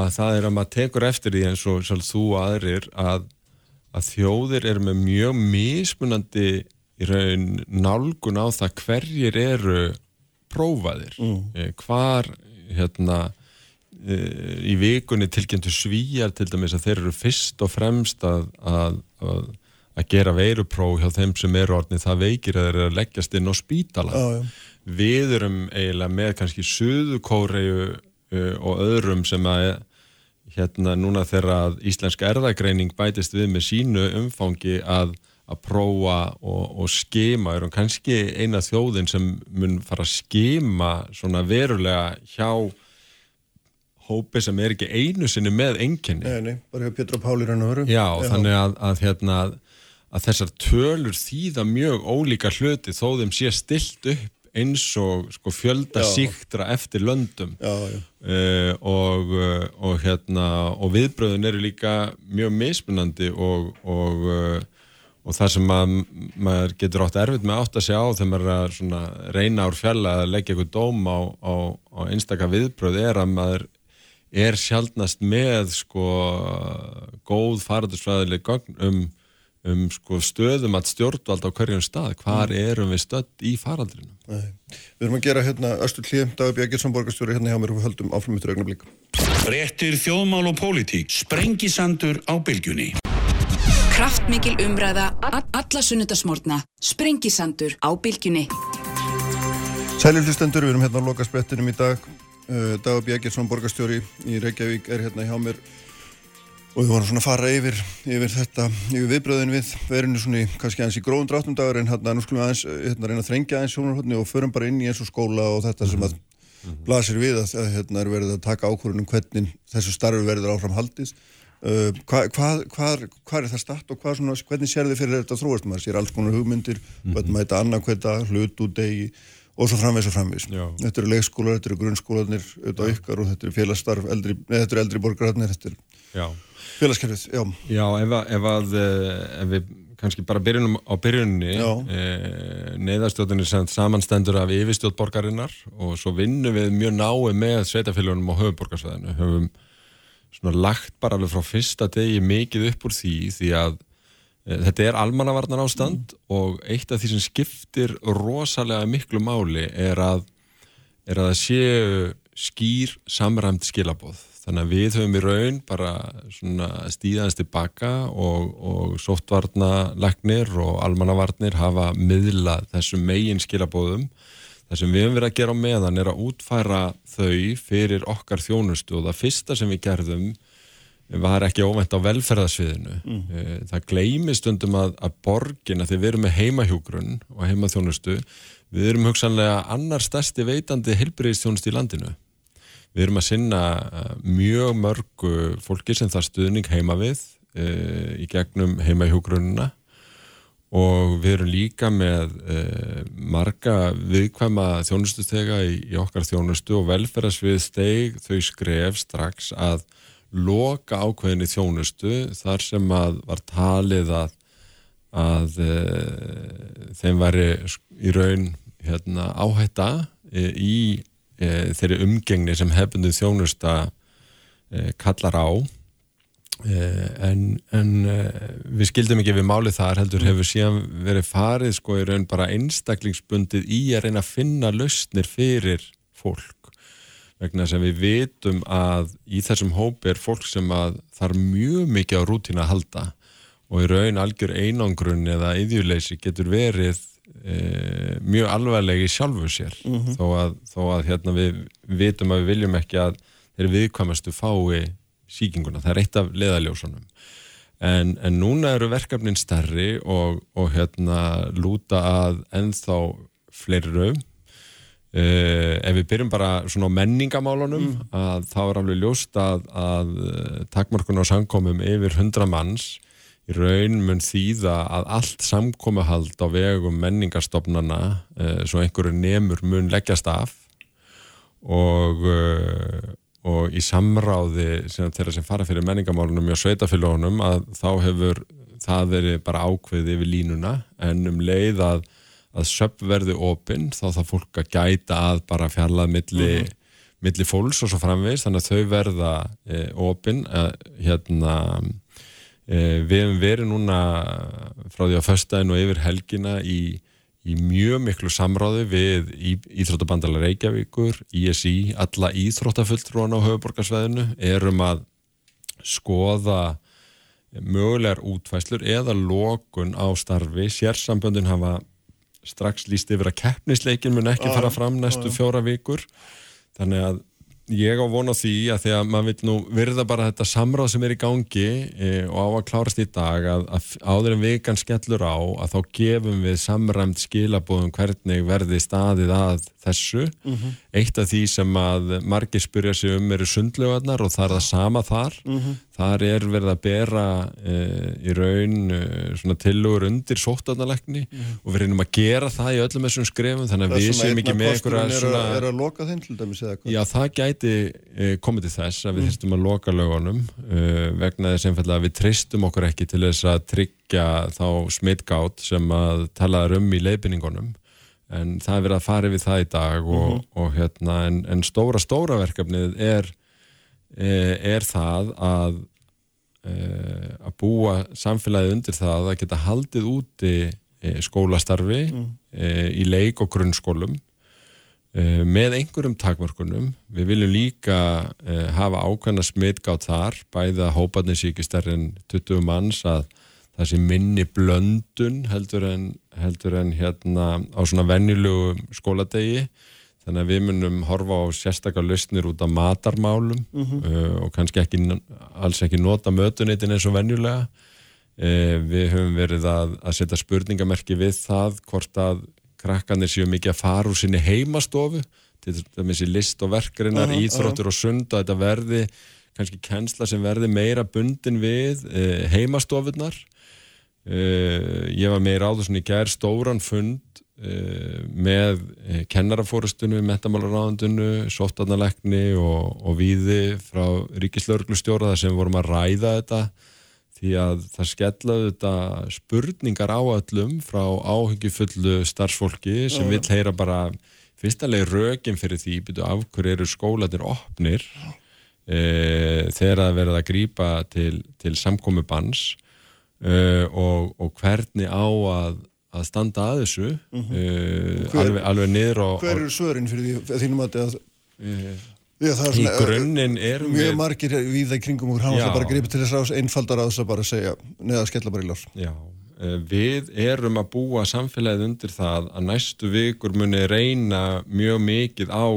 að það er að maður tekur eftir því eins og sjálf þú aðrir að, að þjóðir eru með mjög mismunandi í raun nálgun á það hverjir eru prófaðir mm. hvar hérna e, í vikunni tilkynntu svíjar til dæmis að þeir eru fyrst og fremst að, að, að, að gera veirupróf hjá þeim sem eru orðnið það veikir að þeir eru að leggjast inn á spítala Já, já. við erum eiginlega með kannski Suðukóreiu uh, og öðrum sem að hérna núna þegar að íslensk erðagreining bætist við með sínu umfangi að, að prófa og, og skema, erum kannski eina þjóðin sem mun fara að skema svona verulega hjá hópi sem er ekki einu sinni með enginni. Nei, nei, bara hjá Pétur og Páli rann og veru. Já, þannig að, að, hérna, að þessar tölur þýða mjög ólíka hluti þó þeim sé stilt upp eins og sko, fjölda Já. síktra eftir löndum Já, já. uh, og, uh, og, hérna, og viðbröðin eru líka mjög mismunandi og, og, uh, og það sem að, maður getur átt erfitt með átt að sjá þegar maður er að svona, reyna ár fjalla að leggja eitthvað dóm á, á, á einstaka viðbröð er að maður er sjaldnast með sko góð farðursfræðileg gögn um, um sko stöðum að stjórnvald á hverjum stað, hvar erum við stödd í faraldrinu? Nei. Við erum að gera hérna Östur Klíð, Dagur Björgjesson, borgarstjóri hérna hjá mér og við höldum áfram mitt augnablik. Fréttir þjóðmál og pólitík. Sprengisandur á bylgjunni. Kraftmikil umræða, a- alla sunnudasmórna, sprengisandur á bylgjunni. Sælir hlustendur, við erum hérna á lokasprettinum í dag. Uh, Dagur Björgjesson, borgarstjóri í Reykjavík er hérna hjá mér og við vorum svona að fara yfir, yfir þetta, yfir viðbröðin við verinu svona í, kannski aðeins í gróðum dráttum dagur en hérna nú skulum við aðeins, uh, hérna reyna að þrengja aðeins sjónarhóttni og förum bara inn í eins og skóla og þetta sem að blasir við að, hérna er verið að taka ákvörðunum hvernig þessu starfi verður áfram haldið. Uh, hvað hva, hva, hva er það start og svona, hvernig sér þið fyrir þetta þróast maður? Sér alls konar hugmyndir, hvernig maður þetta annað hverta, hlut út degi og svo framvegs og framvegs. Já. Þetta eru leikskólar, þetta eru grunnskólanir auðvitað ykkar og þetta eru félagsstarf, eldri, þetta eru eldri borgararnir, þetta er Já. Félagskerfið, já. Já, ef, að, ef, að, eh, ef við kannski bara byrjunum á byrjunni e, neyðarstjórnir sem samanstendur af yfirstjórn borgarinnar og svo vinnum við mjög nái með sveitafélagunum á höfuborgarsvæðinu höfum svona lagt bara alveg frá fyrsta degi mikið upp úr því því að e, þetta er almannavarnar ástand og eitt af því sem skiptir rosalega miklu máli er að er að það séu skýr samræmt skilaboð. Þannig að við höfum í raun bara svona stíðans tilbaka og, og sóttvarnalagnir og almannavarnir hafa miðlað þessum megin skilabóðum. Það sem við höfum verið að gera á meðan er að útfæra þau fyrir okkar þjónustu og það fyrsta sem við gerðum var ekki óvænt á velferðasviðinu. Mm. Það gleymi stundum að, að borgin, að því við erum með heimahjúgrunn og heimaþjónustu, við erum hugsanlega annar stærsti veitandi heilbriðistjónustu í landinu. Við erum að sinna eh, mjög mörgu fólki sem það stuðning heima við e, í gegnum heimahjúgrunna og við erum líka með e, marga viðkvæma þjónustustega í, í okkar þjónustu og velferðasvið steg þau skref strax að loka ákveðinni þjónustu þar sem að var talið að, að e, þeim væri í raun hérna, áhætta í e, þeirri umgengni sem hefðundu þjónusta e, kallar á. E, en, en e, við skildum ekki við málið þar heldur hefur síðan verið farið sko í raun bara einstaklingsbundið í að reyna að finna lausnir fyrir fólk. Vegna þess að við vitum að í þessum hópi er fólk sem að þarf mjög mikið á rútína að halda. Og í raun algjör einangrun eða yðjuleysi getur verið e, mjög alvarlegi sjálfu sér. Mhm. þó að, þó að hérna, við vitum að við viljum ekki að þeir viðkvæmastu fái síkinguna, það er eitt af leðaljósunum en, en núna eru verkefnin stærri og, og hérna lúta að ennþá fleiru. Uh, ef við byrjum bara svona á menningamálunum að þá er alveg ljóst að, að uh, takmörkun á samkomum yfir 100 manns í raun mun þýða að allt samkomuhald á vegum menningarstofnana uh, svo einhverju nemur mun leggjast af og, uh, og í samráði sem þeirra sem fara fyrir menningamálunum og sveitafélagunum að þá hefur það verið bara ákveðið yfir línuna. En um leið að að söp verði opinn þá það fólk að gæta að bara fjarlað milli, milli fólks og svo framvegis. Þannig að þau verða e, opinn e, hérna Eh, við hefum verið núna frá því að föstæðin og yfir helgina í, í mjög miklu samráði við Íþróttabandala Reykjavíkur, ISI, alla íþróttafulltrúan á höfuborgarsveðinu erum að skoða mögulegar útfæslur eða lokun á starfi. Sérsamböndin hafa strax líst yfir að keppnisleikin mun ekki fara fram næstu fjóra vikur. Þannig að ég á vona því að því að maður vil nú virða bara þetta samráð sem er í gangi e, og á að klárast í dag að, að áður en vikan skellur á að þá gefum við samræmt skilabóðum hvernig verði staðið að þessu. Mm -hmm. Eitt af því sem að margir spyrja sig um eru sundlögarnar og það er það sama þar. Mm -hmm. Þar er verið að bera e, í raun e, tilugur undir sóttarnalekni mm -hmm. og við reynum að gera það í öllum þessum skrefum þannig að við séum ekki með einhverja svona... Er að loka þeim til dæmis eða hvað? Já, það gæti e, komið til þess að við þurftum að loka lögunum e, vegna þess einfallega að við treystum okkur ekki til þess að tryggja þá smittgátt sem að talaður um í leifinningunum en það er verið að fara við það í dag og, mm -hmm. og hérna en, en stóra stóra verkefnið er er það að að búa samfélagið undir það að geta haldið úti skólastarfi mm. í leik og grunnskólum með einhverjum takmörkunum. Við viljum líka hafa ákvæmna smitgátt þar, bæða hópaðnir síkistar en 20 manns að það sé minni blöndun heldur en, heldur en hérna á svona venjulegu skóladegi þannig að við munum horfa á sérstakar lausnir út af matarmálum mm -hmm. uh, og kannski ekki, alls ekki nota mötuneytin eins og venjulega uh, við höfum verið að, að setja spurningamerki við það hvort að krakkanir séu mikið að fara úr sinni heimastofu til þess að list og verkarinnar, uh -huh, íþróttur -huh. og sund að þetta verði kannski kennsla sem verði meira bundin við uh, heimastofurnar Uh, ég var með í ráðusinni í gær stóran fund uh, með kennarafórustunum, metamálaráðundunu, sóttarnalekni og, og víði frá ríkislauglustjóra þar sem vorum að ræða þetta því að það skellaði þetta spurningar á öllum frá áhengifullu starfsfólki sem vil heyra bara fyrstalegi rögin fyrir því byrju af hverju eru skólanir opnir uh, þegar það verða að grýpa til, til samkomi banns uh, og, og hvernig á að, að standa að þessu mm -hmm. uh, hver, alveg, alveg niður og, Hver eru svörin fyrir því þínum að það Já, í grunninn er mjög við... margir við það kringum og hann bara gripa til þess að einfaldar að þess að bara segja neða skella bara í lás Já, við erum að búa samfélagið undir það að næstu vikur muni reyna mjög mikið á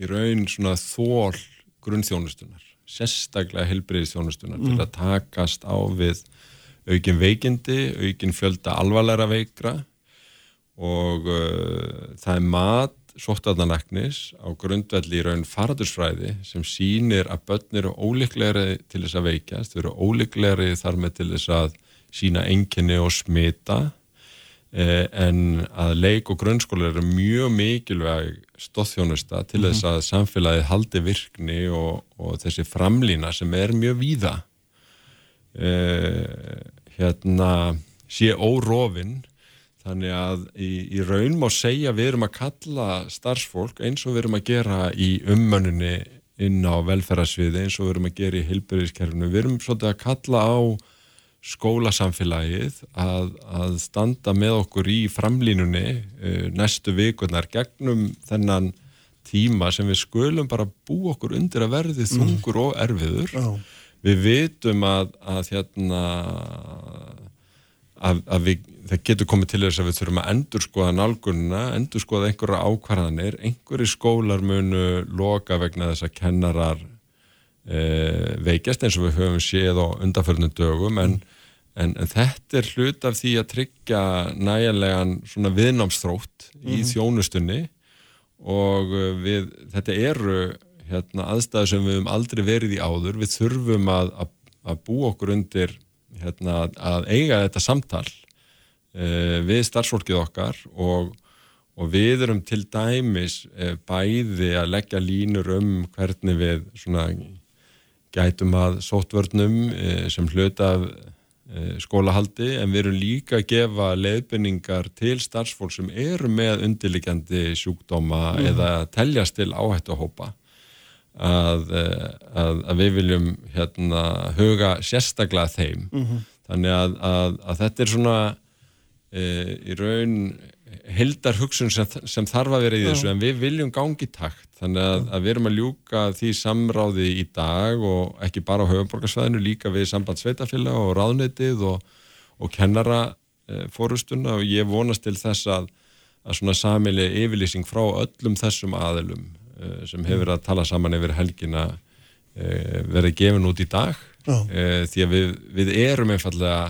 í raun svona þól grunnþjónustunar sérstaklega helbriðistjónustunar mm. til að takast á við aukin veikindi, aukin fjölda alvarleira veikra og uh, það er mat sóttarnanaknis á grundvelli í raun fardursfræði sem sínir að börn eru óliklegri til þess að veikjast, þau eru óliklegri þar með til þess að sína enginni og smita eh, en að leik og grunnskóla eru mjög mikilvæg stóðþjónusta til þess mhm. að samfélagi haldi virkni og, og þessi framlýna sem er mjög víða eh, hérna sé órofinn Þannig að í, í raun má segja við erum að kalla starfsfólk eins og við erum að gera í ummönunni inn á velferðarsviði eins og við erum að gera í hilbyrðiskerfinu. Við erum svolítið að kalla á skólasamfélagið að, að standa með okkur í framlínunni uh, næstu vikunar gegnum þennan tíma sem við skulum bara bú okkur undir að verði mm. þungur mm. og erfiður. Oh. Við vitum að, að hérna að, að við, það getur komið til þess að við þurfum að endur skoða nálgununa, endur skoða einhverja ákvarðanir, einhverju skólar munu loka vegna þess að kennarar e, veikjast eins og við höfum séð á undanförnum dögum en, en, en þetta er hlut af því að tryggja næjanlegan svona viðnámsþrótt mm -hmm. í mhm. þjónustunni og við, þetta eru hérna, aðstæði sem við höfum aldrei verið í áður, við þurfum að, að, að bú okkur undir hérna, að eiga þetta samtal við starfsfólkið okkar og, og við erum til dæmis uh, bæði að leggja línur um hvernig við svona, gætum að sótvörnum uh, sem hluta af skólahaldi en við erum líka að gefa leiðbynningar til starfsfólk sem eru með undirlikjandi sjúkdóma mm. eða teljast til áhættu að hópa að, eh, að, við viljum hérna huga sérstaklega þeim Mhm. þannig að, að, að þetta er svona í raun hildar hugsun sem, sem þarf að vera í Já. þessu en við viljum gangi takt þannig að, að við erum að ljúka því samráði í dag og ekki bara á höfuborgarsvæðinu líka við samband sveitafélag og ráðnetið og, og kennara e, fórustuna og ég vonast til þess að, að svona samili yfirlýsing frá öllum þessum aðilum e, sem hefur að tala saman yfir helgina verið gefin út í dag Já. því að við, við erum einfallega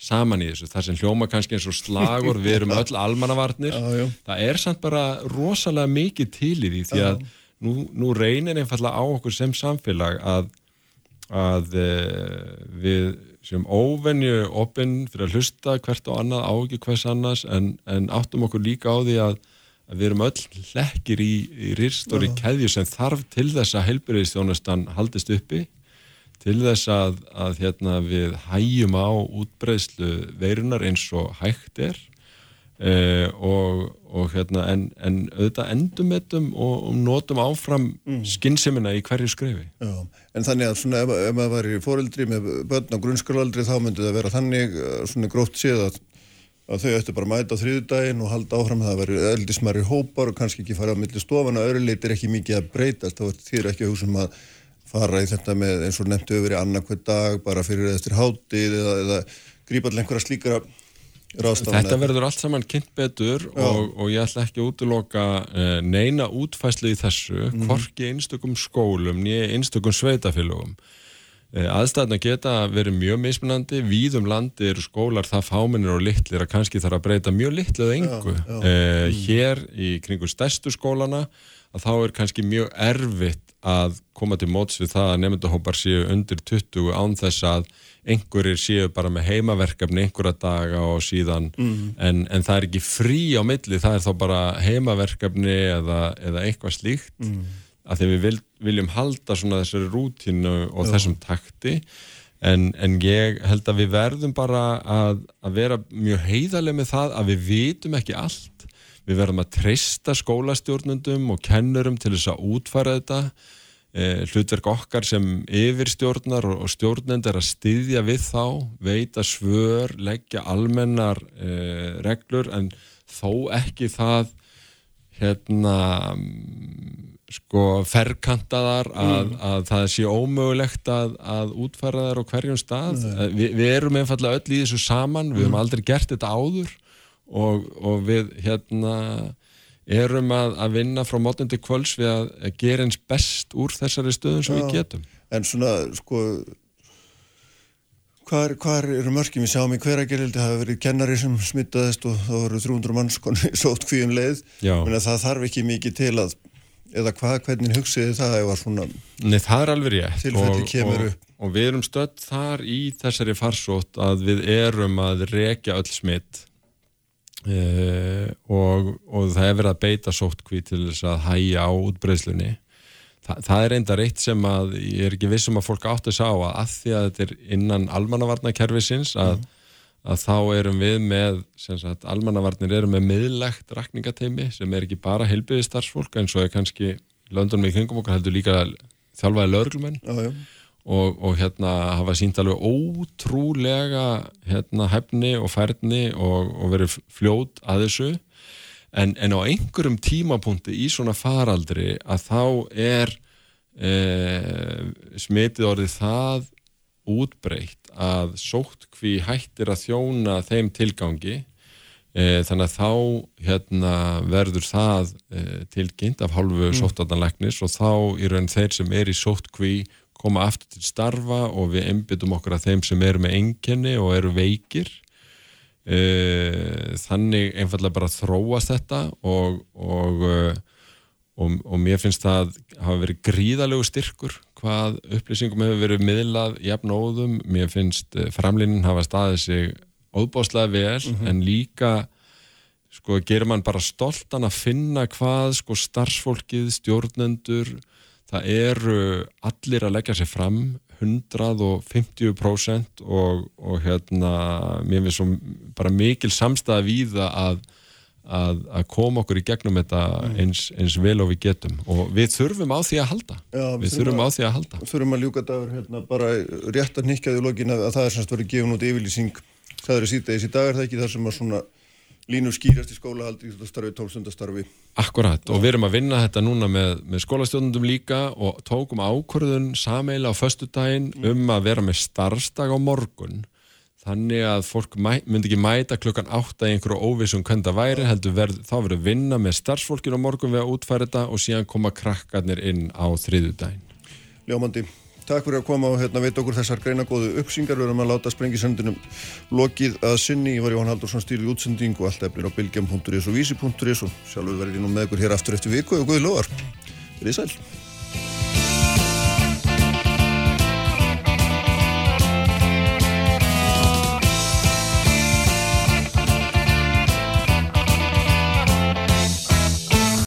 saman í þessu, það sem hljóma kannski eins og slagur, við erum öll almannavarnir. Já, já. það er samt bara rosalega mikið til í því því að nú, nú reynir einfallega á okkur sem samfélag að, að e, við sem óvenju opinn fyrir að hlusta hvert og annað á ekki hvers annars en, en áttum okkur líka á því að, að við erum öll hlekkir í, í ristóri Já. keðju sem þarf til þess að heilbyrðistjónustan haldist uppi til þess að, að hérna, við hægjum á útbreyslu veirunar eins og hægt er eh, og, og hérna, en, en auðvitað endumettum og, og notum áfram mm. skynnsemina í hverju skrefi. Já, en þannig að svona ef, ef maður væri fóreldri með börn á grunnskólaldri þá myndi það vera þannig eh, svona gróft séð að, að þau ættu bara að mæta á þriðudaginn og halda áfram það væri eldismæri hópar og kannski ekki fara á milli stofan að öðru leitir ekki mikið að breytast þá þýr ekki að hugsa um að fara í þetta með eins og nefntu öfri annarkvæð dag bara fyrir eftir hátið eða, eða grípa til einhverja slíkra ráðstafana. Þetta verður allt saman kynnt betur og, og ég ætla ekki að útloka uh, neina útfæslu í þessu, Mhm. hvorki einstökum skólum, nýja einstökum sveitafélögum. Uh, aðstæðna geta verið mjög mismunandi, víðum landi eru skólar það fámennir og litlir að kannski þarf að breyta mjög litlu eða engu. Já, já. Uh, hér í kringu stærstu skólana að þá er kannski mjög erfitt að koma til móts við það að nefndahópar séu undir 20 án þess að einhverjir séu bara með heimaverkefni einhverja daga og síðan Mhm. en, en það er ekki frí á milli það er þá bara heimaverkefni eða, eða eitthvað slíkt Mhm. að því við vil, viljum halda svona þessari rútínu og Já. þessum takti en, en ég held að við verðum bara að, að vera mjög heiðarlega með það að við vitum ekki allt við verðum að treysta skólastjórnundum og kennurum til þess að útfæra þetta eh, hlutverk okkar sem yfirstjórnar og, og stjórnendur að styðja við þá, veita svör leggja almennar eh, reglur en þó ekki það hérna mm, sko ferkantaðar að, Mm. að það sé ómögulegt að, að útfæra þær á hverjum stað. Eh, Vi, við erum einfallega öll í þessu saman við Mm. höfum aldrei gert þetta áður og, og við hérna erum að, að vinna frá mótnum til kvöls við að, gera eins best úr þessari stöðum sem við Já. getum En svona, sko, hvar, hvar eru mörgjum? Við sjáum í hveragerildi að hafa verið kennari sem smittaðist og þá voru 300 manns konni [laughs] sótt kvíum leið. Það þarf ekki mikið til að, eða hvað, hvernig hugsiði það að svona Nei, það er alveg rétt tilfelli og, kemur og, upp? og við erum stödd þar í þessari farsótt að við erum að rekja öll smitt uh, og, og það er verið að beita sóttkví til þess að hæja á útbreyðslunni Þa, það er enda reitt sem að ég er ekki vissum að fólk átti að sá að að því að þetta er innan almannavarnakerfisins að, að þá erum við með sem sagt, almannavarnir eru með miðlegt rakningateimi sem er ekki bara heilbyggði starfsfólk eins og er kannski löndunum í kringum okkar heldur líka þjálfaði já. Og, og hérna hafa sínt alveg ótrúlega hérna hefni og færni og, og verið fljót að þessu en, en á einhverjum tímapunkti í svona faraldri að þá er e, smitið orðið það útbreytt að sóttkví hættir að þjóna þeim tilgangi e, þannig að þá hérna, verður það e, tilkynnt af hálfu mm. sóttarnanlæknis og þá í raun þeir sem er í sóttkví koma aftur til starfa og við einbyttum okkur að þeim sem eru með enginni og eru veikir. E, þannig einfallega bara þróast þetta og og, e, og og mér finnst það hafa verið gríðalegu styrkur hvað upplýsingum hefur verið miðlað jafn óðum, mér finnst e, framlýnin hafa staðið sig óbáslega vel en líka sko gerir mann bara stoltan að finna hvað sko starfsfólkið, stjórnendur það eru allir að leggja sér fram 150% og, og hérna mér finnst svo bara mikil samstæða víða að, að, að koma okkur í gegnum þetta eins, eins vel og við getum. Og við þurfum á því að halda. Já, við þurfum á því að halda. Þurfum að ljúka dagur hérna bara rétt að nýkjaði lokin að, að það er semst verið gefin út yfirlýsing það eru síðdegis í dag er það ekki þar sem að svona línur skýrast í skólahaldi starfi, tólstundastarfi Akkurat og við erum að vinna þetta núna með, með skólastjónundum líka og tókum ákvörðun sameila á föstudaginn um að vera með starfsdag á morgun þannig að fólk myndi ekki mæta klukkan 8 í einhverju óvissum hvernig það væri heldur verð, þá verður vinna með starfsfólkinu á morgun við að útfæra þetta og síðan koma krakkarnir inn á þriðudaginn Ljómandi, takk fyrir að koma og hérna veit okkur þessar greinagóðu uppsingar við erum að láta sprengisendunum lokið að sinni, ég var Jón Haldursson stýrið útsending og allt efnir á bilgjum.is og vísi.is og sjálfur verður ég nú með ykkur hér aftur eftir viku og guði loðar, er þið sæl